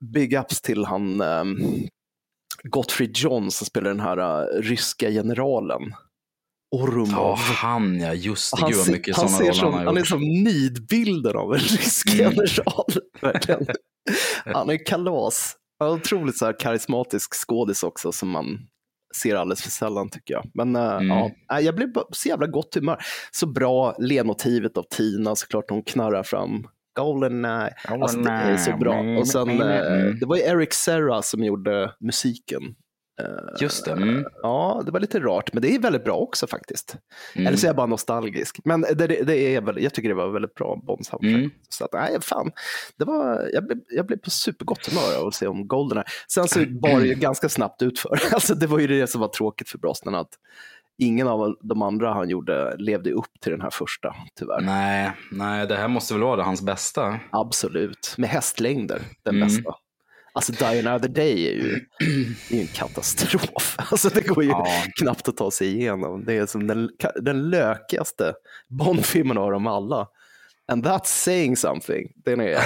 big ups till han um, Gottfried John som spelar den här ryska generalen. Orumov. Ja, han ja, just det. Han, Gud mycket han, sådana roller han. Han är som nidbilden av en rysk mm. general. Han är kalas. Otroligt så här karismatisk skådis också som man ser alldeles för sällan tycker jag. Men uh, mm. ja, jag blev så jävla gott humör. Så bra ledmotivet av Tina såklart, hon knarrar fram Goldeneye. Alltså, det är så bra. Och sen, uh, det var ju Eric Serra som gjorde musiken Just det. Mm. Ja, det var lite rart, men det är väldigt bra också faktiskt. Mm. Eller så är jag bara nostalgisk. Men det, det är väl, jag tycker det var väldigt bra Bond mm. Så att, nej, fan. Det var, jag, blev, jag blev på supergott humör av att se om Goldeneye. Sen så bar det ju ganska snabbt utför. Alltså, det var ju det som var tråkigt för Brosnan, att ingen av de andra han gjorde levde upp till den här första, tyvärr. Nej, nej, det här måste väl vara hans bästa. Absolut, med hästlängder, den Mm. bästa. Alltså Die Another Day är ju, är ju en katastrof. Alltså det går ju Ja. knappt att ta sig igenom. Det är som den, den lökigaste Bond-filmen av dem alla. And that's saying something. Den är,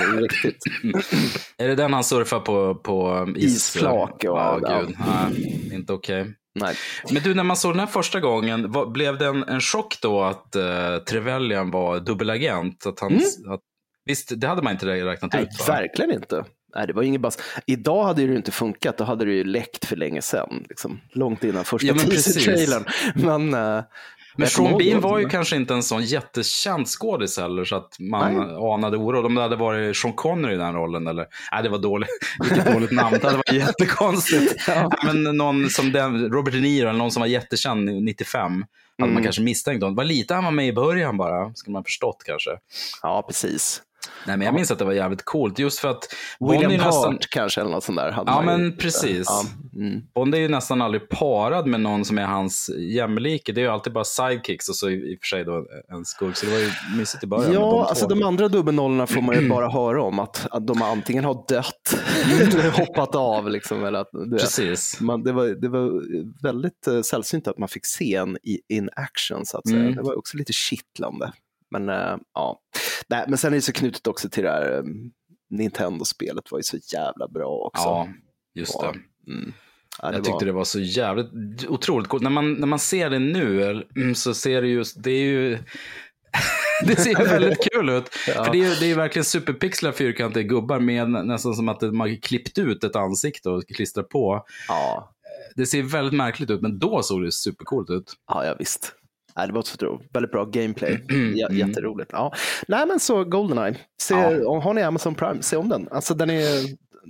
den är riktigt... Är det den han surfar på, på is? Isflak och- ja, ja. gud. Nej, inte okej. Nej. Men du, när man såg den här första gången, vad, blev det en, en chock då att uh, Trevelyan var dubbelagent? Att han, att, visst, det hade man inte räknat Nej, ut? Va? verkligen inte. Nej, det var ingen bass. Idag hade det inte funkat, då hade det ju läckt för länge sedan. Liksom, långt innan första Ja, teaser-trailern. Men, eh, Men Sean Bean var ju kanske inte en sån jättekänd skådis heller så att man Nej. anade oro. Om det hade varit Sean Connery i den rollen eller, nej det var dåligt, vilket dåligt namn, det hade varit jättekonstigt. Men någon som den, Robert De Niro eller någon som var jättekänd 95 hade man Mm. kanske misstänkt. Det var lite han var med i början bara, skulle man förstått kanske. Ja, precis. Nej men jag minns att det var jävligt coolt just för att Bond William är ju nästan- Hart kanske, eller något sånt där. Ja man ju- men precis. Ja, mm. Bond är ju nästan aldrig parad med någon som är hans jämlike. Det är ju alltid bara sidekicks och så i, och för sig då en skurk. Så det var ju mysigt i början. Ja, de alltså de andra dubbelnollorna får man ju bara höra om. Att, att de antingen har dött eller hoppat av. Liksom, eller att, du vet. Precis. Man, det, var, det var väldigt uh, sällsynt att man fick se en i, in action. Så att säga. Mm. Det var också lite kittlande. Men eh, ja, Nej, men sen är det så knutet också till det här eh, Nintendo-spelet var ju så jävla bra också. Ja, just det. Mm. Ja, det jag tyckte var- det var så jävligt otroligt coolt. När man, när man ser det nu mm, så ser det just, det är ju det ser ju väldigt kul ut. Ja. För det är, det är verkligen superpixlar fyrkantiga gubbar med nästan som att man klippt ut ett ansikte och klistrat på. Ja. Det ser väldigt märkligt ut, men då såg det supercoolt ut. Ja, ja visst. Nej, det var så väldigt bra gameplay. Mm. J- jätteroligt. Ja. Nej, men så Goldeneye. Se, Har ni Amazon Prime, se om den. Alltså, den är,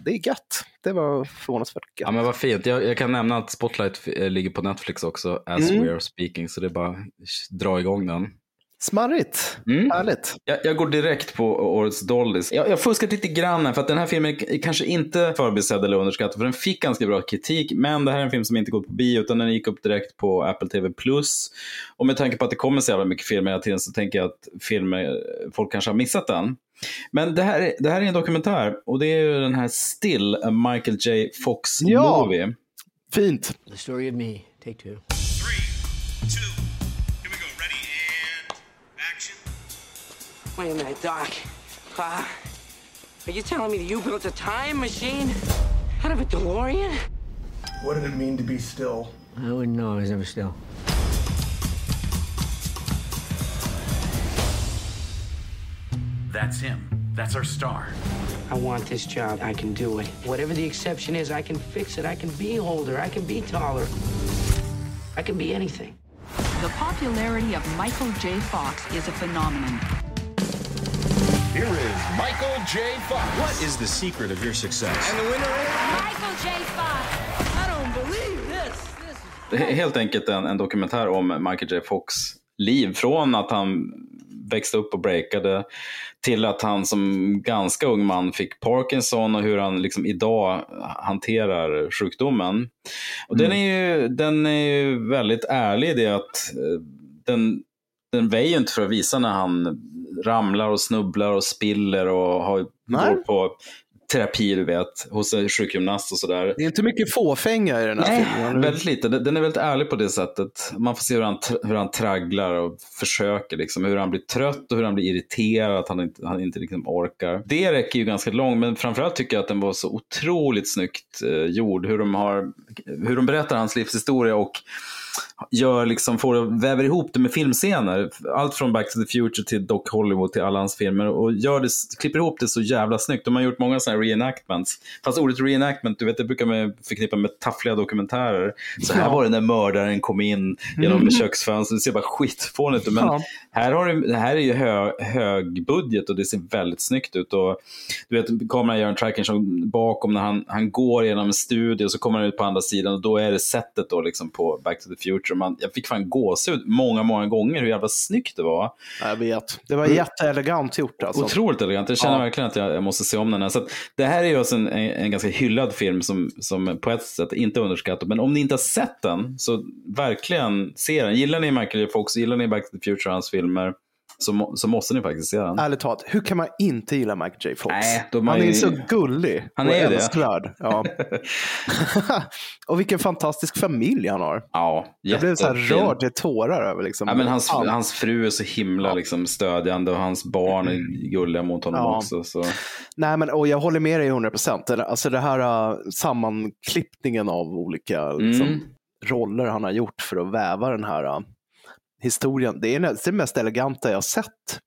det är gött. Det var förvånansvärt gött. Ja, men vad fint. Jag, jag kan nämna att Spotlight eh, ligger på Netflix också, as Mm. we are speaking, så det är bara att dra igång den. Smarrigt. Mm. Härligt. Jag, jag går direkt på årets Doldies. Jag jag fuskat lite grann här, för att den här filmen är kanske inte förbisedd eller underskattad, för den fick ganska bra kritik, men det här är en film som inte gått på bio, utan den gick upp direkt på Apple TV+. Och med tanke på att det kommer så jävla mycket filmer hela tiden så tänker jag att filmer, folk kanske har missat den. Men det här, är- det här är en dokumentär, och det är ju den här Still, a Michael J. Fox Ja. movie. Fint. The story of me. Take two. Wait a minute, Doc. Uh, are you telling me that you built a time machine out of a DeLorean? What did it mean to be still? I wouldn't know. I was never still. That's him. That's our star. I want this job. I can do it. Whatever the exception is, I can fix it. I can be older. I can be taller. I can be anything. The popularity of Michael J. Fox is a phenomenon. Here is Michael J. Fox. What is the secret of your success? And the winner is Michael J. Fox. I don't believe this. This is Det är helt enkelt en, en dokumentär om Michael J. Fox liv. Från att han växte upp och breakade till att han som ganska ung man fick Parkinson och hur han liksom idag hanterar sjukdomen. Och den, är ju, den är ju väldigt ärlig i det att eh, den, den väjer inte för att visa när han ramlar och snubblar och spiller och har, Nej. går på terapi, du vet, hos en sjukgymnast och sådär. Det är inte mycket fåfänga i den här Nej, filmen. väldigt lite. Den är väldigt ärlig på det sättet. Man får se hur han, hur han tragglar och försöker, liksom, hur han blir trött och hur han blir irriterad, att han inte, han inte liksom orkar. Det räcker ju ganska långt, men framförallt tycker jag att den var så otroligt snyggt eh, gjord. Hur de, har, hur de berättar hans livshistoria och gör liksom, får, väver ihop det med filmscener. Allt från Back to the Future till Doc Hollywood till alla hans filmer och gör det, klipper ihop det så jävla snyggt. De har gjort många sådana här reenactments. Fast ordet reenactment, du vet, det brukar man förknippa med taffliga dokumentärer. Så här Ja. var det när mördaren kom in genom Mm. köksfönstret. Det ser bara skitfånigt ut. Men Ja. här, har du, det här är ju hö, hög budget och det ser väldigt snyggt ut. Och, du vet, kameran gör en tracking som bakom när han, han går genom en studio och så kommer han ut på andra sidan och då är det sättet då liksom på Back to the Future. Man, jag fick fan gåshud många, många gånger hur jävla snyggt det var. Jag vet. Det var jätteelegant gjort alltså. Otroligt elegant. Jag känner Ja. verkligen att jag, jag måste se om den här. Så att, det här är ju alltså en, en, en ganska hyllad film som, som på ett sätt inte är underskattad. Men om ni inte har sett den, så verkligen se den. Gillar ni Michael J. Fox, gillar ni Back to the Future och hans filmer, så, må, så måste ni faktiskt se den. Ärligt talat, hur kan man inte gilla Michael J. Fox? Nej, han är ju- så gullig Han och är älskvärd. Ja. och vilken fantastisk familj han har. Ja, Jag blev så här rörd till tårar över liksom. Ja, men hans, allt. hans fru är så himla liksom, stödjande och hans barn är gulliga mot honom Ja. också. Så. Nej, men och jag håller med dig 100 procent. Alltså det här uh, sammanklippningen av olika liksom, Mm. roller han har gjort för att väva den här uh, historien. Det är det mest eleganta jag har sett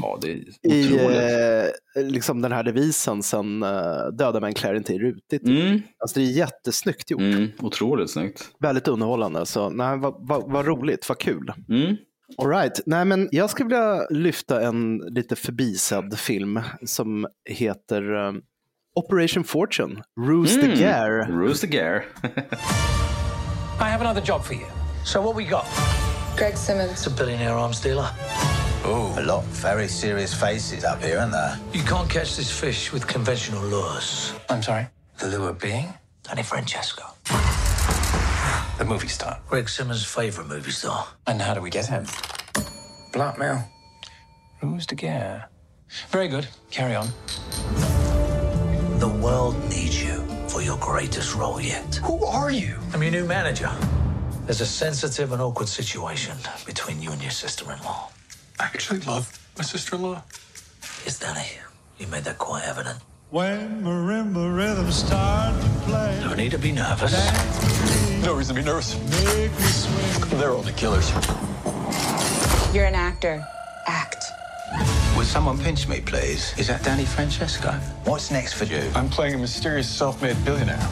Ja, det är i otroligt. eh, liksom den här devisen sen uh, Döda män klär inte i rutigt. Mm. Alltså det är jättesnyggt gjort. Mm, otroligt snyggt. Väldigt underhållande. Så nej, vad, vad, vad roligt, vad kul. Mm. All right. Nej, men jag skulle vilja lyfta en lite förbisedd film som heter um, Operation Fortune, Ruse the Mm. Gare. Ruse the Gare. I have another job for you. So what we got? Greg Simmons. It's a billionaire arms dealer. Oh, a lot of very serious faces up here, aren't there? You can't catch this fish with conventional lures. I'm sorry? The lure being? Danny Francesco. The movie star. Greg Simmons' favorite movie star. And how do we get him? Blackmail. Who's the gear? Very good. Carry on. The world needs you for your greatest role yet. Who are you? I'm your new manager. There's a sensitive and awkward situation between you and your sister-in-law. I actually love my sister-in-law. Yes, Danny. You made that quite evident. When marimba rhythms start to play, No need to be nervous. No reason to be nervous. make me swing. They're all the killers. You're an actor. Act. Would someone pinch me, please? Is that Danny Francesco? What's next for you? I'm playing a mysterious self-made billionaire.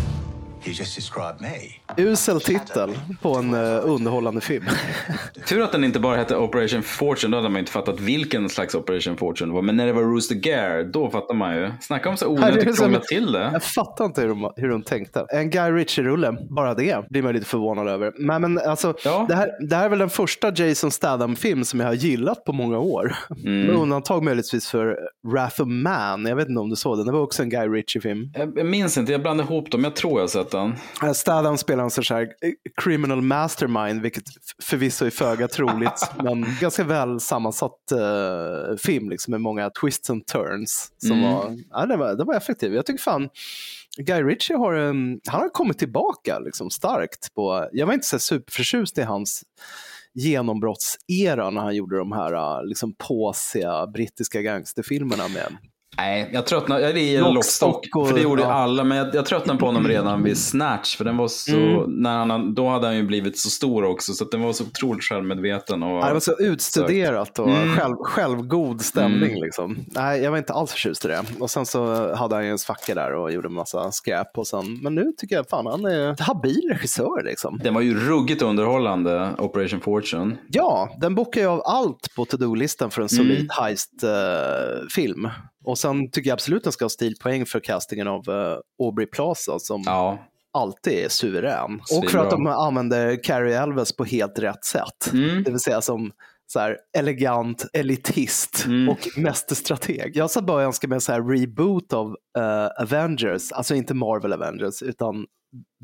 Usel titel på en uh, underhållande film. Tur att den inte bara hette Operation Fortune, då hade man inte fattat vilken slags Operation Fortune det var. Men när det var Rooster Gare, då fattar man ju. Snacka om så onödigt krångla till det. Jag fattar inte hur de, hur de tänkte. En Guy Ritchie-rulle, bara det blir man lite förvånad över. Men, men alltså, det, här, det här är väl den första Jason Statham-film som jag har gillat på många år. Mm. Med undantag möjligtvis för Wrath of Man. Jag vet inte om du såg den. Det var också en Guy Ritchie-film. Jag, jag minns inte, jag blandade ihop dem. Jag tror jag sett den. Eh, Statham spelar en sån här eh, criminal mastermind, vilket förvisso är föga troligt, men ganska väl sammansatt eh, film liksom, med många twists and turns. Som Mm. var, ja, det, var, det var effektiv. Jag tycker fan, Guy Ritchie har, en, han har kommit tillbaka liksom, starkt. På, jag var inte så superförtjust i hans genombrottsera när han gjorde de här liksom, påsiga brittiska gangsterfilmerna med Nej, jag tröttnade. Jag gillar Lockstock Lockstock, och- för det gjorde ja. alla. Men jag, jag tröttnade på honom redan vid Snatch, för den var så, Mm. när han, då hade han ju blivit så stor också, så den var så otroligt självmedveten. Och, Ja, det var så utstuderat och Mm. själv, självgod stämning. Mm. Liksom. Nej, jag var inte alls förtjust i det. Och sen så hade han ju en svacka där och gjorde en massa skräp. Och sen, men nu tycker jag fan han är habil regissör. Liksom. Den var ju ruggigt underhållande, Operation Fortune. Ja, den bockar ju av allt på to-do-listan för en solid Mm. heist-film. Och sen tycker jag absolut den ska ha stilpoäng för castingen av uh, Aubrey Plaza som alltid är suverän. Och för att de använder Carrie Elves på helt rätt sätt. Mm. Det vill säga som så här, elegant elitist Mm. och mästerstrateg. Jag satt bara och önskade mig en så här reboot av eh, Avengers, alltså inte Marvel Avengers, utan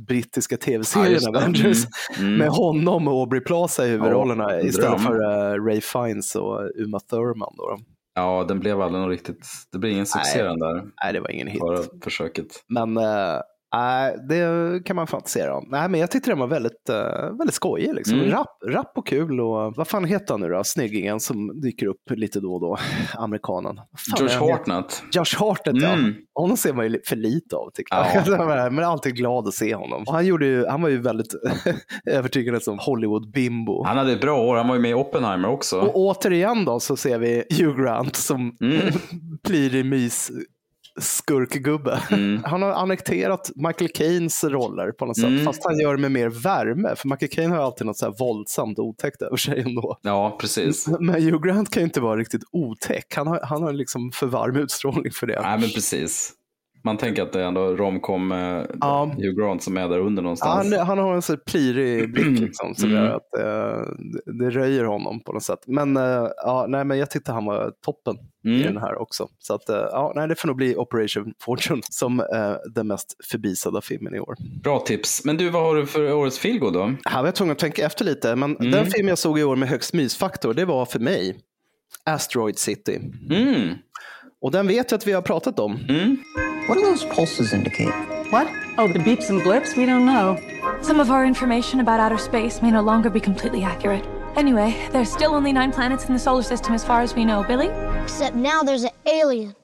brittiska Ja, tv-serien det. Avengers. Mm. Mm. Med honom och Aubrey Plaza i huvudrollerna Ja, istället dröm. för eh, Ray Fiennes och Uma Thurman. Då. Ja, den blev aldrig något riktigt, det blev ingen succé Nej. den där. Nej, det var ingen hit. Bara försöket. Men eh, nej, det kan man fantisera om. Nej, men jag tyckte den var väldigt, uh, väldigt skojig. Liksom. Mm. Rapp, rapp och kul. Och, vad fan heter han nu då? Snyggingen som dyker upp lite då och då. Amerikanen. George heter? Hartnett. Josh Hartnett, ja. Mm. Honom ser man ju för lite av tycker Ja. jag. men jag är alltid glad att se honom. Han, gjorde ju, han var ju väldigt övertygande som Hollywood-bimbo. Han hade ett bra år, han var ju med i Oppenheimer också. Och återigen då så ser vi Hugh Grant som Mm. plirig mys skurkgubbe. Han har annekterat Michael Caines roller på något sätt, Mm. fast han gör det med mer värme. För Michael Caine har alltid något så här våldsamt otäckt över sig ändå. Ja, precis. Men Hugh Grant kan ju inte vara riktigt otäck. Han har, han har liksom för varm utstrålning för det. Nej, men precis. Man tänker att det är ändå romcom med Ja. Hugh Grant som är där under Ja, någonstans. han, han har en så plirig blick liksom, som Mm. gör att eh, det, röjer honom på något sätt. Men, eh, ja, nej, men jag tyckte han var toppen i Mm. den här också. Så att, eh, ja, nej, det får nog bli Operation Fortune som eh, den mest förbisadda filmen i år. Bra tips. Men du, vad har du för årets feelgood då? Här var jag tvungen att tänka efter lite, men Mm. den film jag såg i år med högst mysfaktor, det var för mig Asteroid City. Mm. Och den vet jag att vi har pratat om. What do those pulses indicate? What? Oh, the beeps and blips? We don't know. Some of our information about outer space may no longer be completely accurate. Anyway, there's still only nine planets in the solar system as far as we know. Billy? Except now there's an alien.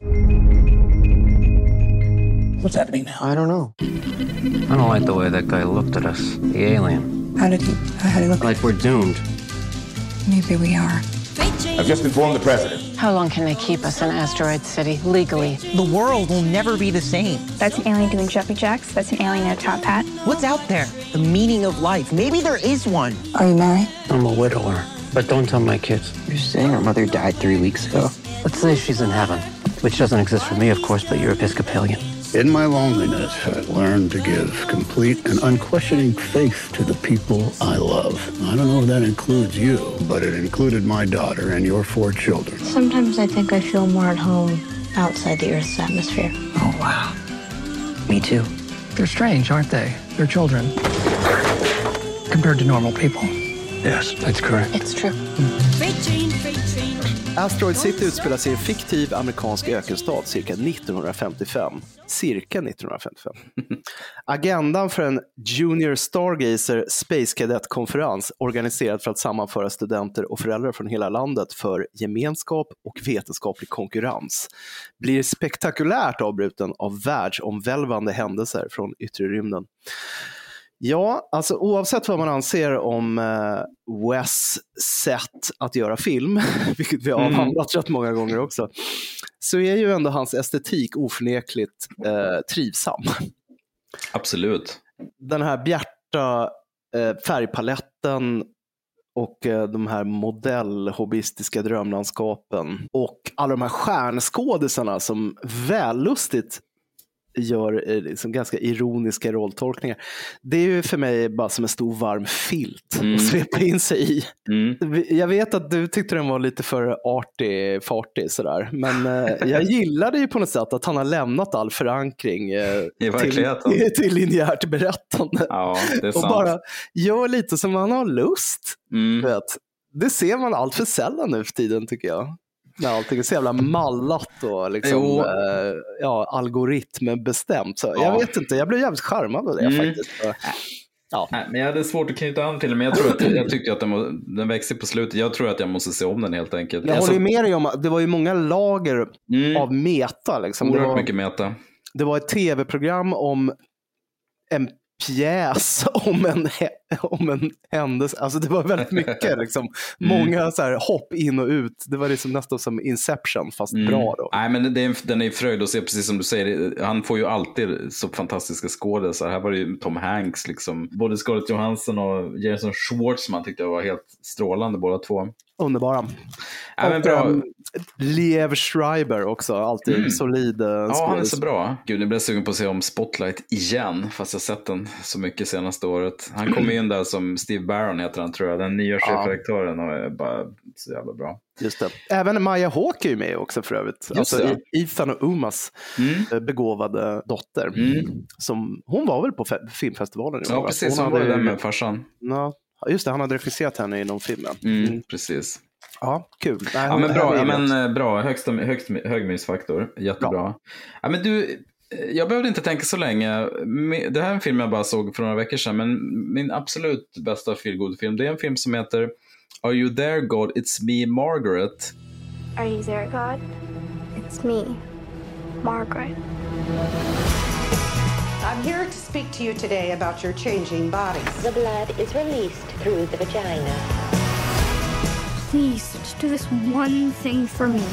What's happening now? I don't know. I don't like the way that guy looked at us. The alien. How did he? How did he look? Like we're doomed. Maybe we are. I've just informed the president. How long can they keep us in Asteroid City legally? The world will never be the same. That's an alien doing jumpy jacks. That's an alien in a top hat. What's out there? The meaning of life. Maybe there is one. Are you married? I'm a widower. But don't tell my kids. You're saying her mother died three weeks ago? Let's say she's in heaven, which doesn't exist for me, of course, but you're Episcopalian. In my loneliness, I learned to give complete and unquestioning faith to the people I love. I don't know if that includes you, but it included my daughter and your four children. Sometimes I think I feel more at home outside the Earth's atmosphere. Oh, wow. Me too. They're strange, aren't they? They're children. Compared to normal people. Yes, that's correct. It's true. Mm-hmm. Asteroid City utspelar sig i en fiktiv amerikansk ökenstad cirka 1955. Cirka 1955. Agendan för en Junior Stargazer Space Cadet-konferens organiserad för att sammanföra studenter och föräldrar från hela landet för gemenskap och vetenskaplig konkurrens blir spektakulärt avbruten av världsomvälvande händelser från yttre rymden. Ja, alltså oavsett vad man anser om eh, Wes sätt att göra film, vilket vi har Mm. avhandlat rätt många gånger också, så är ju ändå hans estetik oförnekligt eh, trivsam. Absolut. Den här bjärta eh, färgpaletten och eh, de här modellhobbyistiska drömlandskapen och alla de här stjärnskådisarna som vällustigt gör eh, liksom ganska ironiska rolltolkningar. Det är ju för mig bara som en stor varm filt Mm. att svepa in sig i. Mm. Jag vet att du tyckte den var lite för artig, fartig sådär. Men eh, jag gillade ju på något sätt att han har lämnat all förankring eh, till, till linjärt berättande. Ja, och bara gör lite som man har lust. Mm. Vet. Det ser man allt för sällan nu för tiden tycker jag. När allting är så jävla mallat och liksom, eh, ja, algoritmbestämt. Så Ja. Jag vet inte, jag blev jävligt charmad av det Mm. faktiskt. Ja. Nej, men jag hade svårt att knyta an till det, men jag, tror att, jag tyckte att den, var, den växte på slutet. Jag tror att jag måste se om den helt enkelt. Jag Alltså, håller med dig om att det var ju många lager av meta. Liksom. Det, Oerhört var, mycket meta. det var ett tv-program om en pjäs om en, om en händelse. Alltså det var väldigt mycket. Liksom. Mm. Många så här, hopp in och ut. Det var liksom nästan som Inception, fast Mm. bra då. Nej, men det är, en- den är fröjd att se, precis som du säger. Han får ju alltid så fantastiska skådisar. Här var det ju Tom Hanks, liksom. både Scarlett Johansson och Jason Schwartzman tyckte jag var helt strålande båda två. Underbara. Ja, men bra. um, Liev Schreiber också, alltid Mm. solid uh, Ja, han är så bra. Gud, nu blir jag sugen på att se om Spotlight igen, fast jag sett den så mycket senaste året. Han kom in där som Steve Barron heter han tror jag, den nya Ja. chefredaktören och är bara så jävla bra. Just det. Även Maja Hawk är ju med också för övrigt. alltså, det. Ethan och Umas eh, begåvade dotter. Som, hon var väl på fe- filmfestivalen i år? Ja, precis. Hon var hade ju där med farsan. Ja, just det, han hade regisserat henne i någon film. ja. Mm, Precis. Ja, kul. Nej, Ja, hon- men bra. Ja, men, eh, bra. Högsta, högst, hög mysfaktor. Jättebra. Ja, men du, jag behövde inte tänka så länge. Det här är en film jag bara såg för några veckor sedan, men min absolut bästa feelgood-film, det är en film som heter Are you there God? It's me Margaret. Are you there, God? It's me, Margaret. I'm here to speak to you today about your changing bodies. The blood is released through the vagina. Please, just do this one thing for me.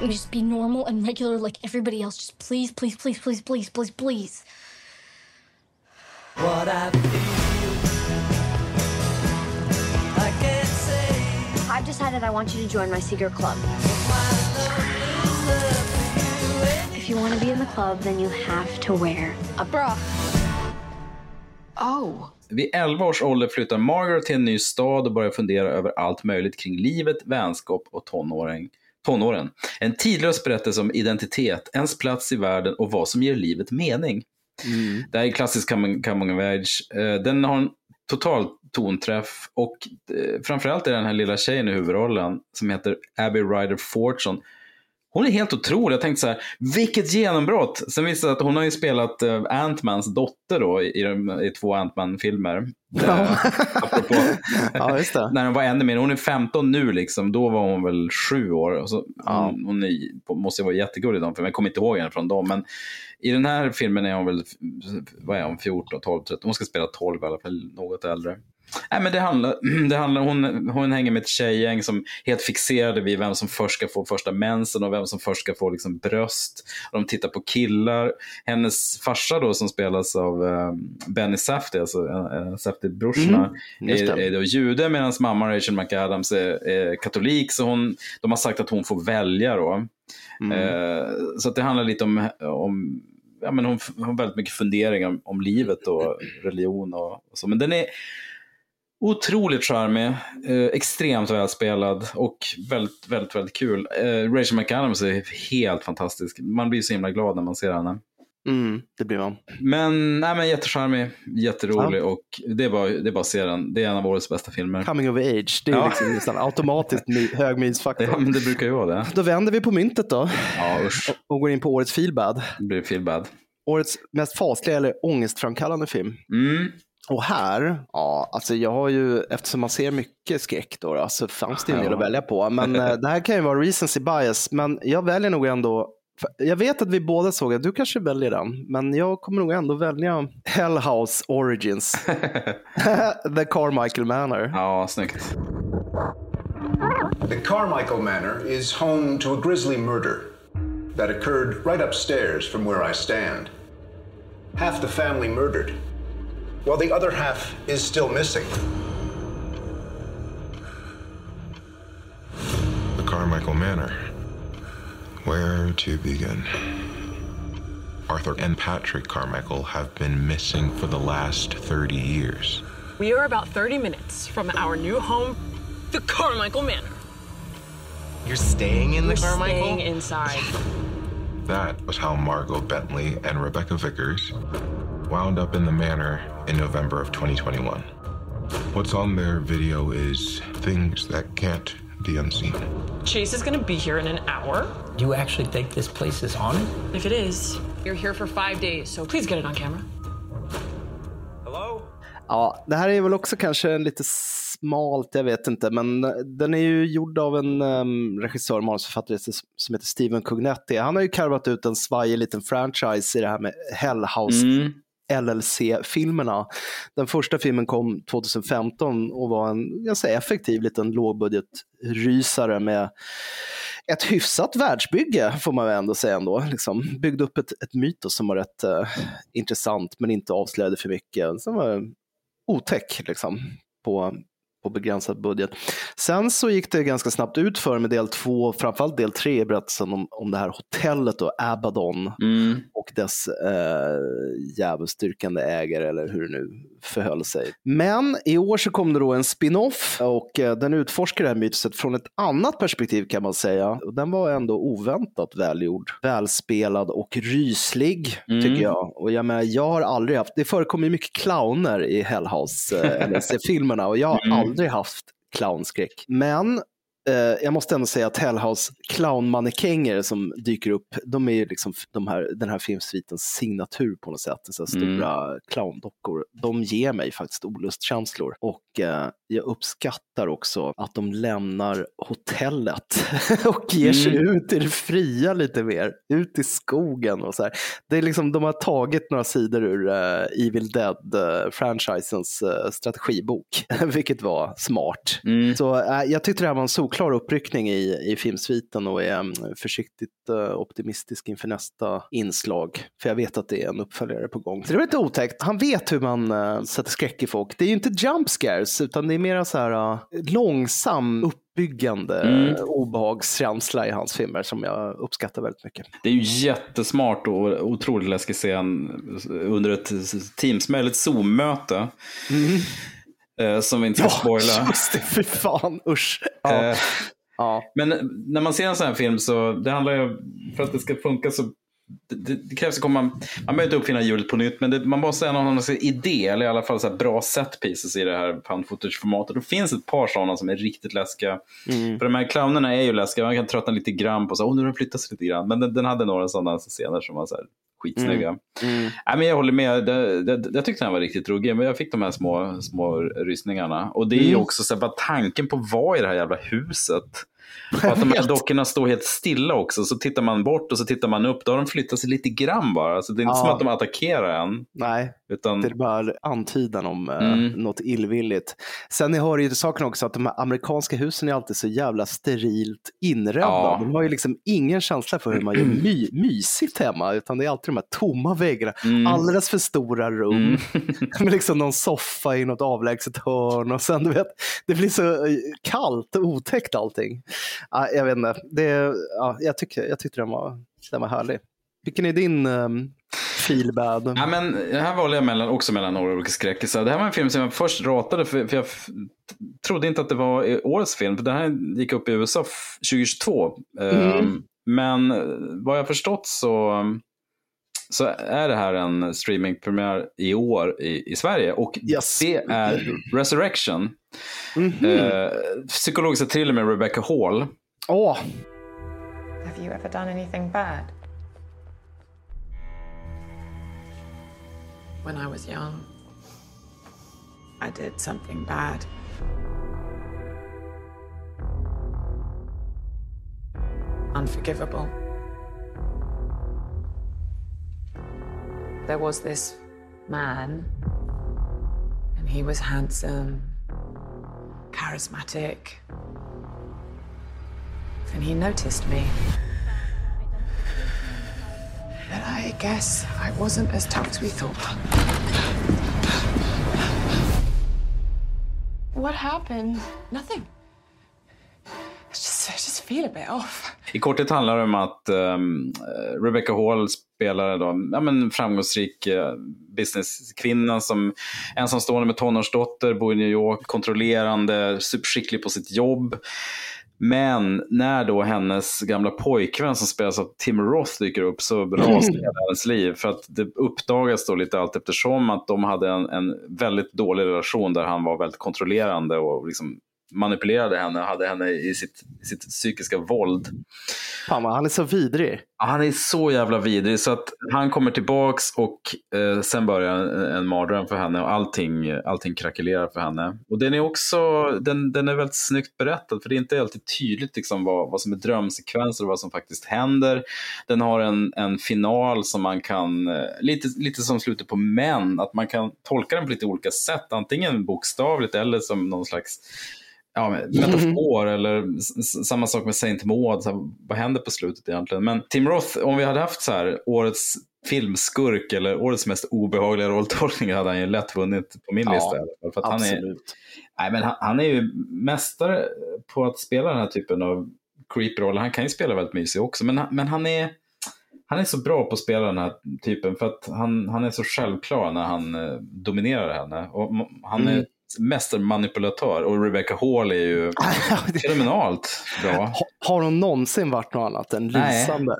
Let me just be normal and regular like everybody else. Just please, please, please, please, please, please, please. What I feel, I can't say. I've decided I want you to join my secret club. My love is a If you want to be in the club, then you have to wear a bra. Oh. Vid 11 års ålder flyttar Margaret till en ny stad och börjar fundera över allt möjligt kring livet, vänskap och tonåring. Tonåren. En tidlös berättelse om identitet, ens plats i världen och vad som ger livet mening. Mm. Det här är klassisk coming, coming of age. Den har en total tonträff och eh, framförallt är den här lilla tjejen i huvudrollen som heter Abby Ryder Fortune. Hon är helt otrolig. Jag tänkte så här, vilket genombrott! Sen visade det sig att hon har ju spelat uh, Ant-Mans dotter då i, i, de- i två Ant-Man-filmer. Eh, apropå, Ja, just det. när hon var ännu mer. Hon är 15 nu liksom. Då var hon väl sju år. Och så, hon, hon är, måste ju vara jättegullig i de filmerna. Jag kommer inte ihåg henne från dem. Men i den här filmen är hon väl, vad är hon, 14, 12, 13. Hon ska spela 12 i alla fall, något äldre. Nej, men det handlar, det handlar hon, hon hänger med ett tjejgäng som helt fixerade vid vem som först ska få första mensen och vem som först ska få liksom bröst. De tittar på killar. Hennes farsa då som spelas av eh, Benny Safdie, alltså uh, Safdie-brorsorna, Mm, är, är då jude medan mamma Rachel McAdams är, är katolik. Så hon, de har sagt att hon får välja då. Mm. Eh, så det handlar lite om, om ja, men hon hon har väldigt mycket funderingar om, om livet och religion och, och så. Men den är otroligt charmig, eh, extremt välspelad och väldigt, väldigt, väldigt kul. Eh, Rachel McAdams är helt fantastisk. Man blir så himla glad när man ser henne. Mm, det blir man. Men, nej, men jättecharmig, jätterolig och det är, bara, det är bara att se den. Det är en av årets bästa filmer. Coming of age, det är Ja. liksom nästan automatiskt hög mysfaktor. Ja, men det brukar ju vara det. Då vänder vi på myntet då Ja, usch. och och går in på årets feelbad. Det blir feel bad. Årets mest fasliga eller ångestframkallande film. Mm. Och här, ja, alltså jag har ju, eftersom man ser mycket skräck då, då så fanns det en del att välja på. Men eh, det här kan ju vara recency bias, men jag väljer nog ändå, jag vet att vi båda såg att du kanske väljer den, men jag kommer nog ändå välja Hellhouse Origins. The Carmichael Manor. Ja, snyggt. The Carmichael Manor is home to a grisly murder that occurred right upstairs from where I stand. Half the family murdered, while the other half is still missing. The Carmichael Manor. Where to begin? Arthur and Patrick Carmichael have been missing for the last 30 years. We are about 30 minutes from our new home, the Carmichael Manor. You're staying in the We're Carmichael? staying inside. That was how Margot Bentley and Rebecca Vickers wound up in the manor in November of 2021. What's on their video is things that can't be unseen. Chase is gonna be here in an hour. Do you actually think this place is haunted? If it is, you're here for five days, so please get it on camera. Ja, det här är väl också kanske en lite smalt, jag vet inte, men den är ju gjord av en um, regissör och manusförfattare som heter Steven Cognetti. Han har ju karvat ut en svajig liten franchise i det här med Hellhouse. Mm. LLC-filmerna. Den första filmen kom 2015 och var en ganska effektiv liten lågbudgetrysare med ett hyfsat världsbygge får man väl ändå säga ändå. Liksom, byggde upp ett, ett mytos som var rätt eh, intressant men inte avslöjade för mycket. Som var otäck liksom, på, på begränsad budget. Sen så gick det ganska snabbt ut för med del två, framförallt del tre i berättelsen om, om det här hotellet och Abaddon Mm. och dess eh, djävulsdyrkande ägare eller hur det nu förhöll sig. Men i år så kom det då en spin-off och eh, den utforskar det här mytoset från ett annat perspektiv kan man säga. Den var ändå oväntat välgjord, välspelad och ryslig Mm. tycker jag. Och jag menar, jag har aldrig haft, det förekommer ju mycket clowner i Hellhouse, eh, LSD-filmerna och jag har Mm. aldrig haft clownskräck. Men jag måste ändå säga att Hellhouse clownmannekänger som dyker upp, de är ju liksom de här, den här filmsvitens signatur på något sätt. Så Mm. stora clowndockor. De ger mig faktiskt olustkänslor. Och eh, jag uppskattar också att de lämnar hotellet och ger sig Mm. ut i det fria lite mer. Ut i skogen och så här. Det är liksom, de har tagit några sidor ur eh, Evil Dead-franchisens strategibok, vilket var smart. Mm. Så eh, jag tyckte det här var en solklar klar uppryckning i, i filmsviten och är mm, försiktigt eh, optimistisk inför nästa inslag. För jag vet att det är en uppföljare på gång. Så det var lite otäckt. Han vet hur man eh, sätter skräck i folk. Det är ju inte jump scares utan det är mer så här eh, långsam uppbyggande Mm. obehagskänsla i hans filmer som jag uppskattar väldigt mycket. Det är ju jättesmart och otroligt läskig scen under ett Teams, eller ett Zoom-möte. Eh, som vi inte ska spoila. Mm. just det, fy fan, usch. Ja. Eh, Men när man ser en sån här film så, det handlar ju, för att det ska funka så det, det, det krävs att komma, man behöver inte uppfinna hjulet på nytt, men det, man måste ha någon idé, eller i alla fall så bra set pieces i det här found footage-formatet. Det finns ett par sådana som är riktigt läskiga. Mm. För de här clownerna är ju läskiga, man kan tröttna lite grann på så, åh nu har den flyttat sig lite grann. Men den, den hade några sådana scener som var så här skitsnygga. Mm. Nej, men jag håller med, det, det, jag tyckte den var riktigt ruggig, men jag fick de här små, små rysningarna. Och det är ju Mm. också så här, bara tanken på vara i det här jävla huset. Och att de här dockorna står helt stilla också, så tittar man bort och så tittar man upp, då har de flyttat sig lite grann bara. Så det är inte Ja. som att de attackerar en. Nej, Utan... det är bara antydan om eh, Mm. något illvilligt. Sen har ju saken också att de här amerikanska husen är alltid så jävla sterilt inredda. Ja. De har ju liksom ingen känsla för hur man gör my mysigt hemma, utan det är alltid de här tomma väggarna, Mm. alldeles för stora rum, med liksom någon soffa i något avlägset hörn och sen du vet, det blir så eh, kallt och otäckt allting. Ja, jag vet inte, det, ja, jag, tycker, jag tyckte den var, den var härlig. Vilken är din um, feel bad? Ja, men här valde jag mellan, också mellan några olika skräckisar. Det här var en film som jag först ratade för, för jag trodde inte att det var årets film. För den här gick upp i USA f- 2022. Mm. Ehm, men eh, vad jag förstått så, så är det här en streamingpremiär i år i, i Sverige. Och det är Resurrection. Mhm. Eh, psykologiska thriller med Rebecca Hall. Åh! Have you ever done anything bad? When I was young, I did something bad. Unforgivable. There was this man, and he was handsome, charismatic, and he noticed me. Then I guess I wasn't as tough as we thought. What happened? Nothing. I just, I just feel a bit off. I korthet handlar det om att um, Rebecca Hall spelar då, ja, men framgångsrik uh, businesskvinna som ensamstående med tonårsdotter, bor i New York, kontrollerande, superskicklig på sitt jobb. Men när då hennes gamla pojkvän som spelas av Tim Roth dyker upp så rasar hela hennes liv. För att det uppdagas då lite allt eftersom att de hade en, en väldigt dålig relation där han var väldigt kontrollerande och liksom manipulerade henne, hade henne i sitt, sitt psykiska våld. Fan han är så vidrig. Han är så jävla vidrig så att han kommer tillbaks och eh, sen börjar en, en mardröm för henne och allting, allting krackelerar för henne. Och den är också, den, den är väldigt snyggt berättad för det är inte alltid tydligt liksom vad, vad som är drömsekvenser och vad som faktiskt händer. Den har en, en final som man kan, eh, lite, lite som slutet på Män, att man kan tolka den på lite olika sätt. Antingen bokstavligt eller som någon slags ja, metafor eller s- s- samma sak med Saint Maud. Så här, vad händer på slutet egentligen? Men Tim Roth, om vi hade haft så här årets filmskurk eller årets mest obehagliga rolltolkning hade han ju lätt vunnit på min Ja, lista. För att han är, nej, men han, han är ju mästare på att spela den här typen av creepy-roller. Han kan ju spela väldigt mysig också, men, men han är han är så bra på att spela den här typen för att han, han är så självklar när han eh, dominerar henne. Och han är Mm. Mästermanipulatör och Rebecca Hall är ju fenomenalt bra. Ha, har hon någonsin varit något annat än Nej. lysande?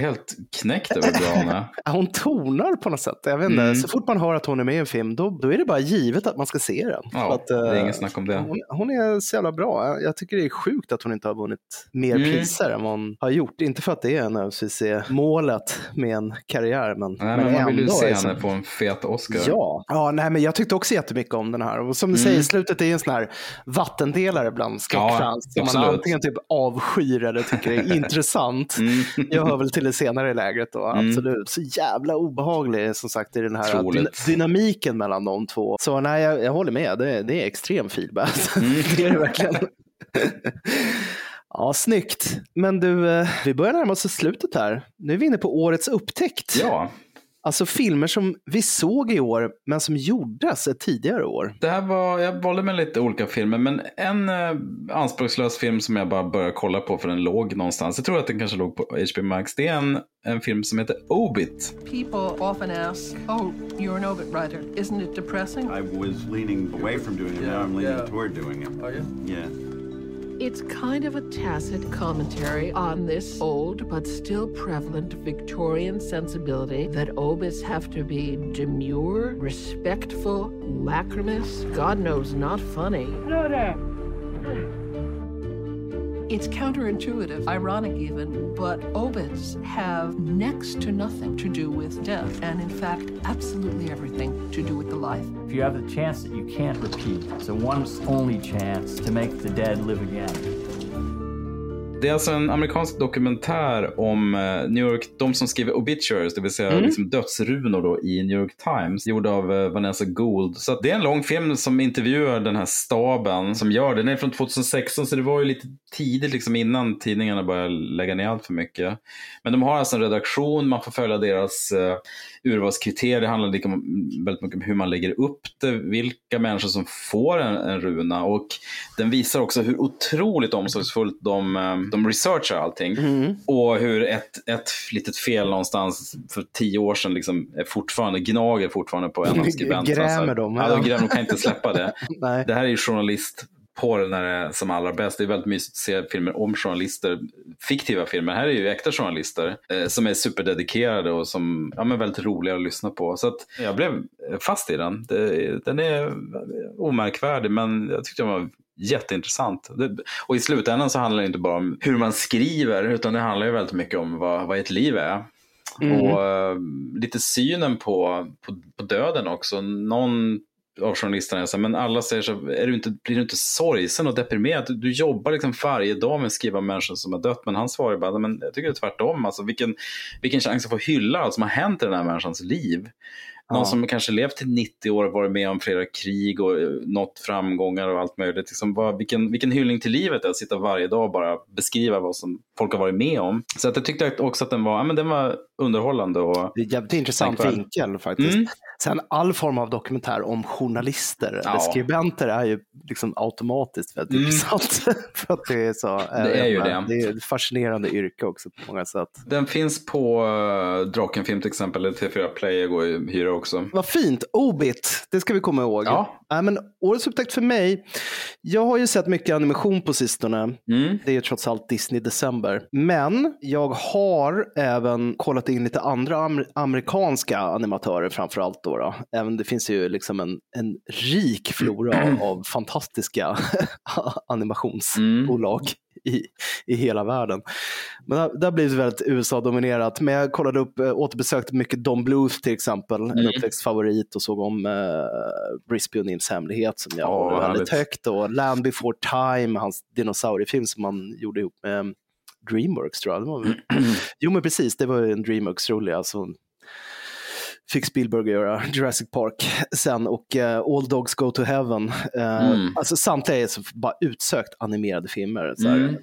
Helt knäckt över bra hon är. Hon tonar på något sätt. Jag vet inte, Mm. Så fort man hör att hon är med i en film, då, då är det bara givet att man ska se den. Ja, att, det är eh, inget snack om det. Hon, hon är så jävla bra. Jag- tycker det är sjukt att hon inte har vunnit mer Mm. priser än vad hon har gjort. Inte för att det är nödvändigtvis är målet med en karriär, men, Nej, men man vill ju se henne få en fet Oscar. Ja, ja nej, men jag tyckte också jättemycket om den här. Och som du Mm. säger, slutet är en sån här vattendelare bland skräckfans. Ja, som man antingen typ avskyr eller tycker är intressant. Mm. Jag hör väl till det senare lägret då, Mm. absolut. Så jävla obehaglig som sagt i den här Otroligt. dy- dynamiken mellan de två. Så nej, jag, jag håller med. Det, det är extrem feedback. Mm. det är det verkligen. Ja, snyggt. Men du, eh, vi börjar närma oss slutet här. Nu är vi inne på årets upptäckt. Ja. Alltså filmer som vi såg i år, men som gjordes ett tidigare år. Det här var, jag valde med lite olika filmer, men en eh, anspråkslös film som jag bara började kolla på för den låg någonstans. Jag tror att den kanske låg på HBO Max. Det är en, en film som heter Obit. People often ask, oh, you're an obit writer. Isn't it depressing? I was leaning away from doing it. Yeah, now I'm leaning yeah. toward doing it. Are you? Yeah. It's kind of a tacit commentary on this old but still prevalent Victorian sensibility that obits have to be demure, respectful, lachrymous, God knows not funny. Hello there. It's counterintuitive, ironic even, but obits have next to nothing to do with death, and in fact, absolutely everything to do with the life. If you have a chance that you can't repeat, it's a once only chance to make the dead live again. Det är alltså en amerikansk dokumentär om eh, New York, de som skriver obituaries, det vill säga Mm. liksom dödsrunor då, i New York Times, gjord av eh, Vanessa Gould. Så det är en lång film som intervjuar den här staben som gör det. Den är från 2016 så det var ju lite tidigt liksom innan tidningarna började lägga ner allt för mycket. Men de har alltså en redaktion, man får följa deras eh, urvalskriterier. Handlar lika, väldigt mycket om hur man lägger upp det, vilka människor som får en, en runa och den visar också hur otroligt omsorgsfullt de, eh, de researchar allting. Och hur ett, ett litet fel någonstans för tio år sedan liksom är fortfarande, gnager fortfarande på en av skribenterna. Grämer dem, Ja, de grämer, de kan inte släppa det. Nej. Det här är ju journalist på när det är som allra bäst. Det är väldigt mysigt att se filmer om journalister, fiktiva filmer. Här är ju äkta journalister eh, som är superdedikerade och som ja, men väldigt roliga att lyssna på. Så att jag blev fast i den. Det, den är omärkvärdig men jag tyckte den var jätteintressant. Det, och i slutändan så handlar det inte bara om hur man skriver utan det handlar ju väldigt mycket om vad, vad ett liv är. Mm. Och eh, lite synen på, på, på döden också. Någon av journalisterna så här, men alla säger så här, är du inte, blir du inte sorgsen och deprimerad? Du, du jobbar liksom varje dag med att skriva om människor som har dött. Men han svarar bara, men jag tycker det är tvärtom. Alltså, vilken, vilken chans att få hylla allt som har hänt i den här människans liv. Någon Ja. som kanske levt till 90 år och varit med om flera krig och eh, nått framgångar och allt möjligt. Liksom bara, vilken, vilken hyllning till livet är att sitta varje dag och bara beskriva vad som folk har varit med om. Så att jag tyckte också att den var, ja, men den var underhållande. Och Det är jävligt intressant vinkel faktiskt. Mm. Sen all form av dokumentär om journalister Ja. eller skribenter är ju liksom automatiskt väldigt Mm. intressant. för att det är så. Det är ju inte, det. Det är ett fascinerande yrke också på många sätt. Den finns på uh, Drakenfilm till exempel, eller T4 Play går ju hyra också. Vad fint, Obit, det ska vi komma ihåg. Ja. Nej, men årets upptäckt för mig, jag har ju sett mycket animation på sistone. Mm. Det är ju trots allt Disney December. Men jag har även kollat in lite andra amer- amerikanska animatörer framför allt. Då, då. Även det finns ju liksom en, en rik flora av, av fantastiska animationsbolag. I, i hela världen. Men det, det har blivit väldigt USA-dominerat. Men jag kollade upp, äh, återbesökte mycket Don Bluth till exempel, en Mm. uppväxtfavorit och såg om äh, Brisby och Nims hemlighet som jag Ja, håller väldigt högt. Och Land before time, hans dinosauriefilm som han gjorde ihop med Dreamworks tror jag. Jo men precis, det var ju en Dreamworks-rulle. Alltså, fick Spielberg göra Jurassic Park sen och eh, All Dogs Go to Heaven. Eh, Mm. Alltså samtliga är bara utsökt animerade filmer. Så här, Mm.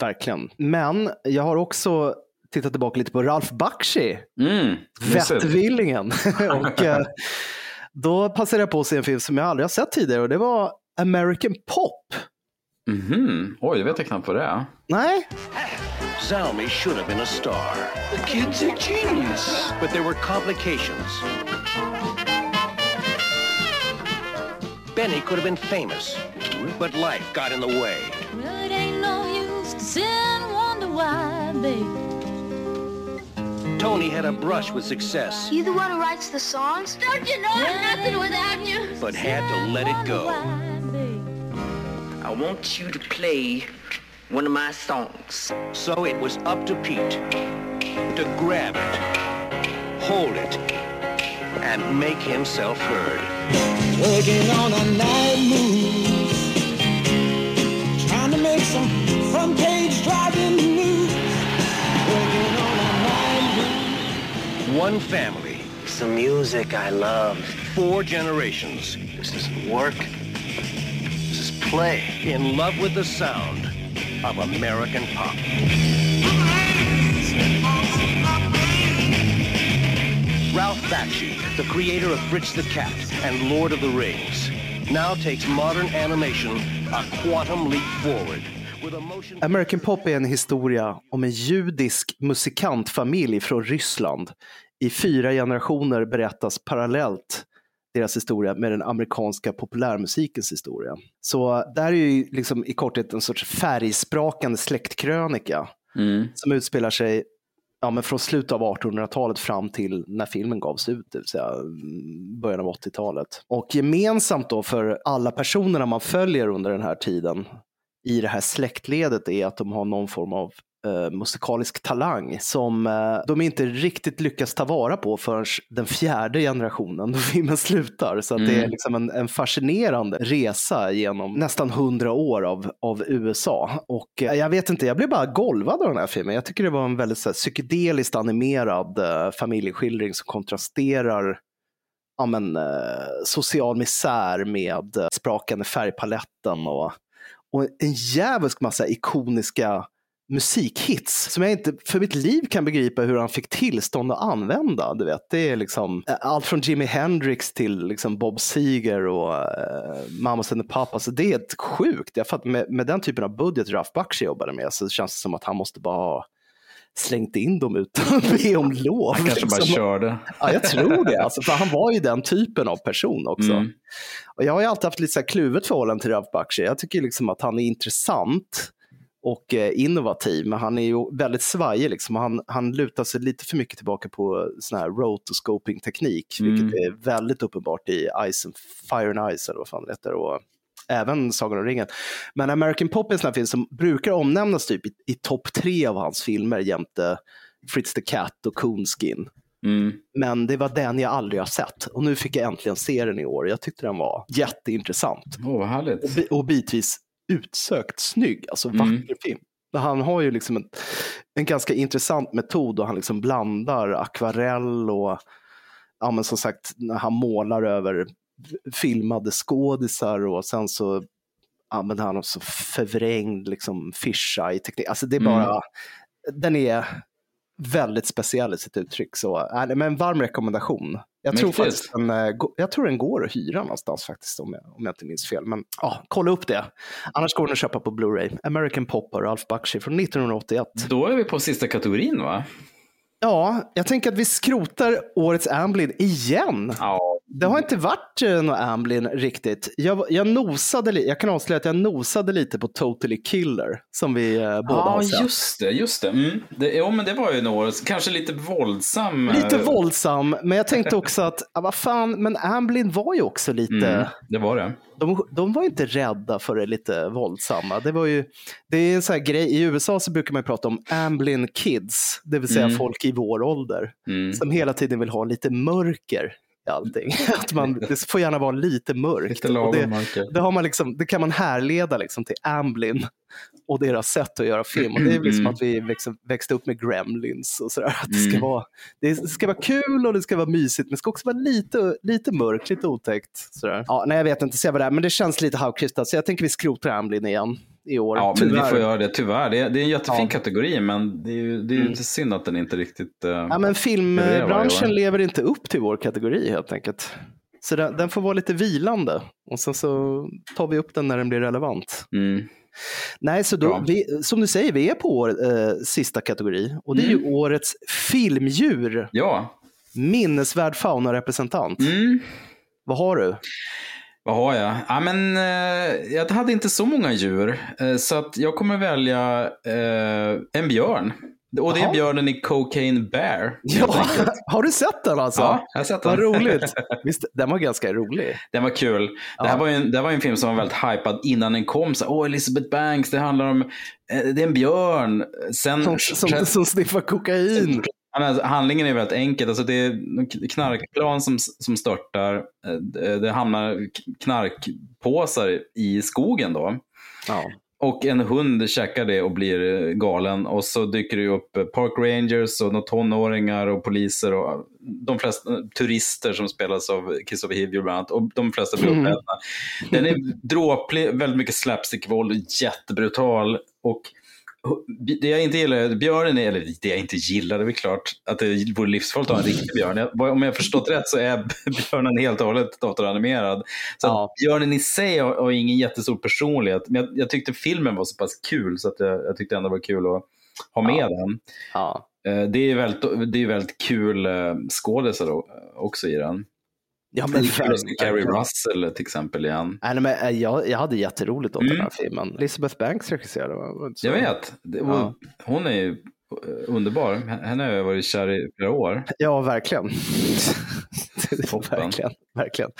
Verkligen. Men jag har också tittat tillbaka lite på Ralph Bakshi, Mm. Vettvillingen. och eh, då passade jag på att se en film som jag aldrig har sett tidigare och det var American Pop. Mhm. Oj, det vet jag knappt vad det är. Nej, Zalmy should have been a star. The kid's a genius. But there were complications. Benny could have been famous, but life got in the way. It ain't no use to sit and wonder why, babe. Tony had a brush with success, You the one who writes the songs? Don't you know I'm nothing without you? but had to let it go. I want you to play one of my songs. So it was up to Pete to grab it, hold it, and make himself heard. Working on a night move. Trying to make some front page driving news. Working on a night move. One family. Some music I love. Four generations. This is work. Play in love with the sound of American pop. Ralph Bakshi, the creator of Fritz the Cat and Lord of the Rings, now takes modern animation a quantum leap forward. American Pop är en historia om en judisk musikantfamilj från Ryssland. I fyra generationer berättas parallellt deras historia med den amerikanska populärmusikens historia. Så där är ju liksom i korthet en sorts färgsprakande släktkrönika som utspelar sig ja, men från slutet av 1800-talet fram till när filmen gavs ut, det vill säga mm, början av 80-talet. Och gemensamt då för alla personerna man följer under den här tiden i det här släktledet är att de har någon form av eh, musikalisk talang som eh, de inte riktigt lyckas ta vara på förrän den fjärde generationen då filmen slutar. Så att det är Mm. liksom en, en fascinerande resa genom nästan hundra år av, av USA. Och eh, jag vet inte, jag blev bara golvad av den här filmen. Jag tycker det var en väldigt så här, psykedeliskt animerad familjeskildring som kontrasterar ja, men, social misär med sprakande färgpaletten och, och en jävligt massa ikoniska musikhits som jag inte för mitt liv kan begripa hur han fick tillstånd att använda. Du vet, det är liksom eh, allt från Jimi Hendrix till liksom Bob Seger och uh, Mamas and the Papas. Det är sjukt. Jag fattar, med, med den typen av budget Ralph Bakshi jobbade med så känns det som att han måste bara ha slängt in dem utan att be om lov. Han kanske bara Liksom. körde. Ja, jag tror det. Alltså, för han var ju den typen av person också. Mm. Och jag har ju alltid haft lite så här kluvet förhållande till Ralph Bakshi. Jag tycker liksom att han är intressant och eh, innovativ, men han är ju väldigt svajig. Liksom. Han, han lutar sig lite för mycket tillbaka på sån här rotoscoping-teknik, Mm. vilket är väldigt uppenbart i Ice and Fire and Ice, eller vad fan det heter. Och, Även Sagan om ringen. Men American Pop är en sån här film som brukar omnämnas typ i, i topp tre av hans filmer jämte Fritz the Cat och Coonskin. Mm. Men det var den jag aldrig har sett och nu fick jag äntligen se den i år. Jag tyckte den var jätteintressant. Vad härligt. Och, och bitvis utsökt snygg, alltså Mm. vacker film. Han har ju liksom en, en ganska intressant metod och han liksom blandar akvarell och ja, men som sagt när han målar över filmade skådisar och sen så använder han också förvrängd liksom fisheye teknik. Alltså det är Mm. bara, den är väldigt speciell i sitt uttryck. Så, äh, men en varm rekommendation. Jag tror, faktiskt den, eh, jag tror den går att hyra någonstans faktiskt om jag, om jag inte minns fel. Men ja, kolla upp det. Annars går den att köpa på Blu-ray. American Pop av Ralph Bakshi från 1981. Då är vi på sista kategorin va? Ja, jag tänker att vi skrotar årets Amblin igen. Det har inte varit eh, något Amblin riktigt. Jag, jag nosade jag kan avslöja att jag nosade lite på Totally Killer som vi eh, båda Ja, har sett. just det. Just det. Mm. det. Jo, men det var ju några, kanske lite våldsam. Lite eh, våldsam, men jag tänkte också att, ah, vad fan, men Amblin var ju också lite, Mm, det var det. de, de var inte rädda för det lite våldsamma. Det var ju, det är en sån här grej, i USA så brukar man prata om Amblin kids, det vill säga Mm. folk i vår ålder, Mm. som hela tiden vill ha lite mörker allting. Att man, det får gärna vara lite mörkt. Lite Och lagom det, det, har man liksom, det kan man härleda liksom till Amblin och deras sätt att göra film. Och det är liksom Mm. att vi växte, växte upp med Gremlins och sådär. Att det, ska Mm. vara, det ska vara kul och det ska vara mysigt, men det ska också vara lite, lite mörkt, lite otäckt. Sådär. Ja, nej, jag vet inte, se vad det är, men det känns lite halvkrystat, så jag tänker vi skrotar Amblin igen i år. Ja, men vi Tyvärr. får göra det tyvärr. Det är, det är en jättefin Ja. kategori, men det är ju, det är ju Mm. inte synd att den inte riktigt... eh, Ja, men filmbranschen lever inte upp till vår kategori helt enkelt. Så den, den får vara lite vilande och sen så tar vi upp den när den blir relevant. Mm. Nej, så då, vi, som du säger, vi är på vår eh, sista kategori och det är ju årets filmdjur. Ja. Minnesvärd faunarepresentant. Mm. Vad har du? Vad har jag? Ja, men, eh, jag hade inte så många djur, eh, så att jag kommer välja eh, en björn. Och det är Jaha. björnen i Cocaine Bear. Ja, har du sett den alltså? Ja, jag har sett den. Vad roligt. Visst, den var ganska rolig. Den var kul. Det, här var ju en, det här var ju en film som var väldigt hypad innan den kom. Så, Åh, Elizabeth Banks, det handlar om, eh, det är en björn. Sen, Som, som, som sniffar kokain. Alltså, handlingen är väldigt enkel. Alltså, det är knarkplan som, som störtar. Eh, Det det hamnar knarkpåsar i skogen då. Ja. Och en hund käkar det och blir eh, galen. Och så dyker det upp eh, park rangers och tonåringar och poliser och de flesta eh, turister som spelas av Christopher Hivju bland annat. Och de flesta blir Mm. uppätna. Den är dråplig, väldigt mycket slapstick-våld, jättebrutal. Och det jag inte gillar, björnen är, eller det jag inte gillar, det är väl klart att det vore livsfarligt att ha en riktig björn. Om jag förstått rätt så är björnen helt och hållet datoranimerad. Så att björnen i sig har, har ingen jättestor personlighet. Men jag, jag tyckte filmen var så pass kul så att jag, jag tyckte ändå det var kul att ha med den. Eh, Det är väldigt, det är väldigt kul eh, skådisar också i den. Ja, men verkligen. Russell till exempel igen. Nej, men, eh, jag, jag hade jätteroligt åt Mm. den här filmen. Elizabeth Banks regisserade. så? Jag vet. Det, och Ja. Hon är ju eh, underbar. Henne har jag varit kär i flera år. Ja, verkligen. verkligen. verkligen.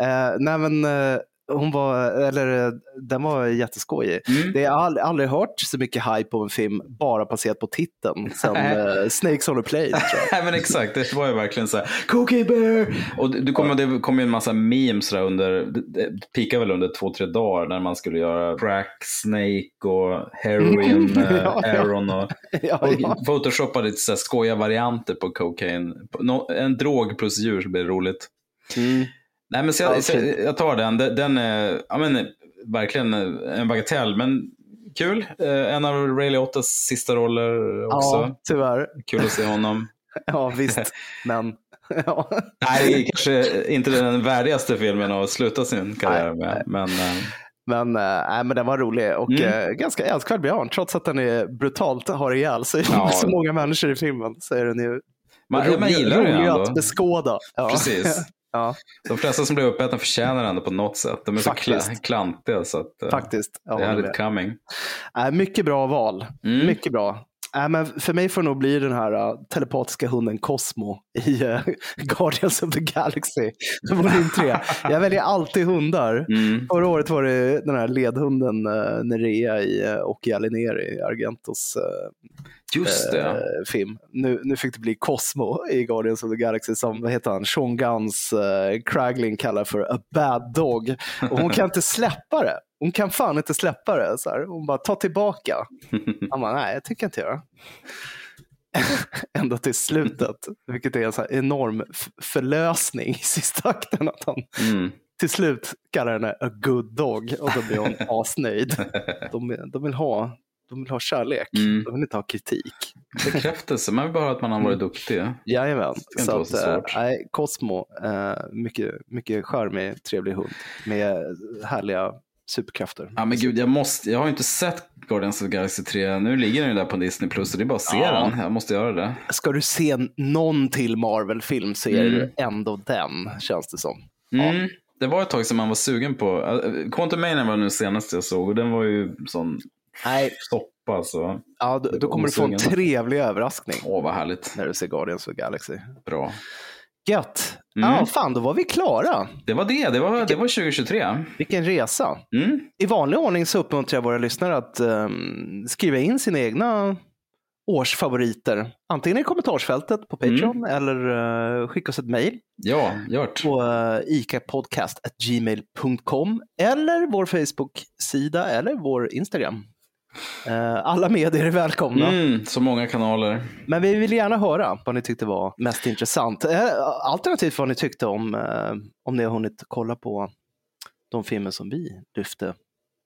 Eh, nej, men eh, hon var, eller den var jätteskojig. Mm. Det har aldrig, aldrig hört så mycket hype på en film bara baserat på titeln sen eh, Snakes on a plane. jag. Nej men exakt, det var ju verkligen så här, Cookie Bear! Och du kommer, det kom ju en massa memes där under, det, det pikade väl under två, tre dagar när man skulle göra crack, snake och heroin, eh, Ja. Aaron och, Ja, och ja. photoshoppade lite så här skojiga varianter på cocaine. En drog plus djur så blir det roligt. Nej men så jag, Ja, så jag tar den, Den- är ja, men, verkligen en bagatell men kul. Eh, En av Ray Liottes sista roller också. Ja, tyvärr. Kul att se honom. Ja, visst. Men ja. Nej, kanske inte den värdigaste filmen att sluta sin karriär med. Men, eh, Men, äh, men den var rolig och Mm. eh, ganska älskvärd björn. Trots att den är brutalt har ihjäl sig Ja. så många människor i filmen så är den ju Man- rolig, man gillar rolig att beskåda. Ja. Precis. Ja. De flesta som blir uppätna förtjänar ändå på något sätt. De är så Faktiskt. kla- klantiga så att eh, Faktiskt. Det är med. coming. Äh, mycket bra val. Mm. Mycket bra. Äh, men för mig får det nog bli den här äh, telepatiska hunden Cosmo i äh, Guardians of the Galaxy, volym 3. Jag väljer alltid hundar. Mm. Förra året var det den här ledhunden äh, Nerea i äh, Occhi Alineri, Argentos äh, Just det. eh, film. Nu, nu fick det bli Cosmo i Guardians of the Galaxy som, vad heter han, Sean Guns uh, Kraglin kallar för a bad dog. Och hon kan inte släppa det. Hon kan fan inte släppa det. Så här. Hon bara, ta tillbaka. Han bara, nej, jag tycker inte göra. Ända till slutet, vilket är en så enorm förlösning i sista akten. Att han Mm. till slut kallar henne a good dog och då blir hon asnöjd. De, de, vill ha, de vill ha kärlek, Mm. de vill inte ha kritik. Bekräftelse, man vill bara att man har varit duktig. Jajamän. Så att, så eh, nej, Cosmo, eh, mycket, mycket charmig, trevlig hund med härliga superkrafter. Ja men gud, jag, måste, jag har inte sett Guardians of the Galaxy 3. Nu ligger den ju där på Disney Plus så det är bara att se Ja. den. Jag måste göra det. Ska du se någon till Marvel-film så är Mm. det ändå den, känns det som. Mm. Det var ett tag som man var sugen på. Uh, Quantum Mania var nu senast jag såg och den var ju sån Nej. stoppa alltså. Ja, då, då kommer du få en trevlig överraskning. Åh, vad härligt. När du ser Guardians of the Galaxy. Bra. Gött. Mm. Ja, fan, då var vi klara. Det var det, det var, det var 2023. Vilken resa. Mm. I vanlig ordning så uppmuntrar jag våra lyssnare att ehm, skriva in sina egna årsfavoriter. Antingen i kommentarsfältet på Patreon eller uh, skicka oss ett mejl Ja, gjort. på uh, icapodcast.gmail.com eller vår Facebook-sida eller vår Instagram. Eh, alla medier är välkomna. Mm, så många kanaler. Men vi vill gärna höra vad ni tyckte var mest intressant. Eh, Alternativt vad ni tyckte om, eh, om ni har hunnit kolla på de filmer som vi lyfte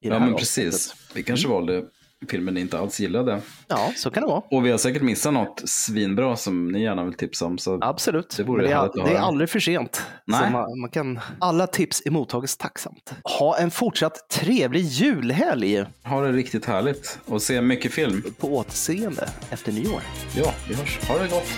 i Ja men avsnittet. Mm. precis. Vi kanske valde filmen ni inte alls gillade. Ja, så kan det vara. Och vi har säkert missat något svinbra som ni gärna vill tipsa om. Så Absolut. Det vore det, är, det är aldrig för sent. Nej. Man, man kan, alla tips emottages tacksamt. Ha en fortsatt trevlig julhelg Ha det riktigt härligt och se mycket film. på återseende efter nyår. Ja, vi hörs. Ha det gott.